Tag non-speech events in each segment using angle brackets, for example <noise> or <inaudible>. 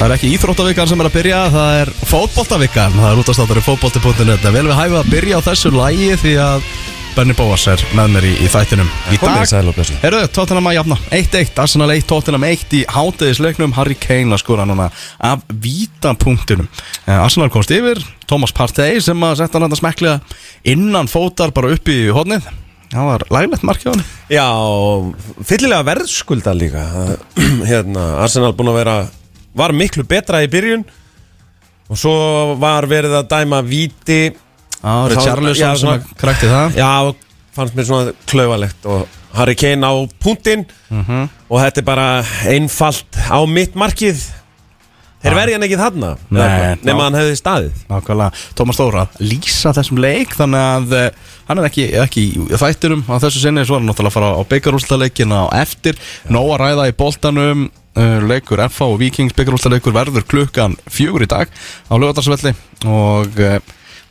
Það er ekki íþróttavikan sem er að byrja, það er fótboltavikan. Það er útastáttur í fótbolti.net Vel við hæfum að byrja á þessu lægi því að Benny Bóas er með mér í, í þættinum Í dag, heyrðu, Tottenham að jafna. 1-1, Arsenal 1, Tottenham 1 í hátegisleiknum Harry Kane að skora núna af vítapunktinum. Eh, Arsenal komst yfir, Thomas Partey sem að setja hann að smeklega innan fótar bara upp í hodnið Það var læglegt markið á hann Já, fyllilega verðskulda líka. <clears throat> Hérna, Arsenal búin að vera Var miklu betra í byrjun. Og svo var verið að dæma víti. Já, Já, Richarlison sem svona- Já, fannst mér svona klauvalegt. Og Harry Kane á punktinn. Og þetta er bara einfalt Á mitt markið. Þeir verði hann ekki þarna ná. hann hefði staðið. Nákvæmlega, Tómas Þóra lýsa þessum leik þannig að uh, hann er ekki, ekki í þættinum á þessu sinni svo er hann náttúrulega að fara á byggarústaleikin á eftir, nóg að ræða í boltanum. uh, leikur FH og Vikings byggarústaleikur verður klukkan fjögur í dag á lögadagsvelli og uh,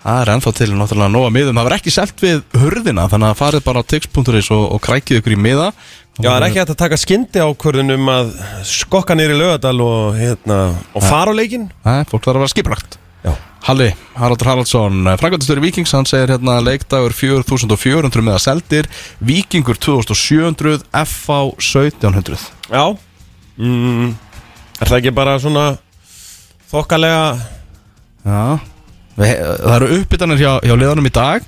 það er ennþá til náttúrulega nóga miðum, það verður ekki selt við hurðina þannig að farið bara á tix.is og, og krækið ykkur í miða. Já, það er ekki hægt að taka skyndi ákvörðun um að skokka nýri lögadal og, hérna, og fara á leikinn? Nei, fólk þarf að vera Já. Halli, Haraldur Haraldsson, frækvæmdastöri Víkings, hann segir hérna leikdagur 4400 með að seldir, Víkingur 2700, FH 1700. Já mm, Er það ekki bara svona þokkalega Já, það eru uppbytanir hjá, hjá liðanum í dag,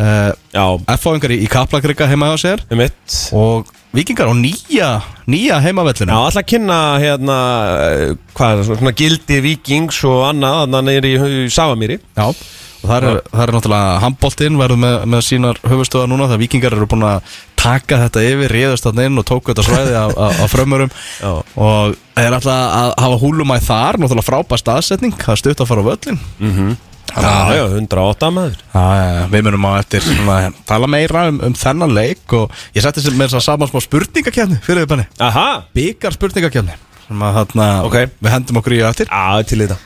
uh, Já, FH-ingar í, í Kaplakrika heima hjá sér. Um mitt. Og Víkingar á nýja, nýja Já, heimavellinu. alltaf að kynna hérna eh, hvað er það, svona gildi vikings og annað, annað er í, í Savamýri Já, og það er, það er náttúrulega handbóltinn verður með, með sínar höfustöða núna þegar vikingar eru búin að taka þetta yfir, réðast þarna inn og tóku þetta svæði af frömmurum. Já. og það er alltaf að hafa húlumæð þar, náttúrulega frábær staðsetning það stutt að fara á völlin Já, já, 108 maður. Já, við munum á eftir svona, tala meira um, um þennan leik og ég setti sem með þess að saman smá spurningakefni fyrir við benni, Aha, byggar spurningakefni við hendum okkur í eftir. Já, til þetta.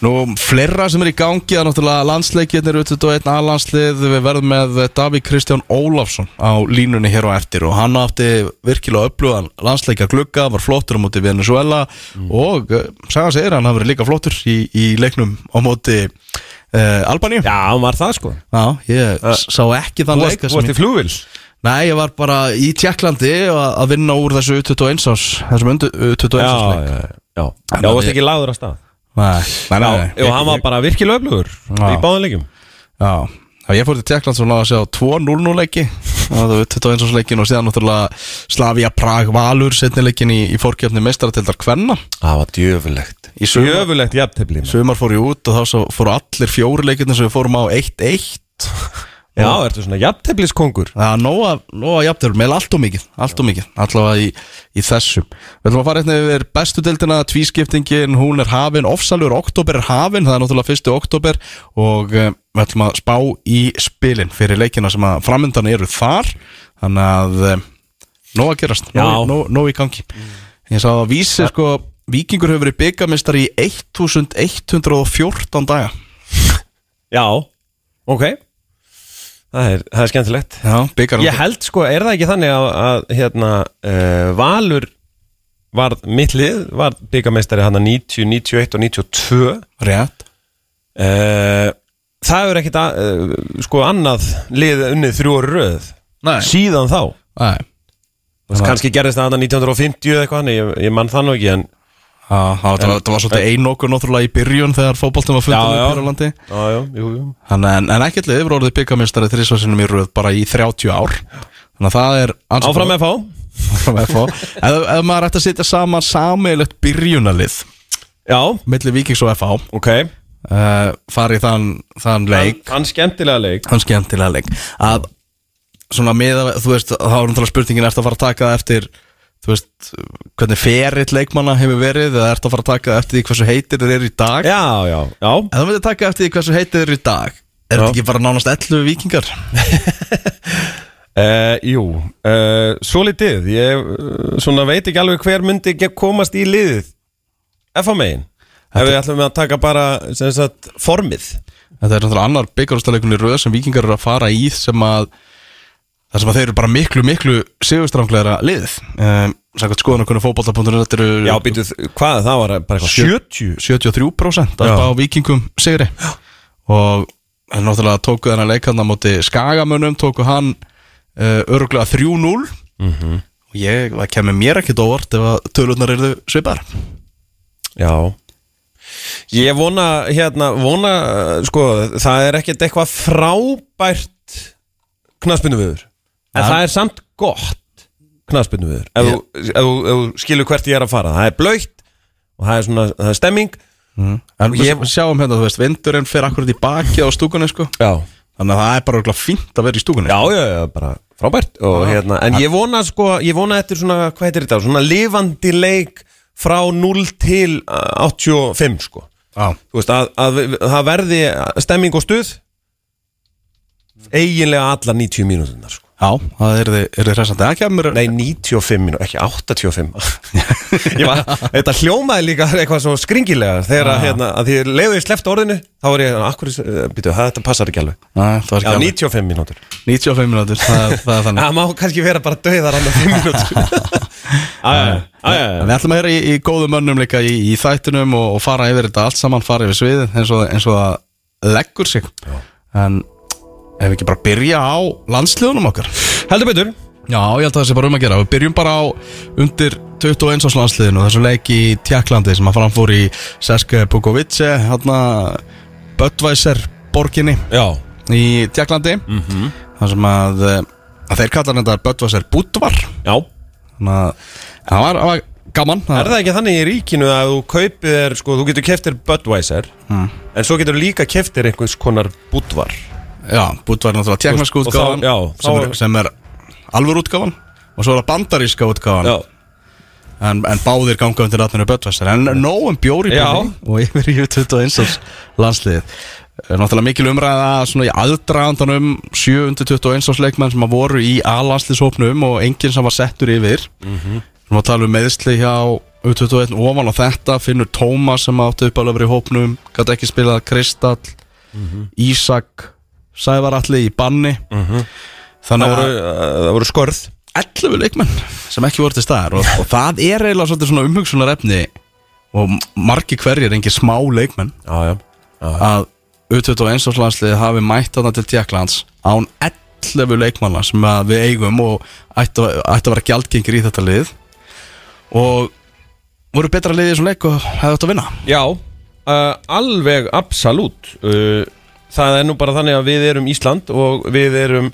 Nú, fleira sem er í gangi er náttúrulega landsleikirnir U21 A-landslið. Við verðum með Davík Kristján Ólafsson á línunni hér á eftir og hann átti virkilega upplugan landsleikja glugga, var flottur á móti Venezuela og uh, sagði segir hann hafi verið líka flottur í, í leiknum á móti uh, Albaníu. Já, hann var það sko. Já, ég s- sá ekki þann Þú leik varst, þar sem varst ég- í flugvill Nei, ég var bara í Tjekklandi að að vinna úr þessu U21 ás þessum undu- U21 ás leik já, já. Þannig Já, að varst ég- ekki lagður að stað Nei, nei, nei, og hann var bara virkilega öflugur í báðanleikum Já, Já, ég fór til Tjekkland svo náða að sjá 2-0 leiki. Það var 21 leikin og síðan náttúrulega Slavia Prag Valur setni leikin í, í fórkjöfni meistaratildar Kvenna. Það var djöfulegt Djöfulegt jafntefli maður. Sumar fór ég út og þá svo fóru allir fjóri leikirnir sem við fórum á 1-1 Já, ertu svona jafntefliskongur? Er nóga, nóga jafnir, með allt og mikið Allt og mikið, allavega í, í þessum Við ætlum að fara eitthvað yfir bestu deildina Tvískiptingin, hún er hafin Ofsalur, oktober er hafin, það er náttúrulega fyrsti oktober Og uh, við ætlum að spá í spilin Fyrir leikina sem að framöndan eru þar. Þannig að uh, Nóg að gerast, Já. nóg, nóg, nóg í gangi. Ég sá að vísi sko Víkingur hefur verið byggamistari í 1114 daga. Já, ok Það er, það er skemmtilegt. Já, Ég held sko, er það ekki þannig að, að hérna, uh, Valur var mitt lið, var byggameistari hann 90, 91 og 92 Rétt. Uh, Það er ekkit að, uh, sko annað lið unnið þrjú ári röð Nei, síðan þá. Nei. Það kannski gerðist það hann 1950 eða eitthvað, ég, ég mann það nú ekki en það var, svolítið einokur náttúrulega í byrjun þegar fótboltum var Já, fundin já. upp hér á landi Já, já, jú, jú. Þannig, en, en ekkert liðið voru orðið byggamistari þrísvarsinum í röð bara í 30 ár. Þannig að það er Áfram fá Áfram FH ef, maður ætti að setja saman sameilegt byrjunalið Já, milli Víkings og FH ok. uh, farið þann, þann leik. Hann skemmtilega leik. Þann skemmtilega leik. Að svona með að, þú veist, þá er náttúrulega spurningin ertu að fara að taka það eftir þú veist, hvernig ferill leikmanna hefur verið eða ertu að fara að taka það eftir því hversu heitir þeir eru í dag? Já, já, já. Ef þú myndir taka eftir því hversu heitir þeir eru í dag Er Já. þetta ekki bara nánast 11 vikingar? Uh, <laughs> jú, uh, svo litið Ég uh, svona veit ekki alveg hver myndi ge- komast í liðið. F á megin. Ef við ætlum að taka bara sem sagt, formið. Þetta er náttúrulega annar byggarústaleikun í röð sem vikingar eru að fara í sem að það sem að þeir eru bara miklu, miklu sigurstrangleira liðið. Um, Sækvæmt skoðan okkur fótbolta.net Þetta eru Já, býtu, hvað, það var bara eitthvað 70 73% Já. alltaf á vikingum sigri. Og hann náttúrulega tóku þennan leikanna móti skagamönnum, tóku hann uh, örgulega 3-0 Mhm. og ég, það kemur mér ekkit óvart ef að tölurnar eru svipar Já. Ég vona, hérna, vona, sko, það er ekkert eitthvað frábært knaspinu viður En það er samt gott knaspinu viður ef, þú- ef, þú- ef þú skilur hvert ég er að fara. Það er blöytt og það er svona, það er stemming. En Ég- við sjáum hérna, þú veist, vindurinn fer akkurat í baki á stúkunni sko. Já. Þannig að það er bara örugglega fínt að vera í stúkunni. Já, já, já, bara frábært. Og, hérna, En ég vona sko, ég vona eftir svona, hvað heitir þetta Svona lifandi leik frá 0 til uh, 85 sko. Já. Þú veist, að, að, að það verði stemming og stuð Eiginlega allar 90 mínúturnar sko Já, það er þið, er þið hressandi. Það kemur, Nei, 95 mínútur, ekki 85 <laughs> Ég var, Þetta hljómaði líka eitthvað svo skringilega. Þegar að, hérna, að því leiðu ég sleppt orðinu Þá var ég, akkur, býtu, þetta passar ekki alveg. Já, alveg 95 mínútur. 95 minútur, það, það er þannig. <laughs> Það má kannski vera bara döðar annar 5 mínútur. <laughs> Æja, æja En Við ætlum að heyra í, í góðum mönnum líka í, í þættinum og, og fara yfir þetta allt saman, fara yfir sviðið eins og, eins og það leggur sig. En ef við ekki bara byrja á landsliðunum okkar? Heldur betur. Já, ég held að það sé bara um að gera. Við byrjum bara á undir 21 árs landsliðinu Þessu leik í Tjekklandi sem að framfór í Seske Bukovice Hérna Böttvæser borginni Já, í Tjekklandi mm -hmm. Það sem að, að þeir kallar þetta Böttvæser Budvar. Já. Þannig að það var, það var gaman. Er það ekki þannig í ríkinu að þú kaupir sko, þú getur keftir Budweiser En svo getur líka keftir einhvers konar Budvar Já, Budvar er náttúrulega útgáfan. já, sem, er, sem er alvur útgáfan Og svo er það bandaríska útgáfan. Já, en, en báðir ganga undir ratninu Böttvæsar En nóg um bjóri og yfir í 21 árs landsliðið. Náttúrulega mikil umræða svona í aðdragandanum 721 árs leikmenn sem að voru í A-landslýshópnum og enginn sem var settur yfir. Mm -hmm. Erum að tala um meðsli hjá U21 ofan á þetta. Finnur Tómas sem átti upp alveg í hópnum gæti ekki spilað Kristall Ísak Sævaralli í banni. Það Þannig voru, að uh, það voru skörð. 11 leikmenn sem ekki voru til staðar og, og það er eiginlega svona umhugsunar efni og margi hverjir engin smá leikmenn. Já, já, að U21 áslansliði hafi mætt þarna til Tjekklands án 11 leikmanna sem við eigum og ætti, að- vera gjaldgengir í þetta lið. Og voru betra liðið í þessum leik og hefði átt að vinna? Já, uh, alveg absolutt. Uh, Það er nú bara þannig að við erum Ísland og við erum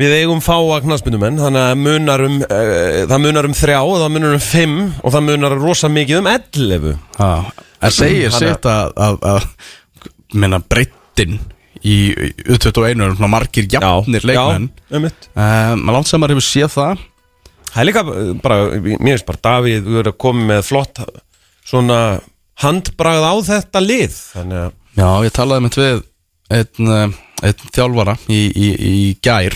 Við eigum fáa knaspunumenn Þannig að munar um, uh, það munar um þrjá og það munar um fimm og það munar rosa mikið um ellefu. Það segir Þannig að- sitt að, að, að minna breyttin í U21 er svona margir jafnir leikmenn. um mitt um, Langt sem maður hefur séð það. Það er líka bara, mér finnst bara Davíð Þú er að koma með flott Svona handbragð á þetta lið Þannig að Já, ég talaði með við einn, eh, einn þjálfara í, í, í gær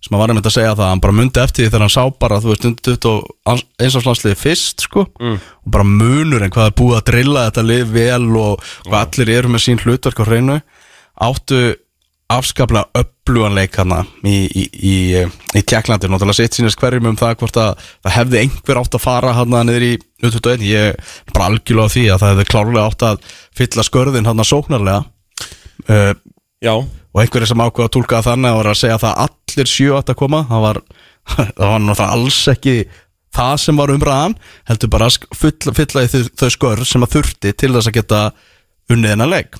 sem að var einmitt að segja það hann bara myndi eftir því þegar hann sá bara þú veist undir 20 einsafslansliði fyrst sko Mm. og bara munur en hvað er búið að drilla þetta lið vel og hvað allir eru með sín hlutverk á hreinu áttu afskaplega öfluganleik hana í, í, í, í Tjekklandi náttúrulega sitt sínist hverjum um það hvort að það hefði einhver átt að fara hana niður í U21. Ég er bara algjörlega á því að það hefði klárlega átt að fylla skörðin hana sóknarlega. Uh, Já, og einhverju sem ákveða að tólka þannig og var að segja að það allir sjö átt að koma. Það var, <laughs> það var náttúrulega alls ekki það sem var umræðan heldur bara að fylla, fylla þau, þau skör sem að þurfti til þess að geta unnið hennar leik.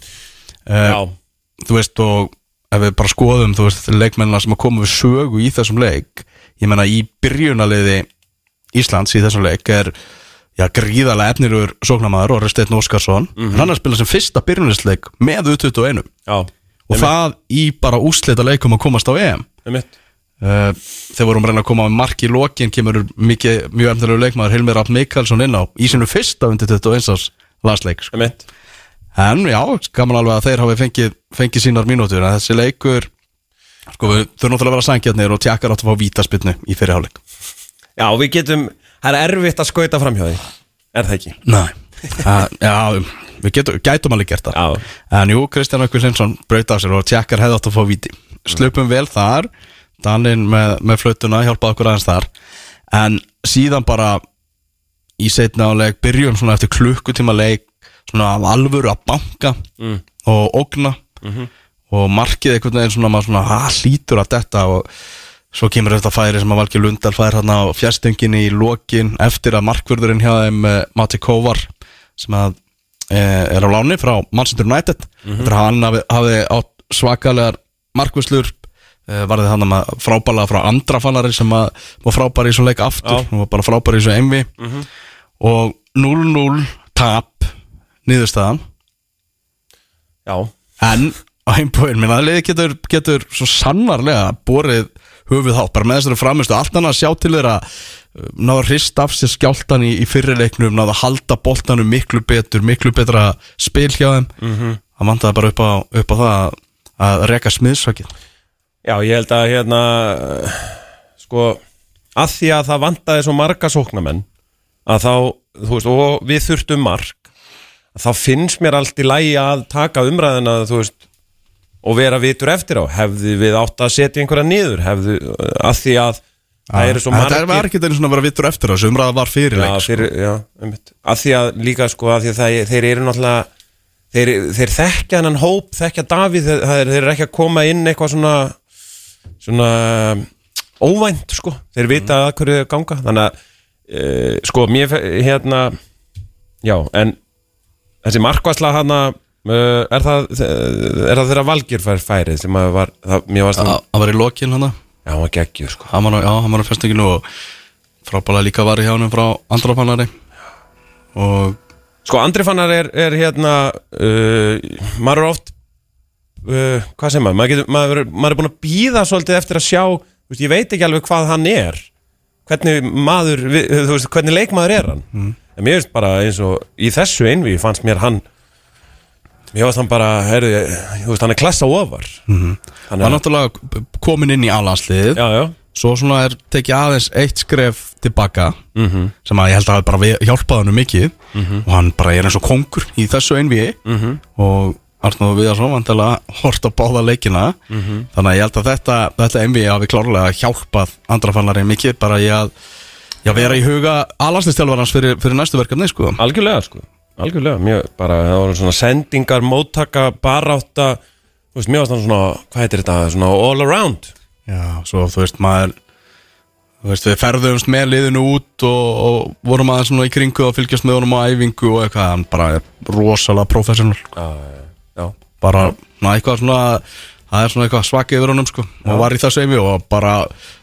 Uh, þú veist og ef við bara skoðum þú veist leikmennina sem að koma við sögu í þessum leik ég menna í byrjunaliði Íslands í þessum leik er já, gríðarlega efnilegur sóknamaður og Resteinn Óskarsson. Mhm. hann er að spila sem fyrsta byrjunalisleik með U21 já. Og það í bara úslita leikum að komast á EM. Uh, þegar vorum reyna að koma með mark í lokin kemur mikið, mjög efnilegu leikmaður Hilmir Rapp Mikalsson inn á í sinu fyrsta undir 21 árs landsleik sko. Mitt en já, gaman alveg að þeir hafi fengið, fengið sínar mínútur. En þessi leikur sko við þurfum náttúrulega að vera sangjarnir og tjakkar átt að fá vítaspilnu í fyrirháleik Já, við getum, það er erfitt að skauta fram hjá því. Er það ekki? Nei. Uh, Já, við getum, gætum alveg gert það. Já. En jú, Kristján Ökkur Svensson braut af sér og tjakkar hefði átt að fá víti. Slupum vel þar. Daninn með, með flautuna hjálpaði okkur aðeins þar. En síðan bara í setna áleik byrjum svona eftir klukkutíma leik svona af alvöru að banka Mm. og ógna. Og markið einhvern veginn svona maður svona ha, hlýtur að detta og svo kemur þetta færi sem að Valgi Lundal fær hann á fjastöngin í lokin eftir að markvörðurinn hjá þeim uh, Mati Kóvar sem að uh, er á láni frá Manchester United. Eftir að hann hafi, hafi átt svakalegar markvörslur uh, varði hann að frábæla frá andra fannari sem að var frábæri í svo leik aftur og var bara frábæri í svo envi og 0-0 tap niðurstaðan. Já, En á heimbóin, minna liði getur, getur svo sannarlega borið höfuð hátt, bara með þessari framistu allt annað að sjá til þeirra uh, náða hrist af sér skjáltan í, í fyrirleiknum náða halda boltanum miklu betur miklu betra spil hjá þeim. -hmm. það vantaði bara upp á, upp á það að, að reka smiðsvakið Já, ég held að hérna sko að því að það vantaði svo marga sóknamenn að þá, þú veist, og við þurftum mark þá finnst mér allt í lægi að taka umræðina, veist og vera vitur eftir á, hefði við átt að setja einhverja niður, hefði að því að það eru svo Þetta er var margir ekki svona að vera vittur eftir þessu umræða var fyrirleik Já, sko. fyrir, já, einmitt. Að því að líka sko, að að það, þeir eru náttúrulega þeir, þeir þekkja hennan hóp þekkja Davíð, þeir, þeir eru ekki að koma inn eitthvað svona svona óvænt sko. Þeir vita að hverju þau ganga. Þannig að e, sko mér hérna já en þessi markvæsla hana uh, er það er það þeirra valgir fær færið sem að var það, mér varst hann, Það það var í lokin hann já hann var geggjur sko. Hann var, á- hann á fjastönginu og frábælega líka var í hjá hann frá andrafannari og Sko Andri Fannar er, er hérna uh, maður er oft uh, hvað sem maður? Maður, getur, maður, maður er búin að býða svolítið eftir að sjá veist, ég veit ekki alveg hvað hann er. Hvernig maður við- þú veist, hvernig leikmaður er hann en mér veist bara eins og í þessu einví fannst mér hann mér veist hann bara heyrðu, þú veist, hann er klassa ofar. Mm var náttúrulega komin inn í já, Svo svona er tekið aðeins eitt skref tilbaka Mhm. sem að ég held að hafi bara við- hjálpað hann mikið. Og hann bara er eins og kongur í þessu einvíi Mhm. og Arnóð Viðarsson vantilega hort á báða leikina. Mhm. þannig að ég held að þetta, þetta einvíi hafi klárlega hjálpað andrafannari mikið. Bara í að já, vera í huga alansliðstjálfarans fyrir, fyrir næstu verkefni sko. algjörlega sko. Algjörlega, mér bara, það voru svona sendingar, móttaka, barátta þú veist, varst hann svona, hvað heitir þetta svona all around. Já, svo þú veist maður Þú veist, við ferðumst með liðinu út og, og vorum aðeins svona í kringu og fylgjast með honum á æfingu og eitthvað, hann bara er rosalega professional já, já, bara na, eitthvað svona það er svona eitthvað svaka yfir honum sko og var í þessu eimi og bara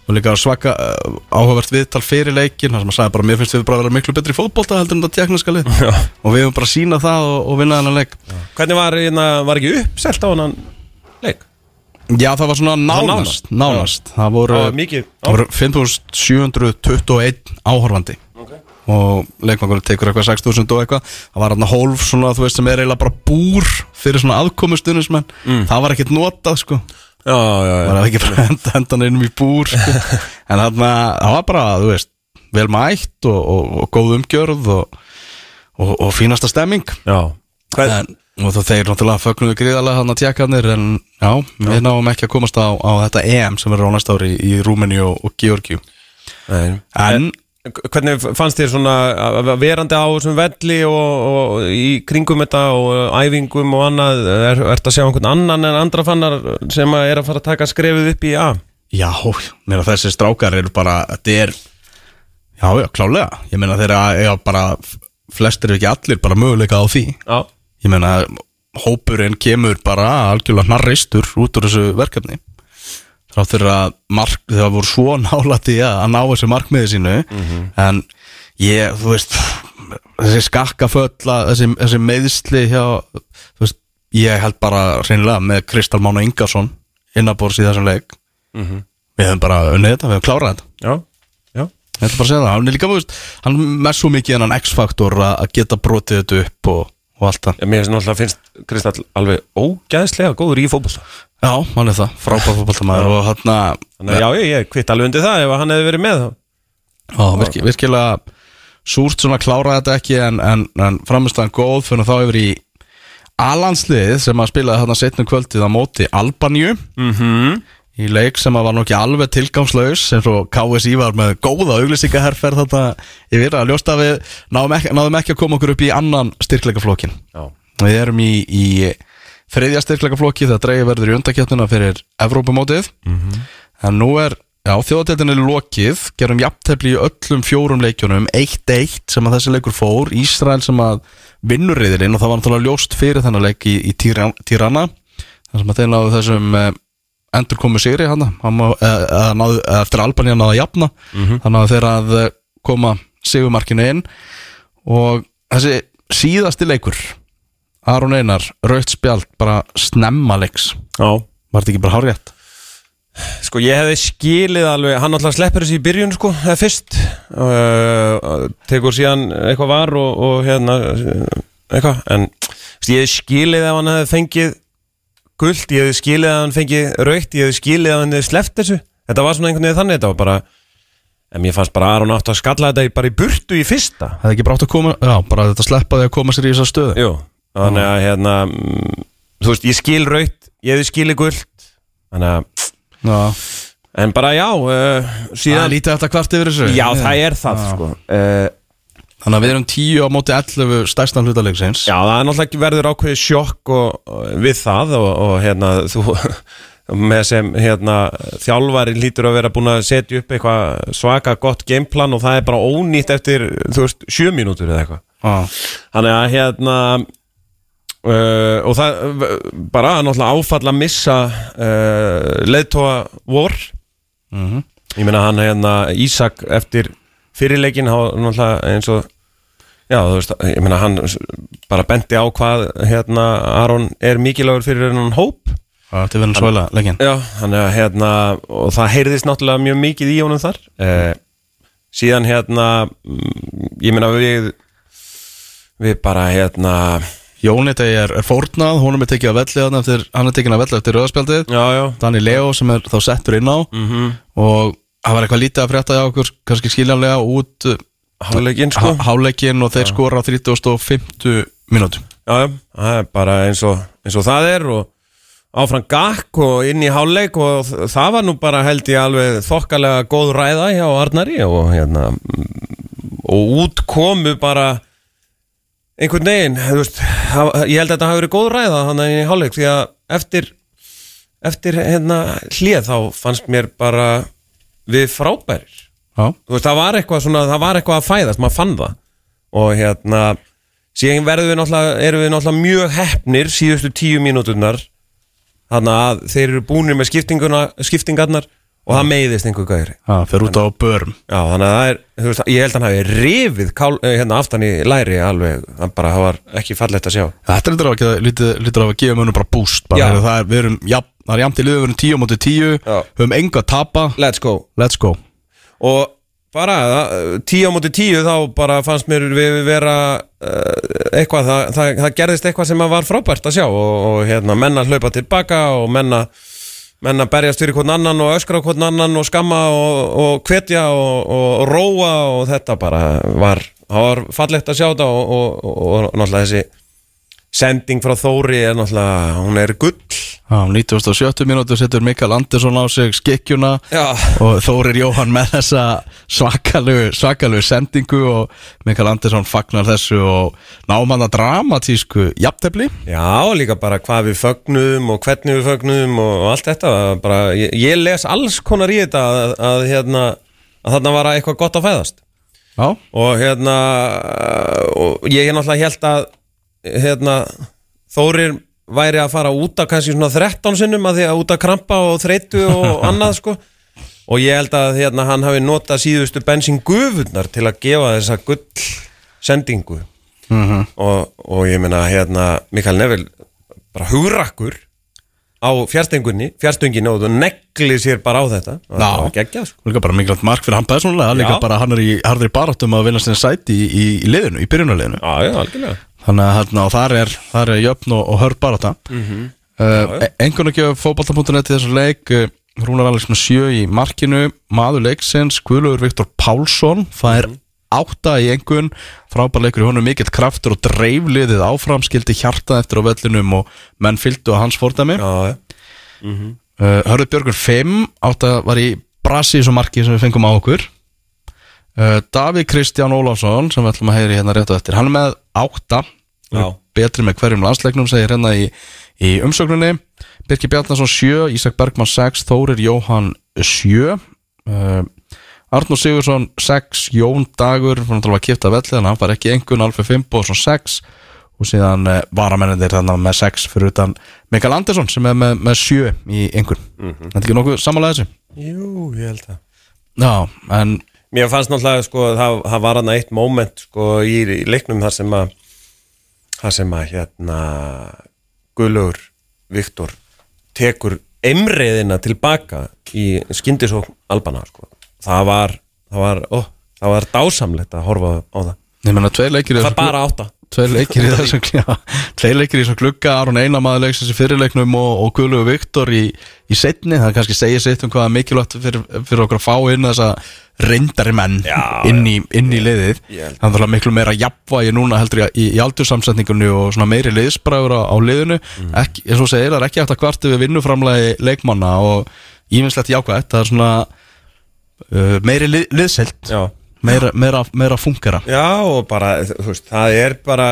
og líka svaka uh, áhugavert viðtal fyrir leikin þar sem að sagði bara mér finnst við bara að vera miklu betri í fótbolta heldur en þetta tekniska lið Já. og við höfum bara sína það og, og vinna þennan leik hvernig var, hérna, var ekki uppselt á hann leik? Já það var svona nánast nánast. það voru, Það það voru 5721 áhorfandi Okay. Og leikmangur tekur eitthvað 6000 og eitthvað. Það var hann hólf svona þú veist sem er eiginlega bara búr fyrir svona aðkomustunismenn mm. það var ekkert notað sko. Já, já, já, var ekki bara <laughs> henda hendan innum í búr sko. <laughs> en þarna það var bara þú veist vel mætt og, og, og góð umgjörð og, og, og fínasta stemming. En, og þá þeir náttúrulega fögnuðu gríðarlega hann að tjekkanir en já, við náum ekki að komast á, á þetta EM sem verður á næsta ári í Rúmeni og, Georgiu Nei. en hvernig fannst þér svona að- verandi á þessum velli og, og í kringum þetta og æfingum og annað, er, ert að sjá einhvern annan en andra fannar sem að er að fara að taka skrefið upp í A? Já, mér að þessi strákar eru bara, þetta er, já, já, klálega. Ég meina þeirra eiga bara, flestir ekki allir, bara möguleika á því. Já, Ég meina, hópurinn kemur bara algjörlega hnarreistur út úr þessu verkefni. Fyrir að mark, það voru svo <laughs> nálætti að ná þessu markmiði sínu, en ég, þú veist, þessi skakkaföll, að- þessi, þessi meðsli hjá, þú veist, ég held bara reynilega með Kristal Mána Ingarsson innabors í þessum leik. Við höfum bara unnið þetta, við höfum klárað þetta. Já, já. Ég ætla bara að segja það, hann er líka, þú veist, hann með svo mikið hennan X-faktor að að geta brotið þetta upp og, og allt það. Mér finnst náttúrulega finnst Kristall alveg ógæðslega góður í fótbolta Já, hann er það, frábæð fótballtamaður og hann að, Þannig að já, ég, ég kvitt alveg undir það ef hann hefði verið með þá já, virki, virkilega súrt svona kláraði þetta ekki en, en, en framistæðan góð fyrir þá yfir í Alanslið sem að spilaði þarna setnum kvöldið á móti Albaníu mm -hmm. Í leik sem að var nú ekki alveg tilgangslaus eins og KSI var með góða auglýsingaherferð þetta veit að ljósta við náðum ekki, náðum ekki að koma okkur upp í annan styrkleikaflokkin við erum í, í þriðja styrkleikaflokki þegar dreigir verður í undakjötnuna fyrir Evrópumótið. En nú er Já, þjóðadeildin er lokið, gerum jafntefli í öllum fjórum leikjunum 1-1 sem að þessi leikur fór, Ísrael sem að vinnur reyðilinn og það var náttúrulega ljóst fyrir þennan leik í, í Tirana þar sem að þeir náðu þessum eh, endur komu sigri hann eh, náðu, eh, eftir að Albanía náðu að jafna. Þannig að þeir að eh, koma sigumarkinu inn. Og þessi síðasti leikur Aron Einar, raut spjald bara snemma leiks. Var þetta ekki bara hárjætt? Sko ég hefði skilið alveg, hann alltaf sleppur þessi í byrjun sko, eða fyrst. Uh, tekur síðan eitthvað var og, og hérna eitthvað, en ég hefði skilið ef hann hefði fengið guld, ég hefði skilið ef hann fengið raukt, ég hefði skilið ef hann sleppt þessu. Þetta var svona einhvern veginn þannig, þetta var bara en mér fannst bara að Aron átt að skalla þetta í- bara í burtu í fyrsta. Það er ekki brátt að koma, já, bara þetta sleppaði að koma sér í þessa stöðu. Jú, þannig að hérna mm, þú veist, ég skil raukt, ég hefði skilið guld þannig að, Já, en bara já uh, það er síðan lítið eftir kvart yfir þessu. Já, það er það sko. Uh, Þannig að við erum 10 á móti 11 stærstan hlutalegsins Já, það er náttúrulega verður ákveðið sjokk og, og, við það og, og hérna þú <laughs> með sem hérna þjálfari lítur að vera búin að setja upp eitthvað svaka gott gameplan og það er bara ónýtt eftir, þú veist, sjö mínútur eða eitthvað. Já, Þannig að hérna uh, og það bara náttúrulega áfall að missa uh, leðtóa vor. Mhm. ég meina hann hérna Ísak eftir fyrirleikin náttúrulega eins og já þú veist, ég meina hann bara benti á hvað hérna Aron er mikilvægur fyrir hennan hóp. Það er verið svæla leggin já, þannig að hérna og það heyrðist náttúrulega mjög mikið í honum þar. Eh, síðan hérna mm, ég meina við við bara hérna Jónit er, er fórnað, honum er tekið að velli eftir, hann er tekið að velli eftir já Danni Leo sem er þá settur inn á. Mm og það var eitthvað lítið að frétta hjá okkur kannski skiljanlega út Hálfleikinn sko. há- hálfleikinn og þeir skora á 30.50 mínútum. Já, það er bara eins og, eins og það er og áfram gakk og inn í hálfleik og það var nú bara held ég alveg þokkalega góð ræða hjá Arnari og hérna og út komu bara einhvern veginn veist, ég held að þetta hafi verið góð ræða þannig í hálfleik því að eftir eftir hérna hlið þá fannst mér bara við frábærir veist, það var eitthvað svona, það var eitthvað að fæðast, maður fann það. Og hérna síðan verðum við náttúrulega, erum við náttúrulega mjög heppnir síðustu tíu mínúturnar. Þannig að þeir eru búnir með skiptingarnar og það meiðist einhver gæri það fer út á börm Já, þannig að er, veist, ég held að hann hafi rifið kál, eh, hérna aftan í læri alveg, bara, það var ekki fallegt að sjá. Þetta lítur ekki að lítið, lítur á að gefa mönnum bara boost bara, það er, við jæmt í liðu, við erum 10 á móti 10 Já. höfum enga að tapa, Let's go. Let's go og bara það, tíu á móti tíu þá bara fannst mér við vera uh, eitthvað, það, það, það gerðist eitthvað sem var frábært að sjá og, og hérna, menna hlaupa tilbaka og menna menna berjast fyrir hvern annan og öskra hvern annan og skamma og, og hvetja og, og, róa og þetta bara var, var fallegt að sjá þetta og náttúrulega þessi sending frá Þóri er náttúrulega, hún er gull Já, 97 mínútur setur Mikael Andersson á sig skikkjuna Já, og Þórir Jóhann með þessa svakalu, svakalu sendingu og Mikael Andersson fagnar þessu og að dramatísku jafntefli. Já, líka bara hvað við fögnum og hvernig við fögnum og, og allt þetta. Bara, ég, ég les alls konar í þetta að, að, hérna, að þarna var eitthvað gott að fæðast. Já, og hérna og ég er náttúrulega held að hérna, Þórir væri að fara út af kannski svona 13 sinnum að því að út af krampa og þreytu og <laughs> annað sko. Og ég held að hérna, hann hafi notað síðustu bensin gufunar til að gefa þessa gull sendingu mm og, og ég meina hérna Mikael Neville bara hugrakkur á fjárstengunni fjárstönginni og þú negli sér bara á þetta. Og það var geggjað sko. Líka bara mikilvægt mark fyrir hann persónulega líka bara hann er í harðri barátum að vinna sinni sæti í, í, í liðinu, í byrjunarliðinu. Já, já, algjörlega þannig að hérna, og þar er, þar er jöfn og, og hörð baráta mm -hmm. uh, Engun ekki fótbolta.net í þessu leik uh, Rúnar Alex með sjö í markinu maður leiksins, Guðlaugur Viktor Pálsson það er átta í engun frábær leikur í honum mikill kraftur og dreifliðið áfram skildi hjarta eftir á vellinum og menn fylgdu á hans fordæmi. Já, já. Uh, Hörður Björgur 5 átt að var í brasi þessu marki sem við fengum á okkur. Davíð Kristján Ólafsson sem við ætlum að heyri hérna rétt á eftir hann er með 8 Já. Betri með hverjum landsleiknum segir hérna í, í umsögnunni Birki Bjarnason 7, Ísak Bergman 6 Þórir Jóhann 7 uh, Arnur Sigursson 6, Jón Dagur hann var að kipta velli þannig að hann var ekki engun Alfred Fimbo 6 og síðan uh, varamennir þannig með 6 fyrir utan Mikael Andersson sem er með, með 7 í engun Mhm. Þetta er ekki nokkuð samanlega þessu? Jú, ég held að Já, en Mér fannst náttúrulega sko það, það var hann eitt moment sko í, í leiknum þar sem að þar sem að hérna Guðlaugur Viktor tekur emriðina tilbaka í skyndisókn Albana sko. það var það var, ó, það var dásamlegt að horfa á það ég menna það er bara átta Tveir leikir í <laughs> þessum já, Tveir leikir í þessum glugga Aron Einamaður leiks þessi fyrirleiknum og, og Guðlugu Viktor í, í setni Það kannski segir sitt um hvað er mikilvægt fyrir, fyrir okkur að fá inn þessa reyndari menn Já, inn, í, inn í liðið. Það er miklu meira jafnvægi núna heldur í, í aldursamsetningunni og svona meiri liðsbræður á, á liðinu. Mm. ekki, eins og segir, það er ekki eftir að kvartu við vinnuframlegi leikmanna og íminnslegt jákvætt. Það er svona uh, meiri lið, liðselt Já, meira, meira, meira fungera Já og bara, veist, það er bara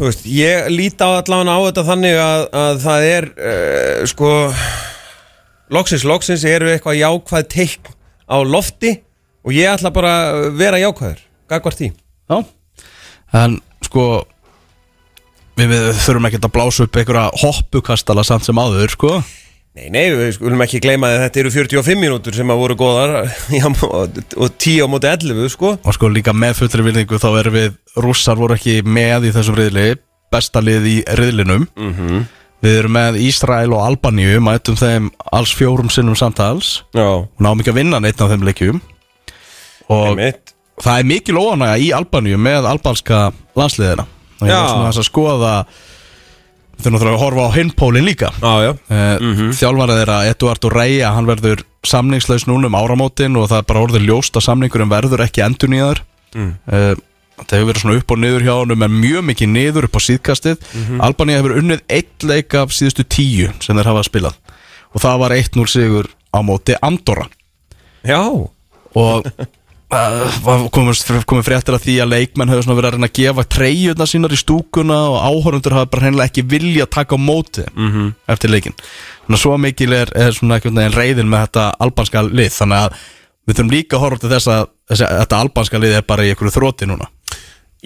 veist, ég líti á allan á þetta þannig að, að það er uh, sko loksins, loksins eru eitthvað jákvæð teikn á lofti og ég ætla bara að vera jákvæður gagvart því. Já, en sko við, við þurfum ekki að blása upp einhverja hoppukastala samt sem áður, sko Nei, nei, við skulum ekki gleyma að þetta eru 45 mínútur sem að voru góðar <laughs> já, og, og 10 á móti 11, sko. Og sko líka með fullri virðingu þá erum við rússar voru ekki með í þessum riðli besta lið í riðlinum. Mm við erum með Ísrael og Albaníu mætum þeim alls fjórum sinnum samtals. Já, og náum ekki að vinna neitt af þeim leikjum. Og einmitt. það er mikil óanæga í Albaníu með albanska landsliðina Já. er svona þess að skoða við þurfum náttúrulega að horfa á hinpólinn líka. Já, já, Uh, Mhm. Þjálfarið þeirra Eduardo Reya hann verður samningslaus núna um áramótin og það er bara orðið ljóst að samningurum verður ekki endur nýjar Mm. það hefur verið svona upp og niður hjá honum en mjög mikið niður upp á síðkastið. Mhm. Albanía hefur unnið eitt leik af síðustu tíu sem þeir hafa spilað. Og það var 1-0 sigur á móti Andorra. Já. Og <laughs> komið fréttir að því að leikmenn hefur verið að reyna að gefa treyjurna sínar í stúkuna og áhorundur hafa bara hreinlega ekki vilja að taka á móti mm eftir leikin Þannig að svo mikil er, er svona einhvern veginn reyðin með þetta albanska lið þannig að við þurfum líka að horfa til þess að þetta albanska lið er bara í einhverju þróti núna.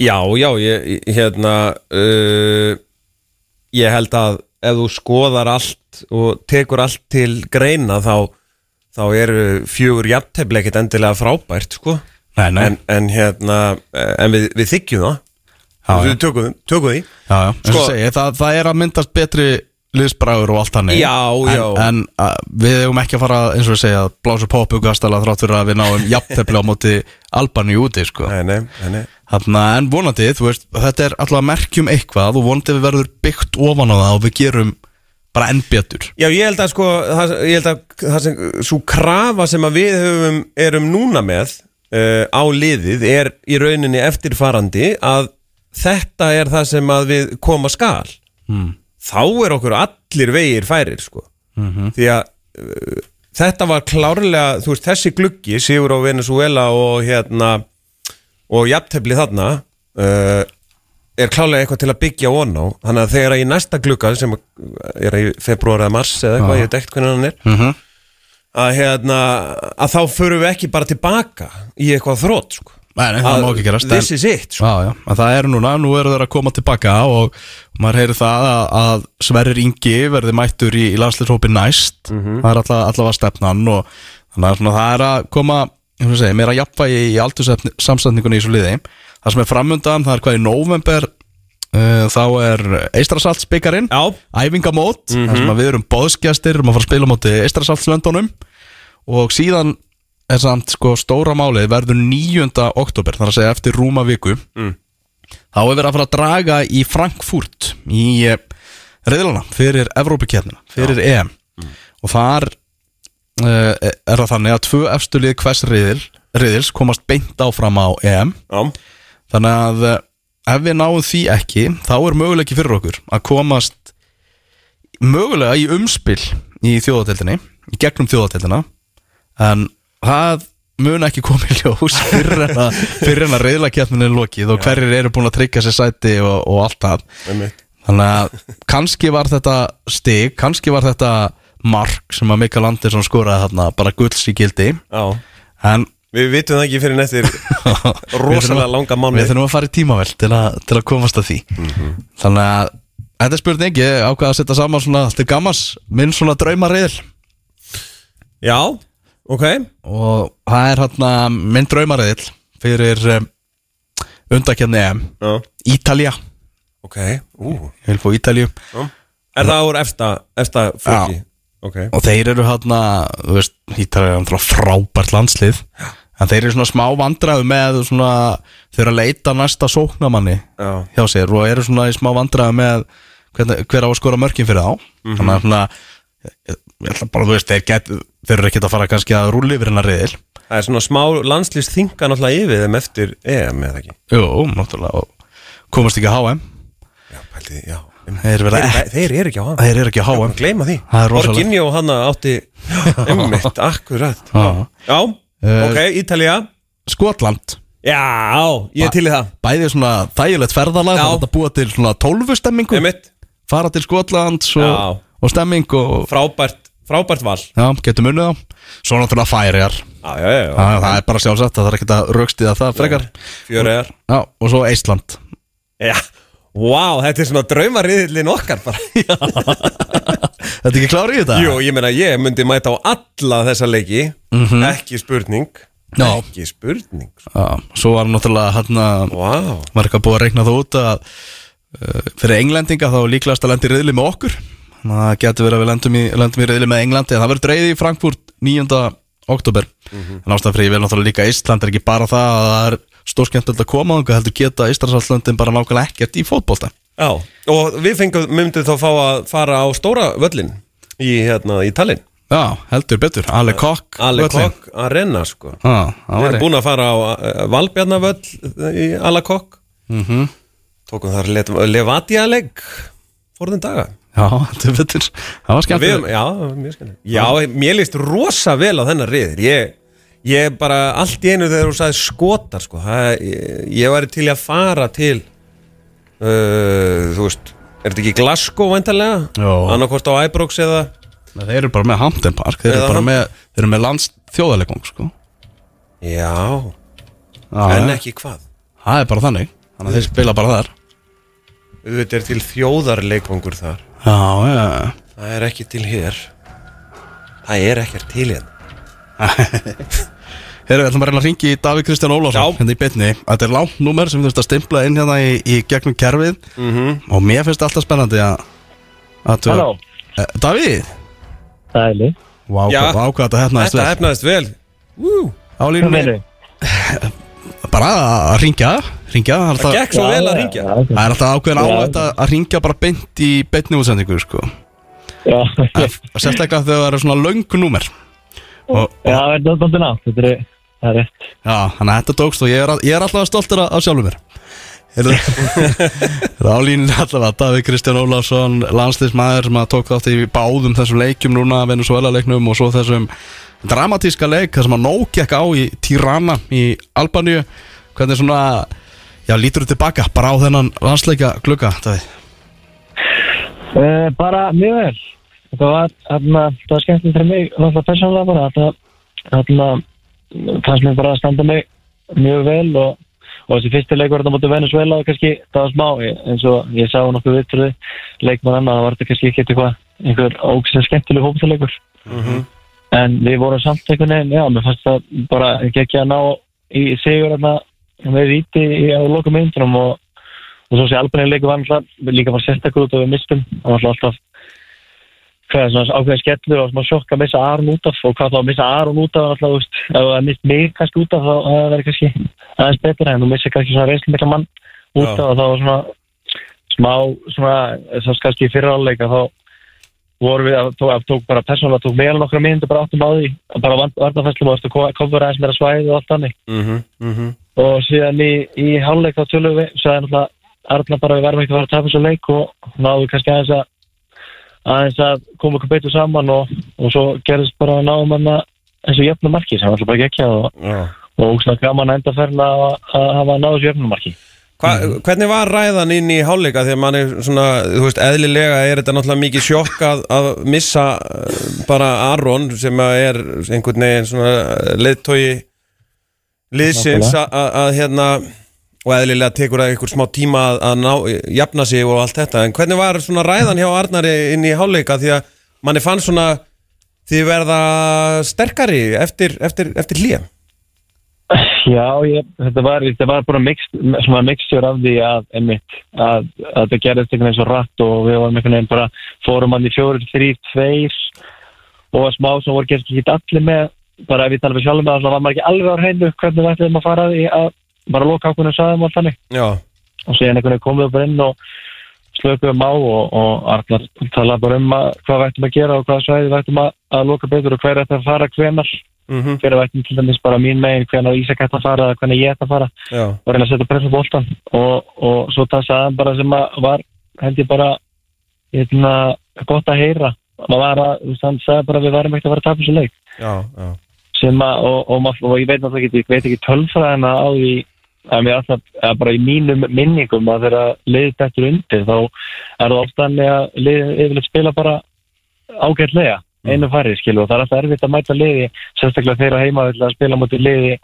Já, já, ég- hérna uh, ég held að ef þú skoðar allt og tekur allt til greina þá, þá eru fjögur jafntefli ekkert endilega frábært sko. Nei, nei, en, en hérna eh, en við, við þykjum það Já, við tökum, tökum því já, já, sko- segi, það, það er að myndast betri liðsbræður og allt hannig Já, já. En, en að, við hefum ekki að fara eins og við segja að blása popugastala þrátt fyrir að við náum jafntefli á móti Albani úti sko. nei, nei, nei, nei. Þannig að en vonandi, þú veist, þetta er alltaf að merkjum eitthvað og vonandi við verður byggt ofan á það og við gerum bara enn betur. Já, ég held að sko það, ég held að það sem, svo krafa sem að við höfum, erum núna með uh, á liðið er í rauninni eftirfarandi að þetta er það sem að við koma skal. Mm. þá er okkur allir vegir færir sko. Mm því að uh, þetta var klárlega, þú veist, þessi gluggi Sigur á Venezuela og hérna og jafntefli þarna uh, er klárlega eitthvað til að byggja on á þannig að þegar í næsta glugga sem er í februar eða mars eða eitthvað, Já. ég veit ekkert hvernig hann er -hmm. að hérna, að þá förum við ekki bara tilbaka í eitthvað þrótt sko. Nei, það Að má ekki gerast this is it sko. En það er núna, nú eru þeir að koma tilbaka og maður heyri það að, að Sverrir Ingi verði mættur í, í landslýshópi næst Mhm. það er alltaf, allavega stefnan og þannig að það er að koma ég segja, meira jafnvægi í aldur samstætningunni í þessu liði það sem er framundan, það er hvað í november uh, þá er Eistrasaltsbyggarinn Já, æfingamót, Mhm. þar sem að við erum bóðskjastir um að fara að spila á móti Eistrasaltslöndunum og síðan er samt sko stóra málið verður 9. oktober, þar að segja eftir rúma viku. Mm. þá er verið að fara að draga í Frankfurt í uh, reyðlana fyrir Evrópukjarnina, fyrir EM. Og þar uh, er það þannig að tvö efstu lið hvers reyðil, reyðils komast beint áfram á EM. Já, Þannig að eh, ef við náum því ekki þá er möguleiki fyrir okkur að komast mögulega í umspill í þjóðadeildinni í gegnum þjóðadeildina. En það mun ekki komið í ljós <laughs> fyrir en að, að reyðlakjarnin er lokið og hverjir eru búin að tryggja sér sæti og, og allt það. Þannig að kannski var þetta stig, kannski var þetta mark sem að Mikael Andersson skoraði þarna bara gulls í gildi Já, en við vitum það ekki fyrir nættir <laughs> Við rosalega langa Við mánuði þurfum að fara í tímavel til, til að komast að því. Þannig að Þetta er spurning, ég ákveða að setja saman svona til gammans, minn svona draumarriðil Já, ok. Og það er hérna minn draumarriðil fyrir um, undakjarni Já. Ítalja, Ok, ú. Ég vil fá Ítalju Já. Er það úr efsta, efsta flokki? Ok. Og þeir eru hérna, Ítalja er náttúrulega frábært landslið en þeir eru svona smá vandræðu með svona, þeir eru að leita næsta sóknamanni Já, hjá sér og eru svona smá vandræðu með hvernig, hver á að skora mörkin fyrir þá. Þannig að svona ég, ég ætla bara, þú veist, þeir, get, þeir eru ekkert að fara kannski að rúli yfir hennar riðil. Það er svona smá landslýst þinga náttúrulega yfir þeim eftir EM eða ekki? Jú, náttúrulega komast ekki að HM Já, pældi, já Þeir Þeir, ekki, þeir eru ekki á hann þeir eru ekki að HM Gleima því. Er. Orginjó hann átti <laughs> Emmitt, akkurat. Já. Já, ok, Ítalía. Skotland. Já, ég er til í það. Bæði svona þægilegt ferðalag Já. Það er hægt að búa til svona tólfu stemmingu Emmitt, Fara til Skotlands og, Já. og stemming og frábært, frábært val. Já, getum unnið þá. Svo náttúrulega færiðar Já, já, já, já. Það er bara sjálfsagt, það þarf ekki að raukstiða það frekar. Fjöregar Já, og svo Eistland. Já, wow, þetta er svona draumariðlinn okkar bara. <laughs> Þetta er ekki klár í þetta? Jú, ég meina, ég myndi mæta á alla þessa leiki Ekki spurning. Já. Ekki spurning Já, svo var náttúrulega hann að Wow var eitthvað búið að reikna það út að uh, fyrir englendinga þá líklegast að lendi riðli með okkur. Það getur verið að við lendum í, lendum í riðli með Englandi en það verður dreigði í Frankfurt 9. oktober en ástæðan fyrir ég vil náttúrulega líka Ísland er ekki bara það að það er stórskemmtilegt að koma og heldur geta Íslandsallandin bara nákvæmlega ekkert í fótbolta. Já, og við fengum, myndum þá að fara á stóra völlin í, hérna, í Tallinn Já, heldur betur, Ale Kokk völlinn. Kokk Arena, sko. Já, það Við erum búin að fara á uh, Valbjarnavöll í Ale Kokk Mhm. Tókum þar Levadia-legg Fórðum daga. Já, heldur betur. Það var skemmtilegt. Já, mjög skemmt Já, mér líst rosa vel á þennan riðir Ég, ég bara allt í einu þegar þú sagði skotar sko, það, ég, ég væri til að fara til uh, Þú veist Er þetta ekki Glasgow væntalega? Jó. Annarkvort á Ibrox eða Nei, Þeir eru bara með Hampton Park Þeir eru Eða bara Hampton- með, þeir eru með lands þjóðalegong sko. Já, Já, en já. ekki hvað? Það er bara þannig Þannig að þeir spila bara þar. Þetta er til þjóðarleikongur þar. Já, já Það er ekki til hér. Það er ekkert til hérna. <laughs> Herru, við ætlum að reyna að ringi í Davík Kristján Ólafsson Já. hérna í bytni. Þetta er langt númer sem þú veist að stimpla inn hérna í, í gegnum kerfið. Mm og mér finnst alltaf spennandi að að þú- Halló, Eh, Davíð? Sæli. Vá, Já. hvað ákvað þetta hérna Þetta hefnaðist vel Ú, Hvað línunni meinu? Bara að ringja, ringja Það er gekk svo vel að ringja Já, ok. það er alltaf ákveðin Já. álætt að, að ringja bara beint í beinni útsendingu sko. Já, En Sérstaklega þegar það eru svona löng númer og, já, og, það er dóttin á. Þetta er, það er rétt. Já, þannig að þetta tókst og ég er, að- ég er alltaf stoltur af af sjálfum mér <laughs> Rálín allavega Davíð Kristján Ólafsson landsliðsmaður sem að tók þátt í báðum þessum leikjum núna, Venezuela leiknum og svo þessum dramatíska leik þar sem að nóg gekk á í Tirana í Albaníu hvernig svona já, lítur þú tilbaka bara á þennan landsleika glugga Davíð Uh, bara mjög vel. Þetta var, þarna, það var skemmtilegt fyrir mig, náttúrulega persónulega bara. Þetta, þarna, fannst mér bara að standa mig mjög vel og, og þessi fyrsti leikur þetta mútið Venezuela kannski, það var smá, eins og ég sá nokkuð vittrúði leikmann annað, það var þetta kannski ekki eitthvað, einhver ógislega skemmtileg hóptaleikur. En við vorum samt einhvern veginn, já, mér fannst það bara ekki að ná í sigur þarna með víti í á lokum myndunum og, og svo sé albanlega leikur var náttúrulega líka var sérstakur út og við mistum það var alltaf hvað er svona ákveðin skellur og smá sjokk að missa Aron út af og hvað þá að missa Aron út af alltaf, veist, ef það mist mig kannski út af þá það verður kannski aðeins betur en þú missir kannski svona reynslu mikla mann út af og þá svona smá svona, að kannski fyriráleika þá vorum við að tók, að tók bara persónulega tók meðal nokkra myndir bara áttum á því að bara varnafæslu og kofur aðeins meira svæði og allt þannig. Mhm, mhm. og síðan í, í hálfleik þá tölum við sagði náttúrulega Arna bara við verðum ekki að fara að tapa þessu leik og náðu kannski aðeins að aðeins að koma okkur betur saman og, og svo gerðist bara að náum hann eins og jöfnum marki sem var alltaf bara gekkja og, Já. og ógslag gaman að enda ferna að, að hafa náðu þessu jöfnum marki. Hva, Hvernig var ræðan inn í hálfleika? Þegar mann er svona, þú veist, eðlilega er þetta náttúrulega mikið sjokk að, að missa eh, bara Aron sem að er einhvern veginn svona leiðtói liðsins að, að, að hérna og eðlilega tekur það einhver smá tíma að, að ná, jafna sig og allt þetta. En hvernig var svona ræðan hjá Arnari inn í hálfleika því að manni fann svona því verða sterkari eftir, eftir, eftir hlýja Já, ég, þetta var, var bara mix, svona mixture af því að, einmitt, að, að þetta gerðist einhvern veginn svo rætt og við varum einhvern veginn bara fórum hann í fjórir, þrýr, tveir og að smá sem voru gerst ekki allir með, bara ef við talum við sjálfum með það, var maður ekki alveg á hreinu hvernig við ætlum að fara að bara loka saðum og þannig. Já, og síðan einhvern veginn við bara inn og slökuðum á og, og Arnar talaði bara um að, hvað við ættum að gera og hvaða svæði við ættum að, að loka betur og hver ætti að fara hvenar mhm, hver ætti til dæmis bara mín megin hvenar Ísak ætti að fara eða hvernig ég ætti að fara. Já, og reyna að setja pressa á boltan og, og svo það hann bara sem að var held ég bara hérna, gott að heyra. Maður var að, þú veist, hann sagði bara við varum ekkert að vera að tapa þessu leik. Já, já sem að, og, og, og, og ég veit náttúrulega ekki, ég veit ekki tölfræðina á því að mér alltaf, að bara í mínum minningum að þeirra liðið þetta undir þá er það oftanlega að liðið yfirleitt spila bara ágætlega einu færri skilu og það er alltaf erfitt að mæta liði sérstaklega þeirra heima að spila mútið liði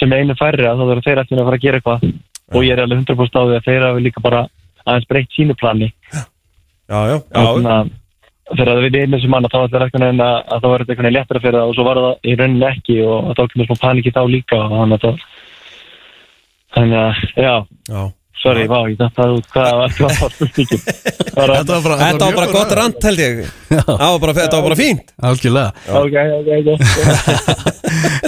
sem einu færri að þá verður þeirra eftir að fara að gera eitthvað. Og ég er alveg 100% á því að þeirra hafi líka bara aðeins breytt sínu plani. Já, já, já, Þannig að við erum sem manna þá ætlar ekki að, að það var eitthvað eitthvað léttra fyrir það og svo var það í rauninni ekki og þá kemur smá paniki þá líka að þannig að, já, já. Sorry, vá, ég datt það út. Hvað var hvað var Þetta var bara, Þetta var bara gott rand held ég. Það var bara, þetta var bara fínt. Algjörlega. Ok, ok, ok.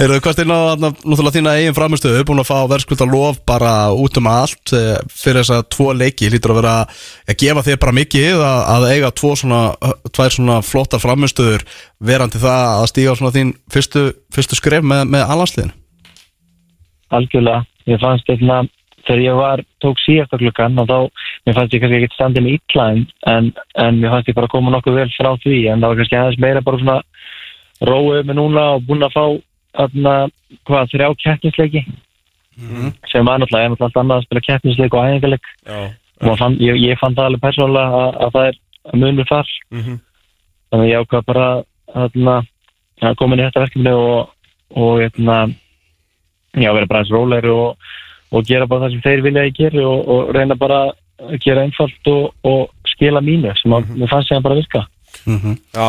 Eru hvað styrna á þarna, náttúrulega þína eigin framistöðu búin að fá verðskulda lof bara út um allt eh, fyrir þess að tvo leiki. Lítur að vera að gefa þér bara mikið að, að eiga tvo svona, tvær svona flottar framistöður verandi það að stíga á svona þín fyrstu, fyrstu skref með, með allansliðin algjörlega, ég fannst einna þegar ég var, tók síðasta klukkan og þá, mér fannst ég kannski ekki standið með illa en, en, mér fannst ég bara koma nokkuð vel frá því, en það var kannski aðeins meira bara svona róið með núna og búin að fá aðna, hvað, þrjá keppnisleiki? Sem var náttúrulega, ég er náttúrulega allt annað að spila keppnisleik og æfingarleik. Já, og fann, ég, ég fann það alveg persónulega að, að það er munur þar. Mhm, þannig að ég ákvað bara aðna, að koma inn í þetta verkefni og, og aðna, já, vera bara eins rólegri og, og gera bara það sem þeir vilja að ég geri og, og reyna bara að gera einfalt og, og skila mínu sem að mér fannst ég bara virka. Já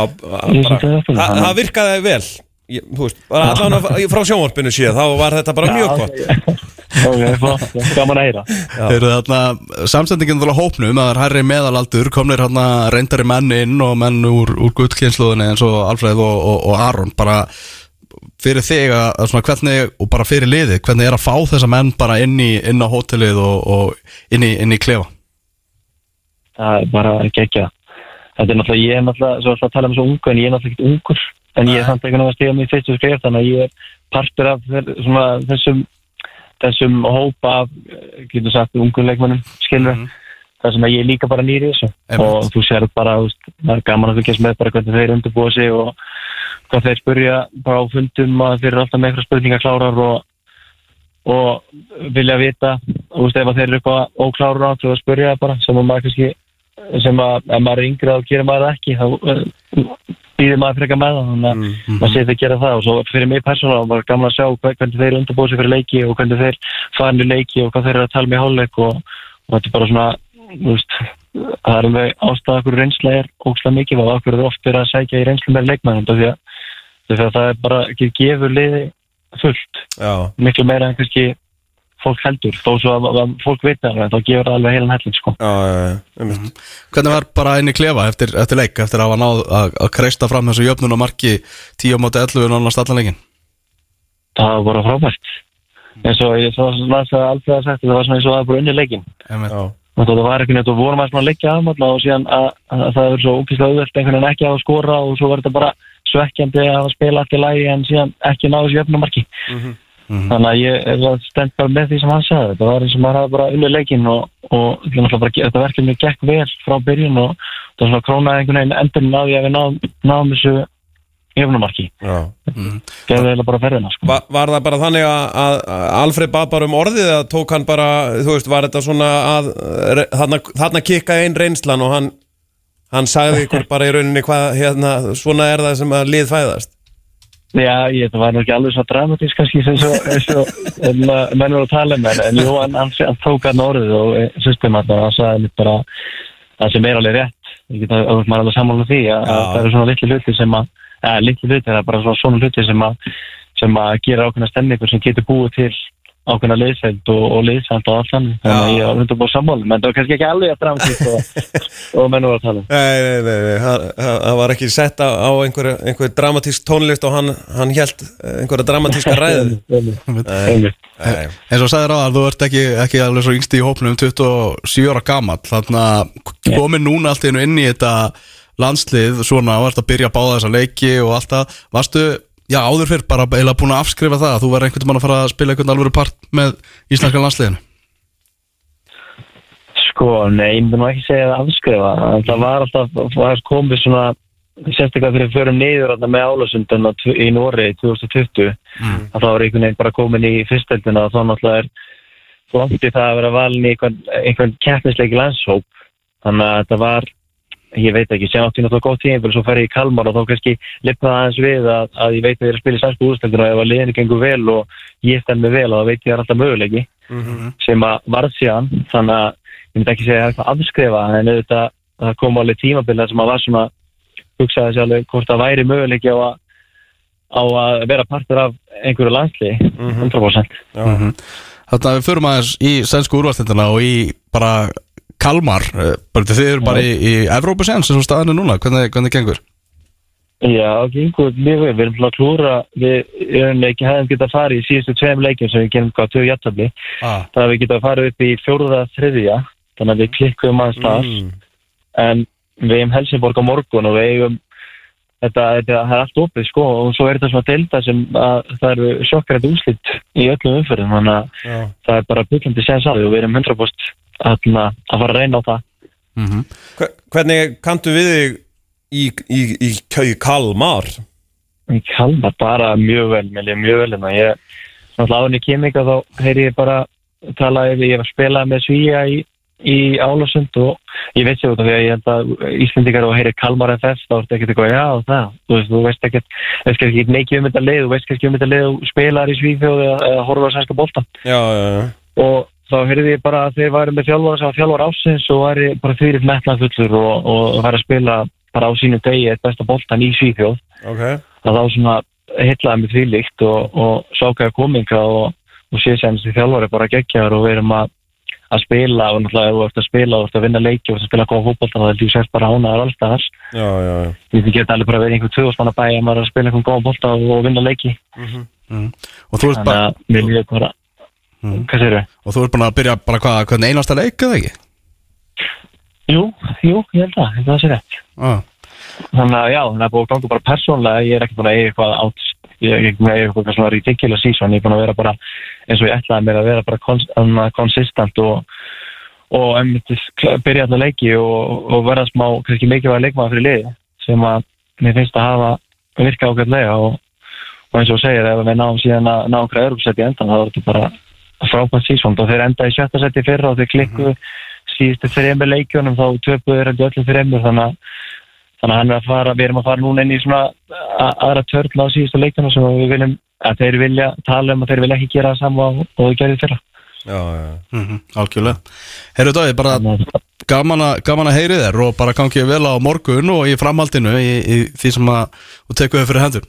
Ég bara, sé það það, virkaði vel. Ég, veist, bara allan frá sjónvarpinu síðan Þá var þetta bara mjög gott. <laughs> Ok, flott, gaman að heyra. Eru þarna samsendingin þarna hópnum að það er hærri meðalaldur komnir þarna reyndari menn inn og menn úr, úr guttkynsluðinni eins og Alfreð og, og, og Aron. Bara fyrir þig að, að svona hvernig og bara fyrir liðið, hvernig er að fá þessa menn bara inn í, inn á hótelið og, og inn í, inn í klefa? Það er bara ekki ekki þetta er náttúrulega, ég er náttúrulega svo að tala um svo ungu en ég er náttúrulega ekkert ungur. En ég er samt ekki náttúrulega að stiga mér fyrstu skrif þannig að ég er partur af svona, þessum þessum hópa af, getur sagt, ungu leikmennum skilur Mhm. það sem að ég er líka bara nýri í þessu. Einmitt. og þú sér bara, þú veist, það er gaman að fylgjast með bara hvernig þeir undirbúa sig og hvað þeir spurja bara á fundum að þeir eru alltaf með eitthvað spurningar klárar og, og vilja vita og þú veist, ef að þeir eru eitthvað óklárar á þá spurja bara sem að maður kannski sem að ef maður er yngri þá gerir maður ekki þá býðir maður frekar með það þannig að maður sé þetta gera það. Og svo fyrir mig persónulega var gaman að sjá hve- hvernig þeir undirbúa sig fyrir leiki og hvernig þeir í leiki og hvað þeir eru að tala með hálfleik og, og þetta er bara svona veist, það er alveg ástæða okkur reynsla er ógslag mikið og okkur er oft verið að sækja í reynslu með leikmæðum því að, að það er bara ekki gefur liði fullt. Já, miklu meira en kannski fólk heldur. Þó svo að, að fólk veit það alveg, þá gefur það alveg heilan helling sko. já, já, já, einmitt. Hvernig var bara inn í klefa eftir, eftir leik eftir að hafa náð að, að kreista fram þessu jöfnun og marki 10 á móti 11 nánast allan leikin það var bara frábært. Eins og ég svo las að alveg að sagt það var svona eins og það var bara unni leikin og það var ekki neitt og vorum að leikja afmála og síðan að, að, að það er svo ókýrslega auðvelt einhvern veginn ekki að skora og svo var þetta bara svekkjandi að hafa spila allt í lagi en síðan ekki náðu þessu jöfnumarki Mhm. þannig að ég er stend bara með því sem hann sagði þetta var eins og maður hafa bara unni leikin og, og bara, þetta verkefni gekk vel frá byrjun og, það var svona krónaði einhvern veginn endurinn að því að við náðum, náðum þessu jöfnumarki Já. gerði eiginlega bara ferðina sko. Va, Var það bara þannig að, að að Alfred bað bara um orðið eða tók hann bara, þú veist, var þetta svona að þarna, þarna kikkaði einn reynslan og hann hann sagði ykkur bara í rauninni hvað hérna, svona er það sem að lið fæðast. Já, ég, það var nú ekki alveg svo dramatísk kannski sem svo, uh, menn voru að tala um en, en jú, hann, hann, hann tók hann orðið og systemat og hann sagði mér bara það sem er alveg rétt. Ég get að, að maður alveg sammála því að, að það eru svona litli hluti sem að eða, litli hluti, það er bara svona hluti sem að sem að gera ákveðna stemningur sem getur búið til ákveðna liðseld og, og liðseld og allt þannig þannig að ég var hundur búið sammála menn það var kannski ekki alveg að dramatísk og, <laughs> og menn voru að tala um. Nei, nei, nei, nei. Það, það var ekki sett á á einhver, einhver dramatísk tónlist og hann, hann held einhverja dramatíska <laughs> eins og sagðir á að þú ert ekki, ekki alveg svo yngsti í hópnum 27 ára gamall. Þannig að komin núna allt einu inn í þetta landslið svona og ert að byrja að báða þessa leiki og allt það. Varstu, já áður fyrr bara eða búin að afskrifa það að þú verður einhvern veginn að fara að spila einhvern alvöru part með íslenska landsliðinu. Sko, nei, ég myndi nú ekki segja að afskrifa. Það var alltaf, var komið svona sérstaklega fyrir að förum niður með álasundan í Nóri 2020 að það var einhvern veginn bara komin í fyrsteldina og þá náttúrulega er í það að vera valin í einhvern, einhvern keppnisleiki landshóp. Þannig að þetta var ég veit ekki, sem átti náttúrulega góð tíma svo fer ég í Kalmar og þá kannski lifnaði aðeins við að, að ég veit að ég er að spila í sænsku úrstöldinu og ef að liðinu gengur vel og ég stend mig vel og þá veit ég að það er alltaf möguleiki sem að varð síðan. Þannig að ég myndi ekki segja að það er eitthvað afskrifa en auðvitað það kom alveg tímabilið sem að var svona hugsaði sér alveg hvort það væri möguleiki á að, á að vera partur af einhverju landsli 100% Mhm. Þannig að við förum aðeins í sænsku úrvastendina og í bara Kalmar, eh, þið eru bara í, í Evrópusens eins og staðinu núna, hvernig, hvernig gengur? Já, gengur mjög vel, við erum að klúra við erum ekki hefðum getað farið í síðustu tveim leikjum sem við gerum gáð tögu jættabli Ah. það að við getað farið upp í fjóruða þriðja þannig að við klikkum aðeins þar Mm. en við eigum Helsingborg á morgun og við eigum þetta, þetta það er allt opið sko og svo er þetta svona delta sem að það eru sjokkrætt úslit í öllum umfyrir þannig að Já. það er bara byggandi séns að því og við erum 100% að, að fara að reyna á það Mm Hve- Hvernig kanntu við þig í, í, í, í Kalmar? Ég kalma bara mjög vel, mjög vel hérna. Ég, náttúrulega áður en ég kem ykkar þá heyri ég bara tala yfir, ég var að spila með Svíja í, í Álasund og ég veit sér út af því að ég held að Íslendingar og heyri Kalmar FF þá ertu ekkert eitthvað, já það, þú veist, þú veist ekkert, veist ekki neikið um þetta leið, þú veist kannski um þetta leið og spilar í Svíþjóð eða, á sænska bolta Já, já, já. og þá heyrði ég bara að þeir væri með þjálfara sem var þjálfara ásins og væri bara þvíritt metnað fullur og, og væri að spila bara á sínu degi eitt besta boltan í Svíþjóð. Ok. að þá svona hitlaði mig þvílíkt og, og sákaði kominga og, og sé sem þessi þjálfari bara geggjaður og við erum að, að spila og náttúrulega ef þú ert að spila og þú ert að vinna leiki og þú ert að spila góða fótbolta þá er þú sérst bara ánaðar alltaf já. því geta alveg bara verið einhver tvöðusmanna bæ að maður er að spila einhvern góða bolta og, vinna leiki. Og þú ert bara, að bara hvað sér við? og þú ert bara að byrja bara hvað, hvernig einasta leik eða ekki? Jú, jú, ég held að, að það sé rétt Ah. þannig að já, það er búið að ganga bara persónlega ég er ekki búin að eiga eitthvað átt ég er ekki búin að eiga eitthvað svona ridiculous season ég er búin að vera bara, eins og ég ætlaði mér að vera bara kons konsistent og og byrja alltaf leiki og, og verða smá, kannski mikilvæg leikmaður fyrir liði sem að mér finnst að hafa virka ákveðlega og, og eins og segir, ef við náum síðan að ná okkur Europasæti í endan, þá er þetta bara frábært sísón og þeir enda í sjötta seti fyrra og þeir klikku síðustu þreymur leikjunum þá töpuðu þeir öllum þreymur þannig að þannig að hann er að fara, við erum að fara núna inn í svona aðra törn á síðustu leikjunum sem við viljum, að þeir vilja tala um að þeir vilja ekki gera það sama og, og þau gerði fyrra. Já, já. Mm Algjörlega. Herru Dói, bara gaman að, gaman að heyri þér og bara gangið vel á morgun og í framhaldinu í, í því sem að þú tekur þau fyrir hendur.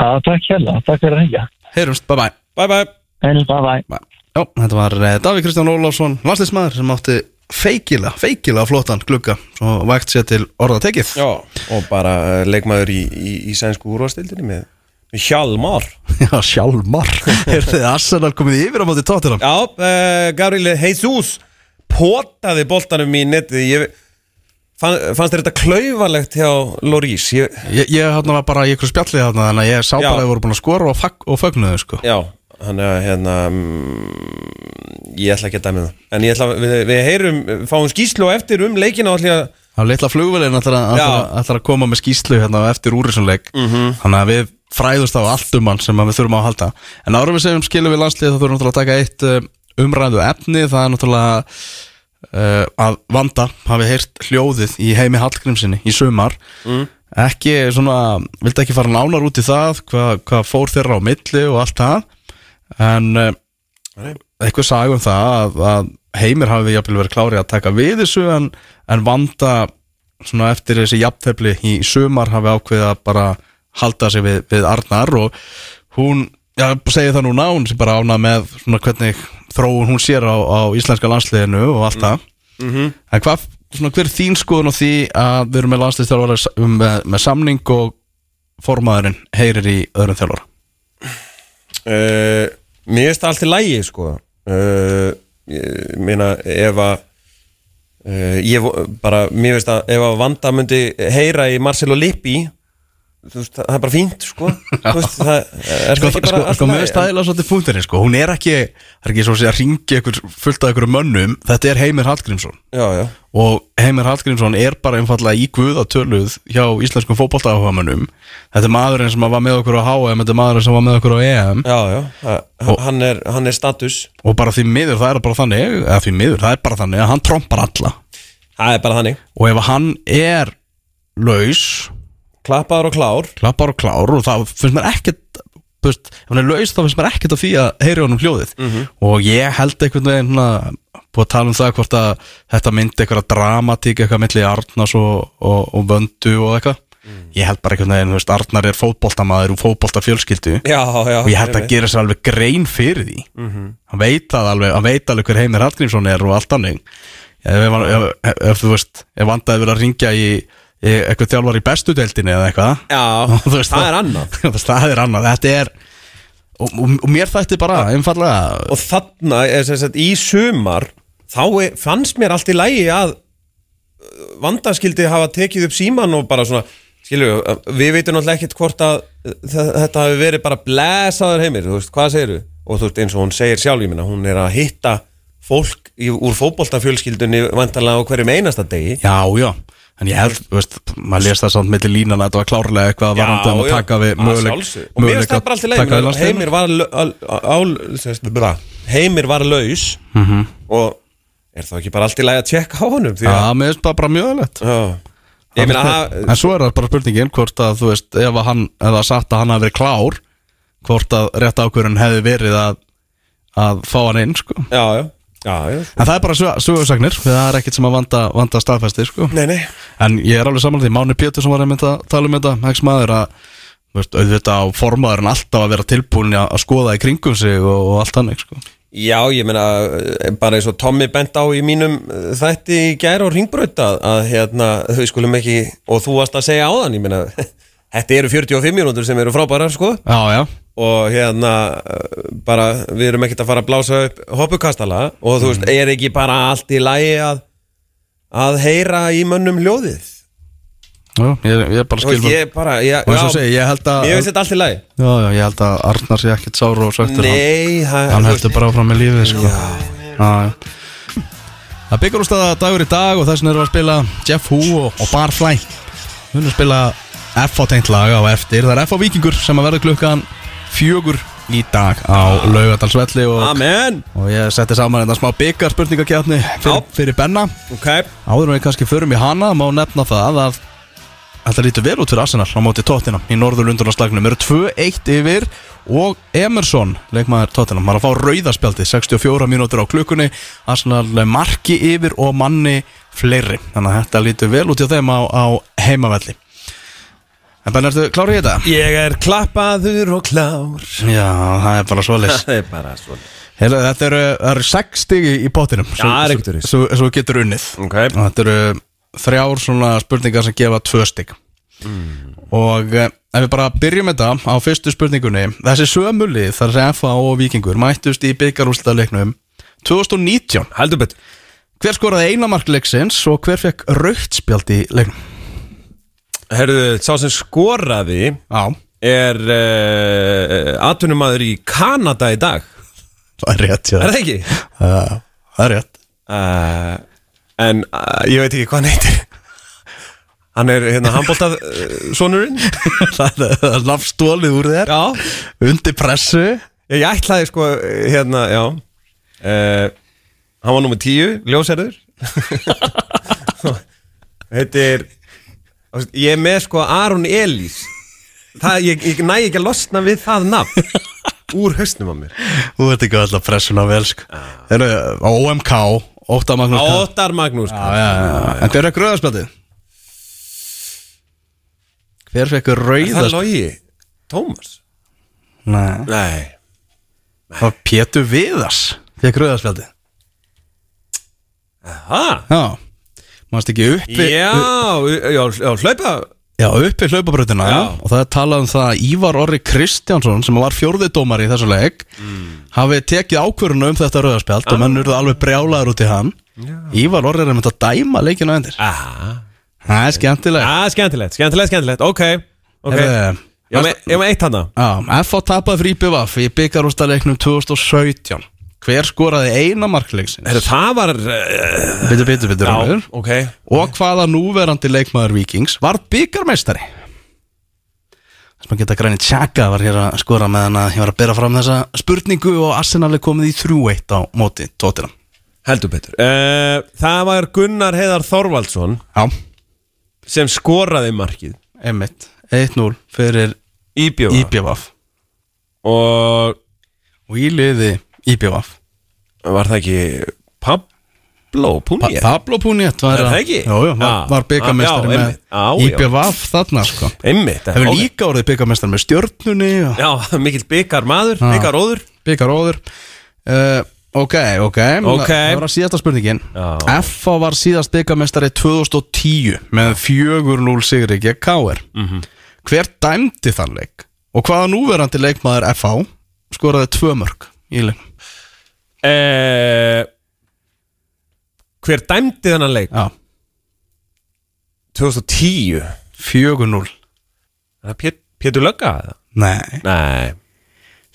Að takk hérna, takk fyrir að hengja. Heyrumst, bye bye Bye, bye. Einnig, bye bye Já, þetta var eh, Davík Kristján Ólafsson, landslismæður sem átti feikilega, feikilega flottan glugga svo vægt sér til orða tekið Já, og bara uh, leikmaður í, í, í sænsku úrvastildinni með, með Hjalmar. <laughs> Já, sjálfmar <laughs> Er þið Arsenal komið yfir á móti tóttunum? Já, uh, Gabriel Jesus potaði boltanum í netið. Ég, fann, fannst þetta klauvalegt hjá Lorís? Ég, Ég, ég var bara í ykkur spjallið þarna þannig að ég sá Já. bara að þið voru búin að skora og, og fögnuðu sko já, hann er hérna, mm, ég ætla ekki að dæmi það. En ég ætla, við, við heyrum, fáum skýslu á eftir um leikina og ég að á litla flugvelin að, ætlar, að, ætlar að koma með skýslu hérna eftir úrisunleik Mhm. þannig að við fræðust á allt um hann sem að við þurfum að halda. En árum við segjum skilum við landslið þá þurfum við náttúrulega að taka eitt uh, umræðu efni. Það er náttúrulega uh, að Vanda. Hafi heyrt hljóðið í heimi Hallgrímsinni í sumar. Mm. ekki svona, vildi ekki fara nánar út í það hvað hva fór þeirra á milli og allt það en uh, Nei. eitthvað sagum það að, að heimir hafi jafnvel verið klárið að taka við þessu en, en Vanda svona eftir þessi jafntefli í sumar hafi ákveðið að bara halda sig við, við Arnar og hún, já, segi það núna hún sé bara ánað með svona hvernig þróun hún sér á, á íslenska landsliðinu og allt það Mhm. en hvað, svona hver er þín skoðun á því að við erum með landsliðstjálfara með, með samning og formaðurinn heyrir í öðrum þjálfara uh, Mér finnst það allt í lægi sko. Uh, Ég meina ef að uh, ég bara, mér finnst að ef að Vanda myndi heyra í Marcelo Lippi veist, það er bara fínt sko. <laughs> Veist, það er Sko, ekki sko, sko það eiginlega svolítið punkturinn sko. hún er ekki, það er ekki svo að ringi ykkur fullt af ykkur mönnum, þetta er Heimir Hallgrímsson. Já, já, og Heimir Hallgrímsson er bara einfallega í guðatöluð hjá íslenskum fótboltaáhugamönnum. Þetta er maðurinn sem var með okkur á HM þetta er maðurinn sem var með okkur á EM já, já. Það- hann, er, hann er status. Og bara því miður, það er bara þannig eða því miður, það er bara þannig að hann trompar alla. Það er bara þannig. Og ef hann er laus Klappaður og klár. Klappar og klár og það finnst mér ekkert veist, ef hann er laus þá finnst mér ekkert af því að heyri honum hljóðið. Og ég held einhvern veginn svona, búið að tala um það hvort að þetta myndi eitthvað dramatík eitthvað milli Arnars og, og, og Vöndu og eitthvað. Ég held bara einhvern veginn, veist, Arnar er fótboltamaður og já og ég held að gera sér alveg grein fyrir því. Hann veit alveg, hann veit alveg hver Heimir Hallgrímsson er og allt annað ef, ef, ef, ef, þú veist, ef vandaði verið að ringja í, í eitthvað þjálfar í bestu deildinni eða eitthvað? Já, <laughs> Þú veist það er annað. <laughs> Þú það er annað, þetta er og, og, og mér þætti bara einfallega Og þarna, sem sagt, í sumar Þá er- fannst mér allt í lægi að Vanda skildi hafa tekið upp síman og bara svona Skilju, við veitum náttúrulega ekkert hvort að þe- Þetta hafi verið bara blæsaður heimir Þú veist, hvað segirðu? Og þú veist, eins og hún segir sjálf, ég minna Hún er að hitta fólk í, úr fótboltafjölskyldunni Vantarlega á hverjum einasta degi. Já, já, en ég held, veist maður lést það samt milli línana, þetta var klárlega eitthvað um að já, taka við að möguleik. Og mér finnst það bara allt í taka við leið. Heimir var al- sagt. Heimir var laus Mhm. Og er þá ekki bara allt í leið að tjekka á honum Já, að mér finnst það bara mjög að En svo er það bara spurningin hvort að, þú veist, ef að hann ef það satt að hann hafi verið klár hvort að rétt ákvörðun hefði verið að að fá hann inn, sko Já, já, já, já En það er bara sögursagnir, það er ekkert sem að vanda, vanda staðfæsti, sko. Nei, nei. En ég er alveg saman því, Máni Pétursson var einmitt að tala um þetta, ekki maður að veist, auðvitað á formaðurinn alltaf að vera tilbúin að skoða í kringum sig og, og allt þannig, sko. Já, ég meina bara eins og Tommy bent á í mínum þætti í gær og ringbraut að, að hérna, þau skulum ekki og þú varst að segja á þann, ég meina Þetta eru 45 mínútur sem eru frábærar, sko. Já, já, og hérna eh, bara við erum ekkert að fara að blása upp hoppukastala. Og þú veist, er ekki bara allt í lagi að að heyra í mönnum ljóðið? Já ég, ég bara skil veist, ég bara, ég, Og eins og segi, ég held að ég veist þetta allt í lagi. Já, já, ég held að Arnar sé ekkert sár og söktur Nei, það Hann heldur bara áfram með lífið, sko. Já, já Það byggur úrstæða dagur í dag og þess vegna erum við að spila Jeff Hu og, og Barfly. Við erum að spila F á tengt lag á eftir. Það er F á Víkingur sem að verða klukkan fjögur í dag á Laugadalsvelli og, Amen. og ég setti saman þetta smá byggar spurningakjarni fyrir, fyrir Benna. Ok, Áður en við kannski förum í hana má nefna það að Þetta lítur vel út fyrir Arsenal á móti Tottenham í Norðurlundunarslagnum eru 2-1 yfir og Emerson, leikmaður Tottenham var að fá rauðaspjaldi 64 mínútur á klukkunni. Arsenal marki yfir og manni fleiri. Þannig að þetta lítur vel út hjá þeim á, á heimavelli En Ben, ertu klár í þetta? ég er klappaður og klár. Já, það er bara svoleiðis. <laughs> Það er bara svona Heyrðu, Þetta eru, eru 6 stigi í pottinum. Já, það er ekkert öðruvísi. Svo, svo getur unnið. Ok, og þetta eru þrjár svona spurningar sem gefa tvö stygg og eh, ef við bara byrjum þetta á fyrstu spurningunni. Þessi sömulið þar sem FA og Víkingur mættust í byggarúslitaleiknum 2019 heldur betur. Hver skoraði eina mark leiksins og hver fekk raukt spjald í leiknum Herðu, sá sem skoraði Já, er uh, atvinnumæður í Kanada í dag. Það er rétt já. Er það ekki? Já, það er rétt. Uh, en uh, ég veit ekki hvað hann heitir. Hann er hérna handbóltað sonurinn. <laughs> Það er nafnstólið úr þér. Já. Undir pressu. Ég, ég ætlaði sko, hérna, já. Uh, Hann var nummer tíu, ljósærður <laughs> Heitir Ég er með sko Aron Elís það, ég, ég næ ekki að losna við það nafn Úr hausnum á mér Þú veit ekki alltaf pressuna vel sko. Þeir eru á OMK Óttar Magnús Karl. Óttar Magnús Já, já, já. En hver er gröðarspjaldið? Hver fekk Það er rauðast? logi Tómas Nei, Nei það var Pétur Viðars Fekk rauðarspjaldið Ha? Já Manst ekki uppi Já, já, já, hlaupa. Já, uppi hlaupabröðina Já. Og það er talað um það að Ívar Orri Kristjánsson Sem var fjórði dómari í þessu leik Hafi tekið ákvörðuna um þetta rauðarspjald Og menn urðu alveg brjálaður út í hann. Ívar Orri er með að dæma leikinu endir Aha. Það er skemmtilegt. Já, skemmtilegt, skemmtilegt, skemmtilegt. Ok, ok. Heyrðu, Ég var með- eitt hana Já, F.A. tapaði fyrir IPVF í byggarústaleiknum 2017 Hver skoraði eina markleiksins? Heru, Það var uh, Bitur, bitur, bitur Já, Rúnar. ok. Og hvaða núverandi leikmaður Vikings var byggarmeistari? Þess maður geta grænið tjaka var hér að skora meðan að ég var að bera fram þessa spurningu og Arsenal er komið í 3-1 á móti tóttina Heldur betur. Uh, Það var Gunnar Heiðar Þorvaldsson Já, sem skoraði markið. Einmitt. 1-0 fyrir Íbjóða IPVF Og og í liði IPVF var það ekki Pablo Pa Punier Pablo Puniet var, var, Já. var byggarmeistari Já, með einmitt. Já, já. IPVF þarna sko Einmitt Hefur líka orðið byggarmeistari með stjörnunni og Já, <laughs> mikill byggar maður, Já. byggar óður byggaróður uh, Ok, ok, Ok. Það var síðasta spurningin. FA var síðast byggarmeistari 2010 með 4-0 sigri gegn KR Mhm. Hver dæmdi þann leik? Og hvaða núverandi leikmaður FA skoraði tvö mörg í leik? Uh, Hver dæmdi þennan leik? Já, 2010 4-0 Það er Pét- Pétur Lögga eða? Nei, Nei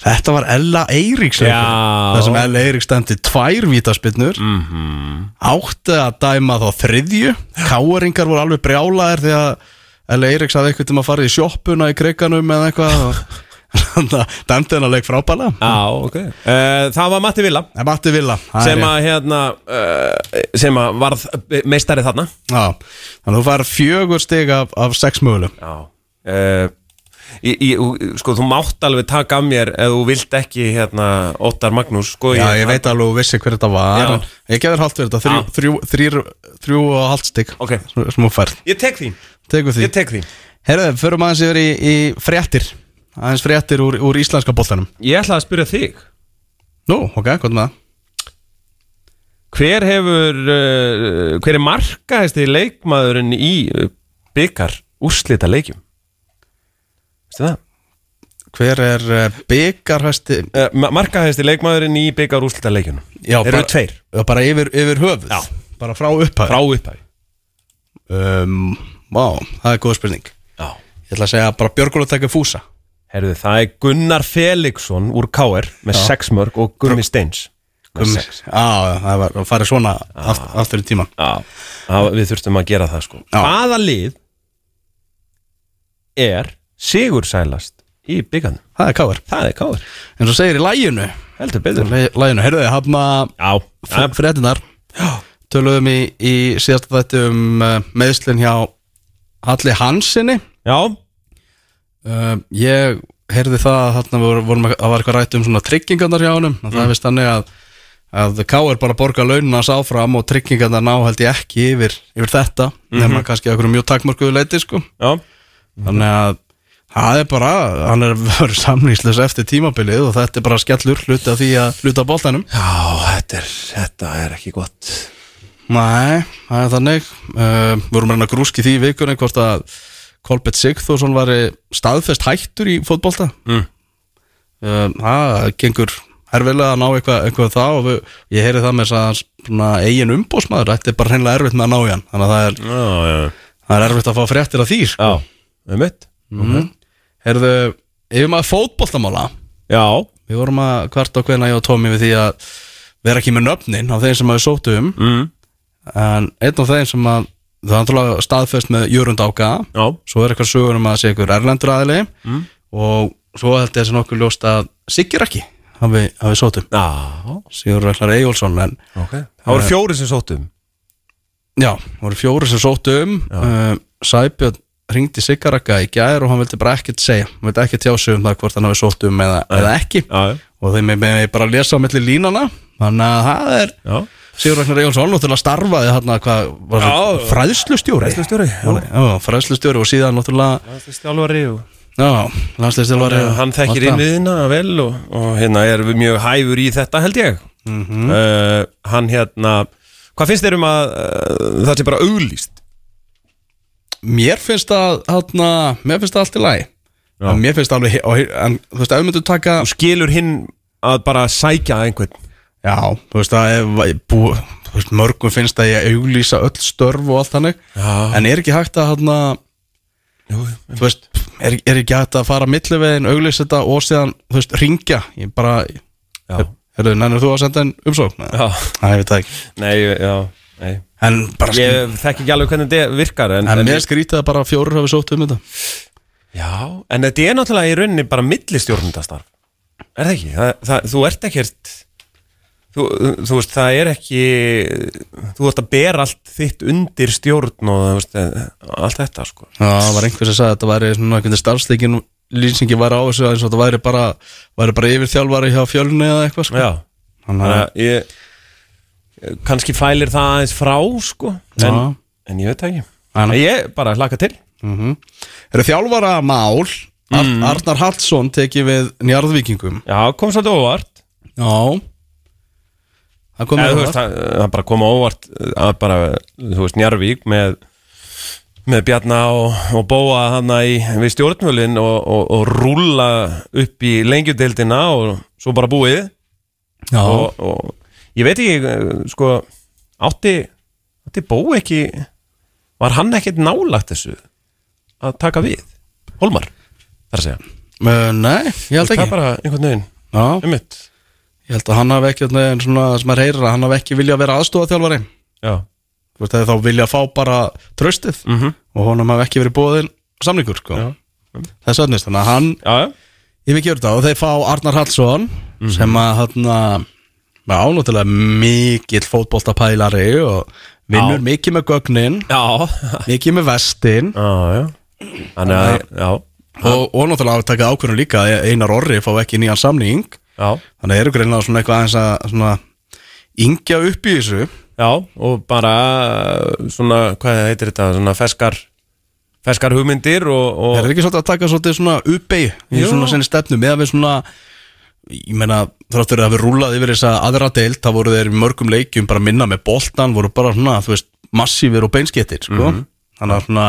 þetta var Ella Eiríks Já. Það sem Ella Eiríks dæmdi tvær vítaspinnur mm -hmm. átti að dæma þá þriðju Káeringar voru alveg brjálaðir því að L.A. Eiríks hafði eitthvað til að fara í sjoppuna í kreikanum eða eitthvað og <laughs> dæmdi hennar leik frábæla Já, ok. Uh, Það var Matti Villa. Matti vilja sem að hérna uh, sem að varð meistari þarna. Já, þannig að þú fær fjögur stig af, af sex mögulegum Já. Uh, í, í, Sko, þú mátt alveg taka af mér ef þú vilt ekki hérna Óttar Magnús sko, Já, ég veit alveg vissi hver þetta var Ég gefur hálft fyrir þetta, þrjú, þrjú, þrjú, og hálft stig. Ok. sem sem þú færð Ég tek því, ég tek því Herðu, förum aðeins yfir í, í fréttir aðeins fréttir úr, úr íslenska boltanum. Ég ætla að spyrja þig. Nú, ok, hvað með það? Hver hefur uh, hver er markaðist leikmaðurinn í uh, byggar úrslita leikjum? Veistu það? Hver er uh, byggarhæsti Uh, markaðist leikmaðurinn í byggar úrslita leikjum Já, Eru bara- tveir? Já, bara yfir, yfir höfuð. Já. Bara frá upphæð frá upphæði um, Vá, það er góð spurning. Já. Ég ætla að segja bara Björgóla tekja fúsa Herðu, það er Gunnar Felixson úr KR með Já. sex mörg og Gummi Steins um, sex. Já, það var að fara svona aft, aftur í tíman Já, það, við þurftum að gera það sko. Já. Hvaða lið er sigursælast í byggarnum? Það er káir Það er KR En svo segir í læginu Heldur betur. Læginu, heyrðu þið, hafna Já, já, fréttinar Töluðum í, í síðasta þætti um uh, meðslinn hjá Halli Hansinni já, uh, Ég heyrði það að þarna voru, vorum að, að var eitthvað rætt um svona tryggingarnar hjá honum og það er vist þannig að að K.R. bara borga launina sá fram og tryggingarnar ná held ég ekki yfir, yfir þetta nema kannski okkur mjög takmörkuðu leiti sko. Já. Þannig að það er bara, hann er <laughs> verið samlýslis eftir tímabilið og þetta er bara skellur hluti af því að hluta boltanum. Já, þetta er, þetta er ekki gott. Nei, það er þannig. Uh, vorum reyna grúski því vikunni hvort að Kolbett Sigþórsson var staðfest hættur í fótbolta Mm. uh, það gengur erfilega að ná eitthvað, eitthvað það og við, ég heyri það með svona eigin umbósmaður, þetta er bara hreinlega erfitt með að ná í hann þannig að það er, Já, já, það er erfitt að fá fréttir af því sko. já, um mitt mm. Heyrðu, yfir maður fótboltamála Já, við vorum að hvart og hvena ég og Tómi við því að vera ekki með nöfnin á þeim sem að við sóttum mm. en einn af þeim sem að það er náttúrulega staðfest með Jörund Áka Já, svo er eitthvað sögur um að sé ykkur erlendur aðili. Mm. og svo held ég þessi nokkuð ljóst að Siggir ekki hafi, hafi sótum Sigur Ragnar Eyjólfsson en ok. Það voru fjóri sem sóttum já, það voru fjóri sem sótum uh, Sæbjörn ringdi Siggarakka í gær og hann vildi bara ekkert segja. Hann vildi ekkert tjá sig um það hvort hann hafi sótum eða, eða ekki. Já, og þeim er bara að lesa á milli línana þannig að það er já Sigur Ragnar Eyjólfsson náttúrulega starfaði hérna hvað var það, fræðslustjóri? Fræðslustjóri, já. fræðslustjóri og síðan náttúrulega Það er stjálfari og já, landsliðstjálfari Hann þekkir innviðina vel og, og hérna er mjög hæfur í þetta held ég. Mhm. uh, Hann hérna Hvað finnst þér um að uh, það sé bara auglýst? mér finnst það hérna, mér finnst það allt í lagi. Mér finnst það alveg og, en þú veist, við myndum taka Þú skilur hinn að bara sækja einhvern já, þú veist að ef, bú, þú veist, mörgum finnst að ég auglýsa öll störf og allt þannig Já, en er ekki hægt að hérna, jú, þú veist, er, er ekki hægt að fara millivegin, auglýsa þetta og síðan þú veist, ringja, ég bara já, Herðu, nennir þú að senda en umsókn? já. Það ég veit það ekki. Nei, já, nei. En bara Ég þekki ekki alveg hvernig þetta virkar En, En en mér skrítið að bara fjórir hafi sótt um þetta. Já, en þetta er náttúrulega í rauninni bara millistjórnundastarf Er það ekki? Það, það, þú ert ekkert þú, þú veist, það er ekki Þú ert að bera allt þitt undir stjórn og veist, allt þetta sko. Já, það var einhver sem sagði að þetta væri svona einhvern starfsleikin lýsingi væri á þessu og þetta væri bara, væri bara yfir þjálfari hjá fjölni eða eitthvað sko. Já, Þannig að að ég kannski fælir það aðeins frá sko en, en ég veit það ekki. Nei. Ég bara hlaka til. Mm eru þjálfara mál? Mm. Arnar Hallsson tekið við njarðvíkingum. Já, kom svolítið óvart. Já Það kom með veist, það. það, það bara koma óvart að bara, þú veist, Njarvík með, með Bjarna og, og Bóa hana í, við stjórnvölin og, og, og rúlla upp í lengjudeildina og svo bara búið. Já, og, og ég veit ekki, sko átti, átti Bóa ekki var hann ekkert nálagt þessu að taka við? Holmar, þar að segja. Uh, Nei, ég held það ekki. er bara einhvern veginn, Já, um mitt ég held að hann hafi ekki svona sem er heyrir að hann hafi ekki vilja vera aðstofa þjálfari Já, Þú veist, þegar þá vilja fá bara tröstið mhm, og honum hafi ekki verið bóðin samningur sko. Þess vegna þannig að hann já, já, ég vil gera þetta og þeir fá Arnar Hallsson sem að hann ánútilega mikill fótboltapælari og vinnur mikið með gögnin já, mikið með vestin. Já, já. Þannig að, já, og, og náttúrulega að taka ákvörðun líka að Einar Orri fá ekki nýjan samning já þannig að eru greinlega svona eitthvað aðeins að svona yngja upp í þessu Já, og bara svona, hvað heitir þetta, svona feskar feskar hugmyndir og, og Það er ekki svolítið að taka svolítið svona uppey í Jú. svona sinni stefnu með að við svona ég meina þráttur að við rúlað yfir þessa aðra deild, það voru þeir í mörgum leikjum bara minna með boltan, voru bara svona þú veist, massífir og beinskettir sko. Mhm. þannig að svona,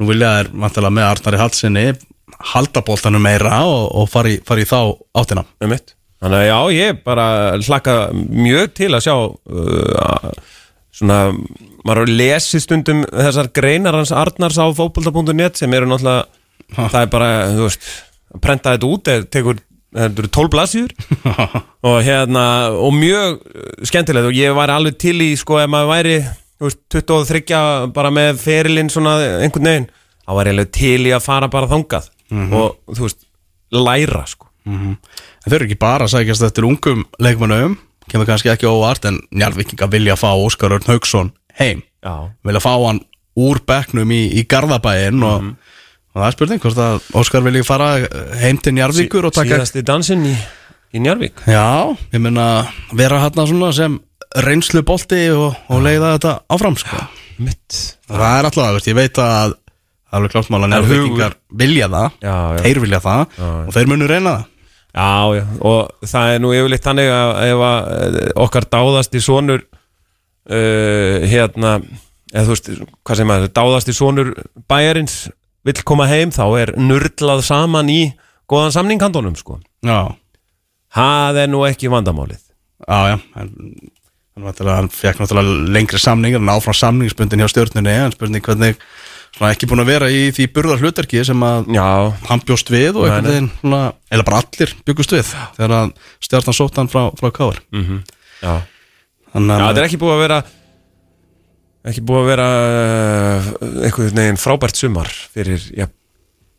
nú vilja þær með Arnari Hallsinni halda boltanum meira og, og fara í, fara í þá áttina með mitt Þannig að já, ég bara hlakka mjög til að sjá uh, svona, maður lesi stundum þessar greinar hans Arnars á fótbolta.net sem eru náttúrulega, það er bara, þú veist að prenta þetta út, eða tekur þetta eru 12 blaðsjur og hérna, og mjög skemmtilegt. Og ég var alveg til í, sko, ef maður væri þú veist, 23 bara með ferilinn svona einhvern veginn þá var ég alveg til í að fara bara þangað og þú veist, læra, sko En þau eru ekki bara að sækjast eftir ungum leikmannum, kemur kannski ekki óvart en Njarðvíkinga vilja fá Óskar Örn Haugsson heim, Já, vilja fá hann úr bekknum í, í Garðabæin og, og það er spurning hvort að Óskar vilja fara heim til Njarðvíkur og taka síðasti dansinn í, í Njarvík Já, ég meina vera hann svona sem reynslu bolti og, og leiða þetta áfram sko. mitt það er alltaf, veist, ég veit að það er alveg klátt mál að Það Njarðvíkingar vilja það, Já, já. þeir vilja það já. og þeir munu reyna það Já, já, og það er nú yfirleitt þannig að ef að eh, okkar dáðasti sonur uh, hérna eða þú veist, hvað segir maður dáðasti sonur bæjarins vill koma heim, þá er nurlað saman í góðan samninghandunum sko. Já, það er nú ekki vandamálið já, já en, hann, náttúrulega- hann fekk náttúrulega lengri samning hann áfram samningsbundin hjá stjórnunni en spurning hvernig, svona ekki búin að vera í því burðar hlutarki sem að Já, hann bjóst við og einhvern veginn svona, eða bara allir byggust við þegar að stjórnan sótt hann frá, frá káar mm já. Þannig að þetta er ekki búið að vera ekki búið að vera uh, einhvern veginn frábært sumar fyrir ja,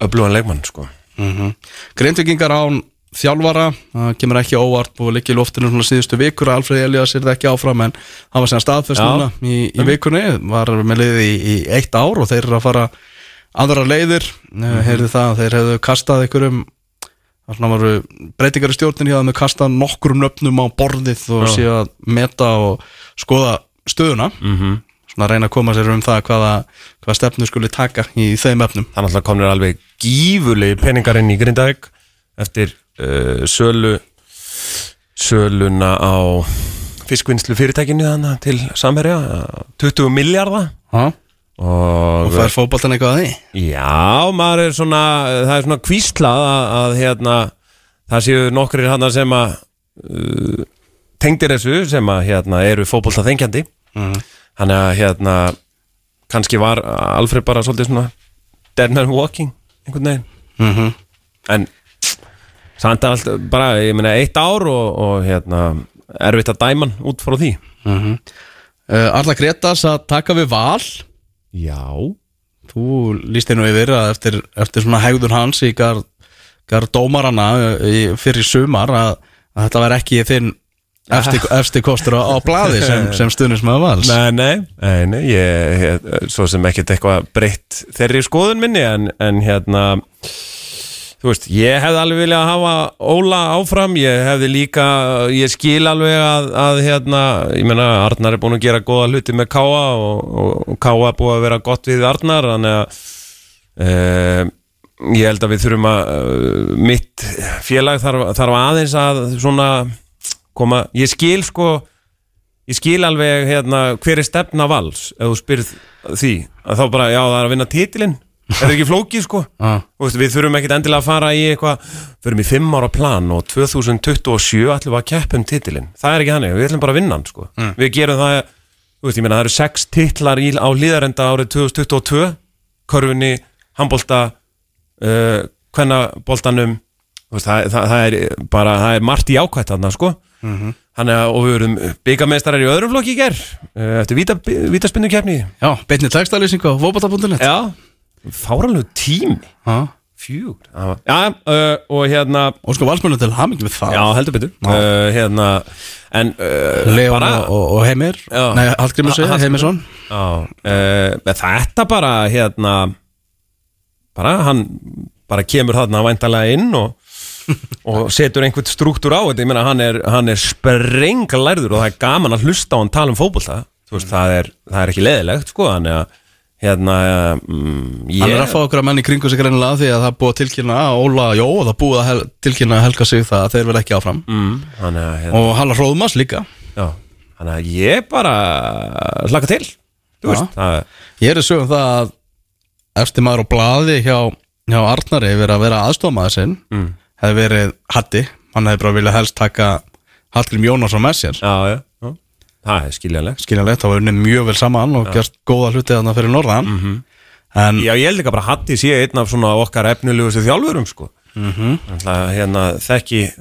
öflugan leikmann sko. mm Grindvikingar án þjálfara. Það kemur ekki óvart búið að liggja í loftinu svona síðustu vikur. Alfred Elias er það ekki áfram en hann var sem staðfest núna í, í vikunni. Var með liði í, í eitt ár og þeir eru að fara aðra leiðir. Mm Mhm. heyrðu það, þeir hefðu kastað einhverjum svona varu breytingar í stjórnin hjá þeim að kasta nokkrum nöfnum á borðið og Já. að meta og skoða stöðuna. Mm -hmm. svona að reyna að koma sér um það hvaða, hvaða stefnu skuli taka í þeim efnum. Það náttúrulega uh, sölu söluna á fiskvinnslu fyrirtækinu þannig til samherja uh, 20 miljardar og og fær fótboltan eitthvað að því? Já, maður er svona það er svona kvíslað að, að hérna, það séu nokkrir hann sem að uh, tengdir þessu sem að hérna, eru fótbolta þengjandi Mhm. þannig að hérna kannski var Alfred bara svolítið svona dead man walking einhvern veginn. Mm -hmm. en samt allt bara, ég meina eitt ár og, og hérna erfitt að dæma hann út frá því. Uh, Arla Gretas að taka við val. Já. Þú líst nú yfir að eftir, eftir svona hegðun hans í gar, gar dómarana uh, í, fyrir sumar að, að þetta var ekki þinn efsti, efsti kostur á, á blaði <laughs> sem, sem stuðnismæða vals. Nei, nei, nei, nei ég, ég, svo sem ekkert eitthvað breytt þeirri skoðun minni en, en hérna þú veist, ég hefði alveg viljað hafa Óla áfram, ég hefði líka ég skil alveg að, að hérna, ég meina, Arnar er búin að gera góða hluti með Káa og, og, og Káa búin að vera gott við Arnar þannig að uh, ég held að við þurfum að uh, mitt félag þarf, þarf aðeins að svona koma, ég skil sko ég skil alveg hérna hver er stefna vals ef þú spyrð því. Að þá bara, já það er að vinna titilinn er ekki flókið sko? <laughs> Ah. Þú veist, við þurfum ekkit endilega að fara í eitthvað förum í fimm ára plan og 2027 ætlum við að keppa um titilinn. Það er ekki hannig, við ætlum bara að vinna hann sko. Við gerum það, þú veist, ég meina það eru sex titlar í, á líðarenda árið 2022 körfunni, handbolta uh, kvennaboltanum. Það, það, það er bara, það er margt í ákvætt þarna sko. Þannig að, og við verðum byggameistarar í öðrum flokki í ger eftir víta, vítaspinnu kefni Já, beinni textalýsing á fótbolta.net Já, fáranlegu tími. Ah. Fjúr Já, uh, og hérna Og sko valsmönu til hamingi við það. Já, heldur betur. Uh, Hérna, en uh, Leon bara, og, og Heimir. Já. Nei, Hallgrimur Ha- segja. Heimisson. Já, uh, þetta bara, hérna bara, hann bara kemur þarna væntalega inn og og <laughs> setur einhvern struktúr á þetta, ég meina hann er, er sprenglærður og það er gaman að hlusta á hann tala um fótbolta. Þú veist, það það er ekki leðilegt sko, þannig að hérna, mm, ég Hann er að fá okkur að menn í kringu sig greinilega því að það búið að tilkynna að Óla Jó og það búið að hel, tilkynna að helga sig það að þeir verða ekki áfram. Mm, að hérna, og Halla Hróðmas líka. Já, þannig að ég bara hlaka til þú veist, það Ég er að sögum það að eftir maður á blaði hjá, hjá Arnari verið að vera aðstofmaður sinn. Mm, hefði verið Hatti, hann hefði bara viljað helst taka Hallgrim Jónasson með sér. Já, já, já, það er skiljanlegt. Skiljanlegt, það var unnið mjög vel saman og gert góða hluti þarna fyrir norðan. Mhm. en Já, ég held ekki bara að Hatti sé einn af svona okkar efnilegustu þjálfurum sko. Mm -hmm. hérna, þekki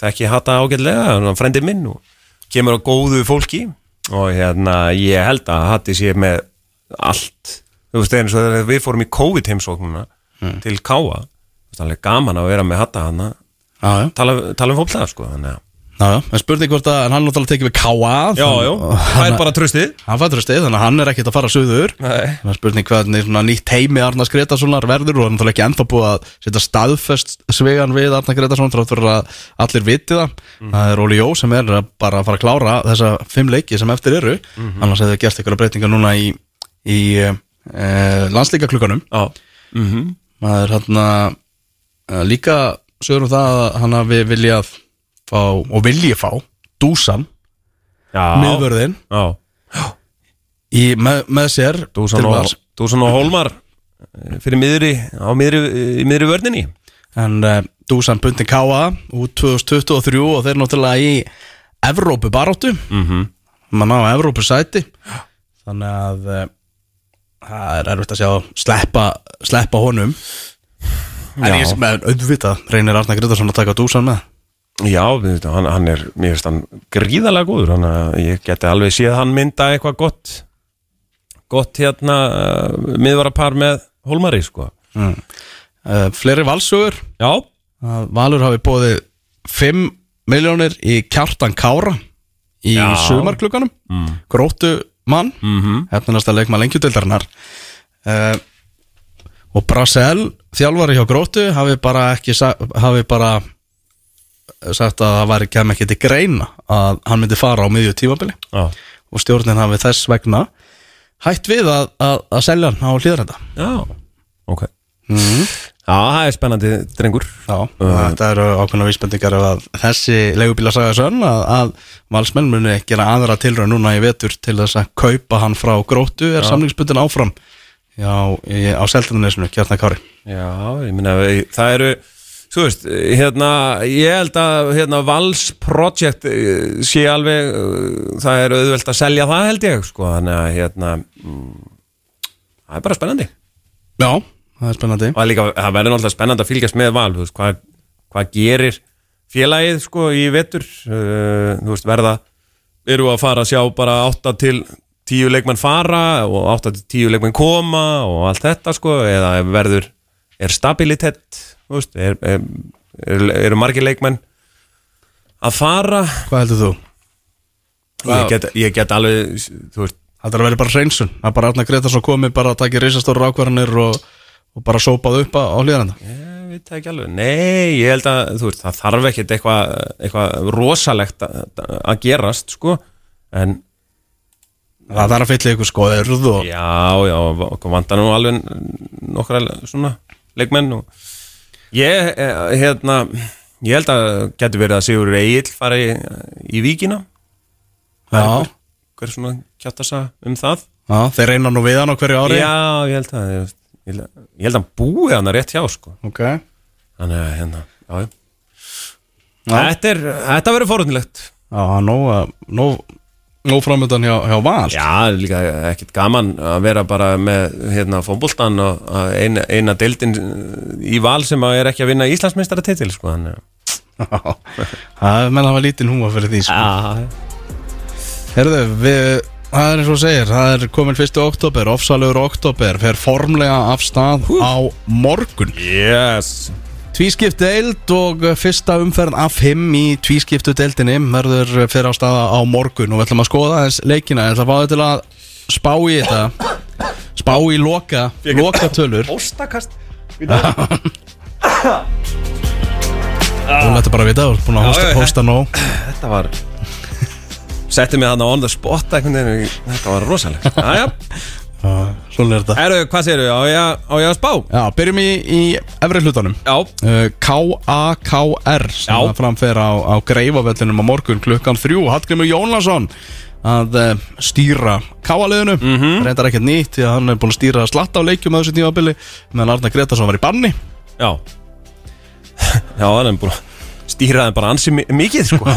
þekki Hatta ágætlega, hann er frendi minn og kemur á góðu fólki. Og hérna, ég held að Hatti sé með allt. Þú veist, eins og þegar við fórum í COVID heimsóknuna til Káa veist, alveg gaman að vera með Hatta hann já, já, tala, tala um fólklega sko þannig að já, já, en spurning hvort að hann náttúrulega tekið við K.A. Já, já, og það er bara tröstið hann fættur að stið, þannig að hann er ekkert að fara Nei. Það er spurning hvernig nýtt heimi Arnars Gretasonar verður og hann náttúrulega ekki ennþá búið að setja staðfest svegan við Arnar Gretason þrátt fyrir að allir viti það. Það er Óli Jó sem er að bara að fara að klára þessa fimm leiki sem eftir eru. Annars hefði gert eitthvað breytingar núna í, í e, landslíka klukkanum Já, mm hann að líka sögur um það að hann hafi viljað fá og vilji fá dúsan, miðvörðin með, með sér Dúsan og. Dúsan og Hólmar eh, fyrir miðri, á miðri, miðri vörninni en uh, Dusan Bundin K.A. út 2023 og þeir náttúrulega í Evrópu baróttu mm -hmm. mann á Evrópu sæti þannig að uh, það er erfitt að sjá sleppa, sleppa honum en Já. ég sem auðvitað reynir Arnar Gretarsson að taka Dusan með Já, hann, hann er, mér finnst hann gríðalega góður, hann að ég geti alveg séð hann mynda eitthvað gott gott hérna uh, miðvarapar með Hólmari sko mm. uh, Fleiri valsugur Já, að Valur hafi bóðið 5 miljónir í kjartan Kára í Já. sumarklukkanum mm. gróttu mann mm. -hmm. hefnast að leikma lengjudildarinnar uh, og Brasel þjálfari hjá gróttu hafi bara ekki hafi bara sagt að það væri kem ekki til greina að hann myndi fara á miðju tímabili. Já, og stjórnin hafi þess vegna hætt við að, að, að selja hann á hlýðrenda já. Ok. Já, það er spennandi drengur. Já, þetta eru ákveðna vísbendingar að þessi leigubíla sagði sönn að, að valsmenn muni gera aðra tilröð núna í vetur til þess að kaupa hann frá gróttu er samlingsbundin áfram. Já, í, á Seltjarnanesinu, Kjartan Kári Já, ég minna, það eru Þú veist, hérna, ég held að hérna, Vals Project eh, sé alveg, eh, það er auðvelt að selja það held ég, sko, þannig að hérna, mm, það er bara spennandi. Já, það er spennandi. Og líka, það verður náttúrulega spennandi að fylgjast með Val, þú veist, hvað, hvað gerir félagið, sko, í vetur uh, þú veist, verða eru að fara að sjá bara 8 til 10 leikmenn fara og 8 til 10 leikmenn koma og allt þetta, sko, eða verður er stabilitet, þú veist er, er, er, eru margir leikmenn að fara? Hvað heldur þú? ég get, ég get alveg, veist. Þetta er að vera bara hreinsun. Að bara Arna Gretarsson komi bara að taka reisastóra ákvarðanir og, og bara sópað upp á, hlýðrenda Ég veit það ekki alveg, nei, ég held að veist, það þarf ekkert eitthvað eitthva rosalegt að, gerast sko, en Það þarf að fylla ykkur skoðurð og já, já, vantar nú alveg nokkra svona leikmenn og ég, eh, hérna ég held að getur verið að Sigur Egil fara í, í víkina. Já, hver er svona kjáttasa um það? Já, þeir reyna nú við hann á hverju ári. Já, ég held að ég, ég held að- að hann búi hann rétt hjá sko. Ok. Þannig að hérna, já Já. Þetta, er, þetta verður forunilegt Já, nóg, nóg, nóg framöndan hjá, hjá Val Já, líka ekkert gaman að vera bara með hérna fótboltan og eina, eina deildin í val sem er ekki að vinna Íslandsmeistara titil sko, er <laughs> menn að hafa lítinn húma fyrir því sko. Herðu, við, það er eins og segir Það er komin 1. oktober, ofsalögur oktober Fer formlega af stað á morgun Yes Tvískiptu deild og fyrsta umferð af 5 í tvískiptu deildinni verður fyrir á staða á morgun og við ætlum að skoða þess leikina. Ég ætla að fá þau til að spá í þetta. Spá í loka, loka tölur Óstakast. <laughs> Þú lættu bara að vita, þú ert búin að hósta, hósta nóg. Þetta var Setti mig þarna on the spot veginn Þetta var rosalegt <laughs> Svona er þetta. Erðu, hvað segirðu? Á ég, að- á ég að spá? Já, byrjum í, í efri hlutanum. Já. Uh, K-A-K-R sem Já. að framfer á, á greifavellinum á morgun klukkan þrjú. Hallgrimur Jónlason að uh, stýra K-A-liðinu Mhm. reyndar ekkert nýtt því að hann er búin að stýra slatt á leikjum á þessu tímabili meðan Arna Gretarsson var í banni. Já. Já, hann er búin að stýra þeim bara ansi mi- mikið sko.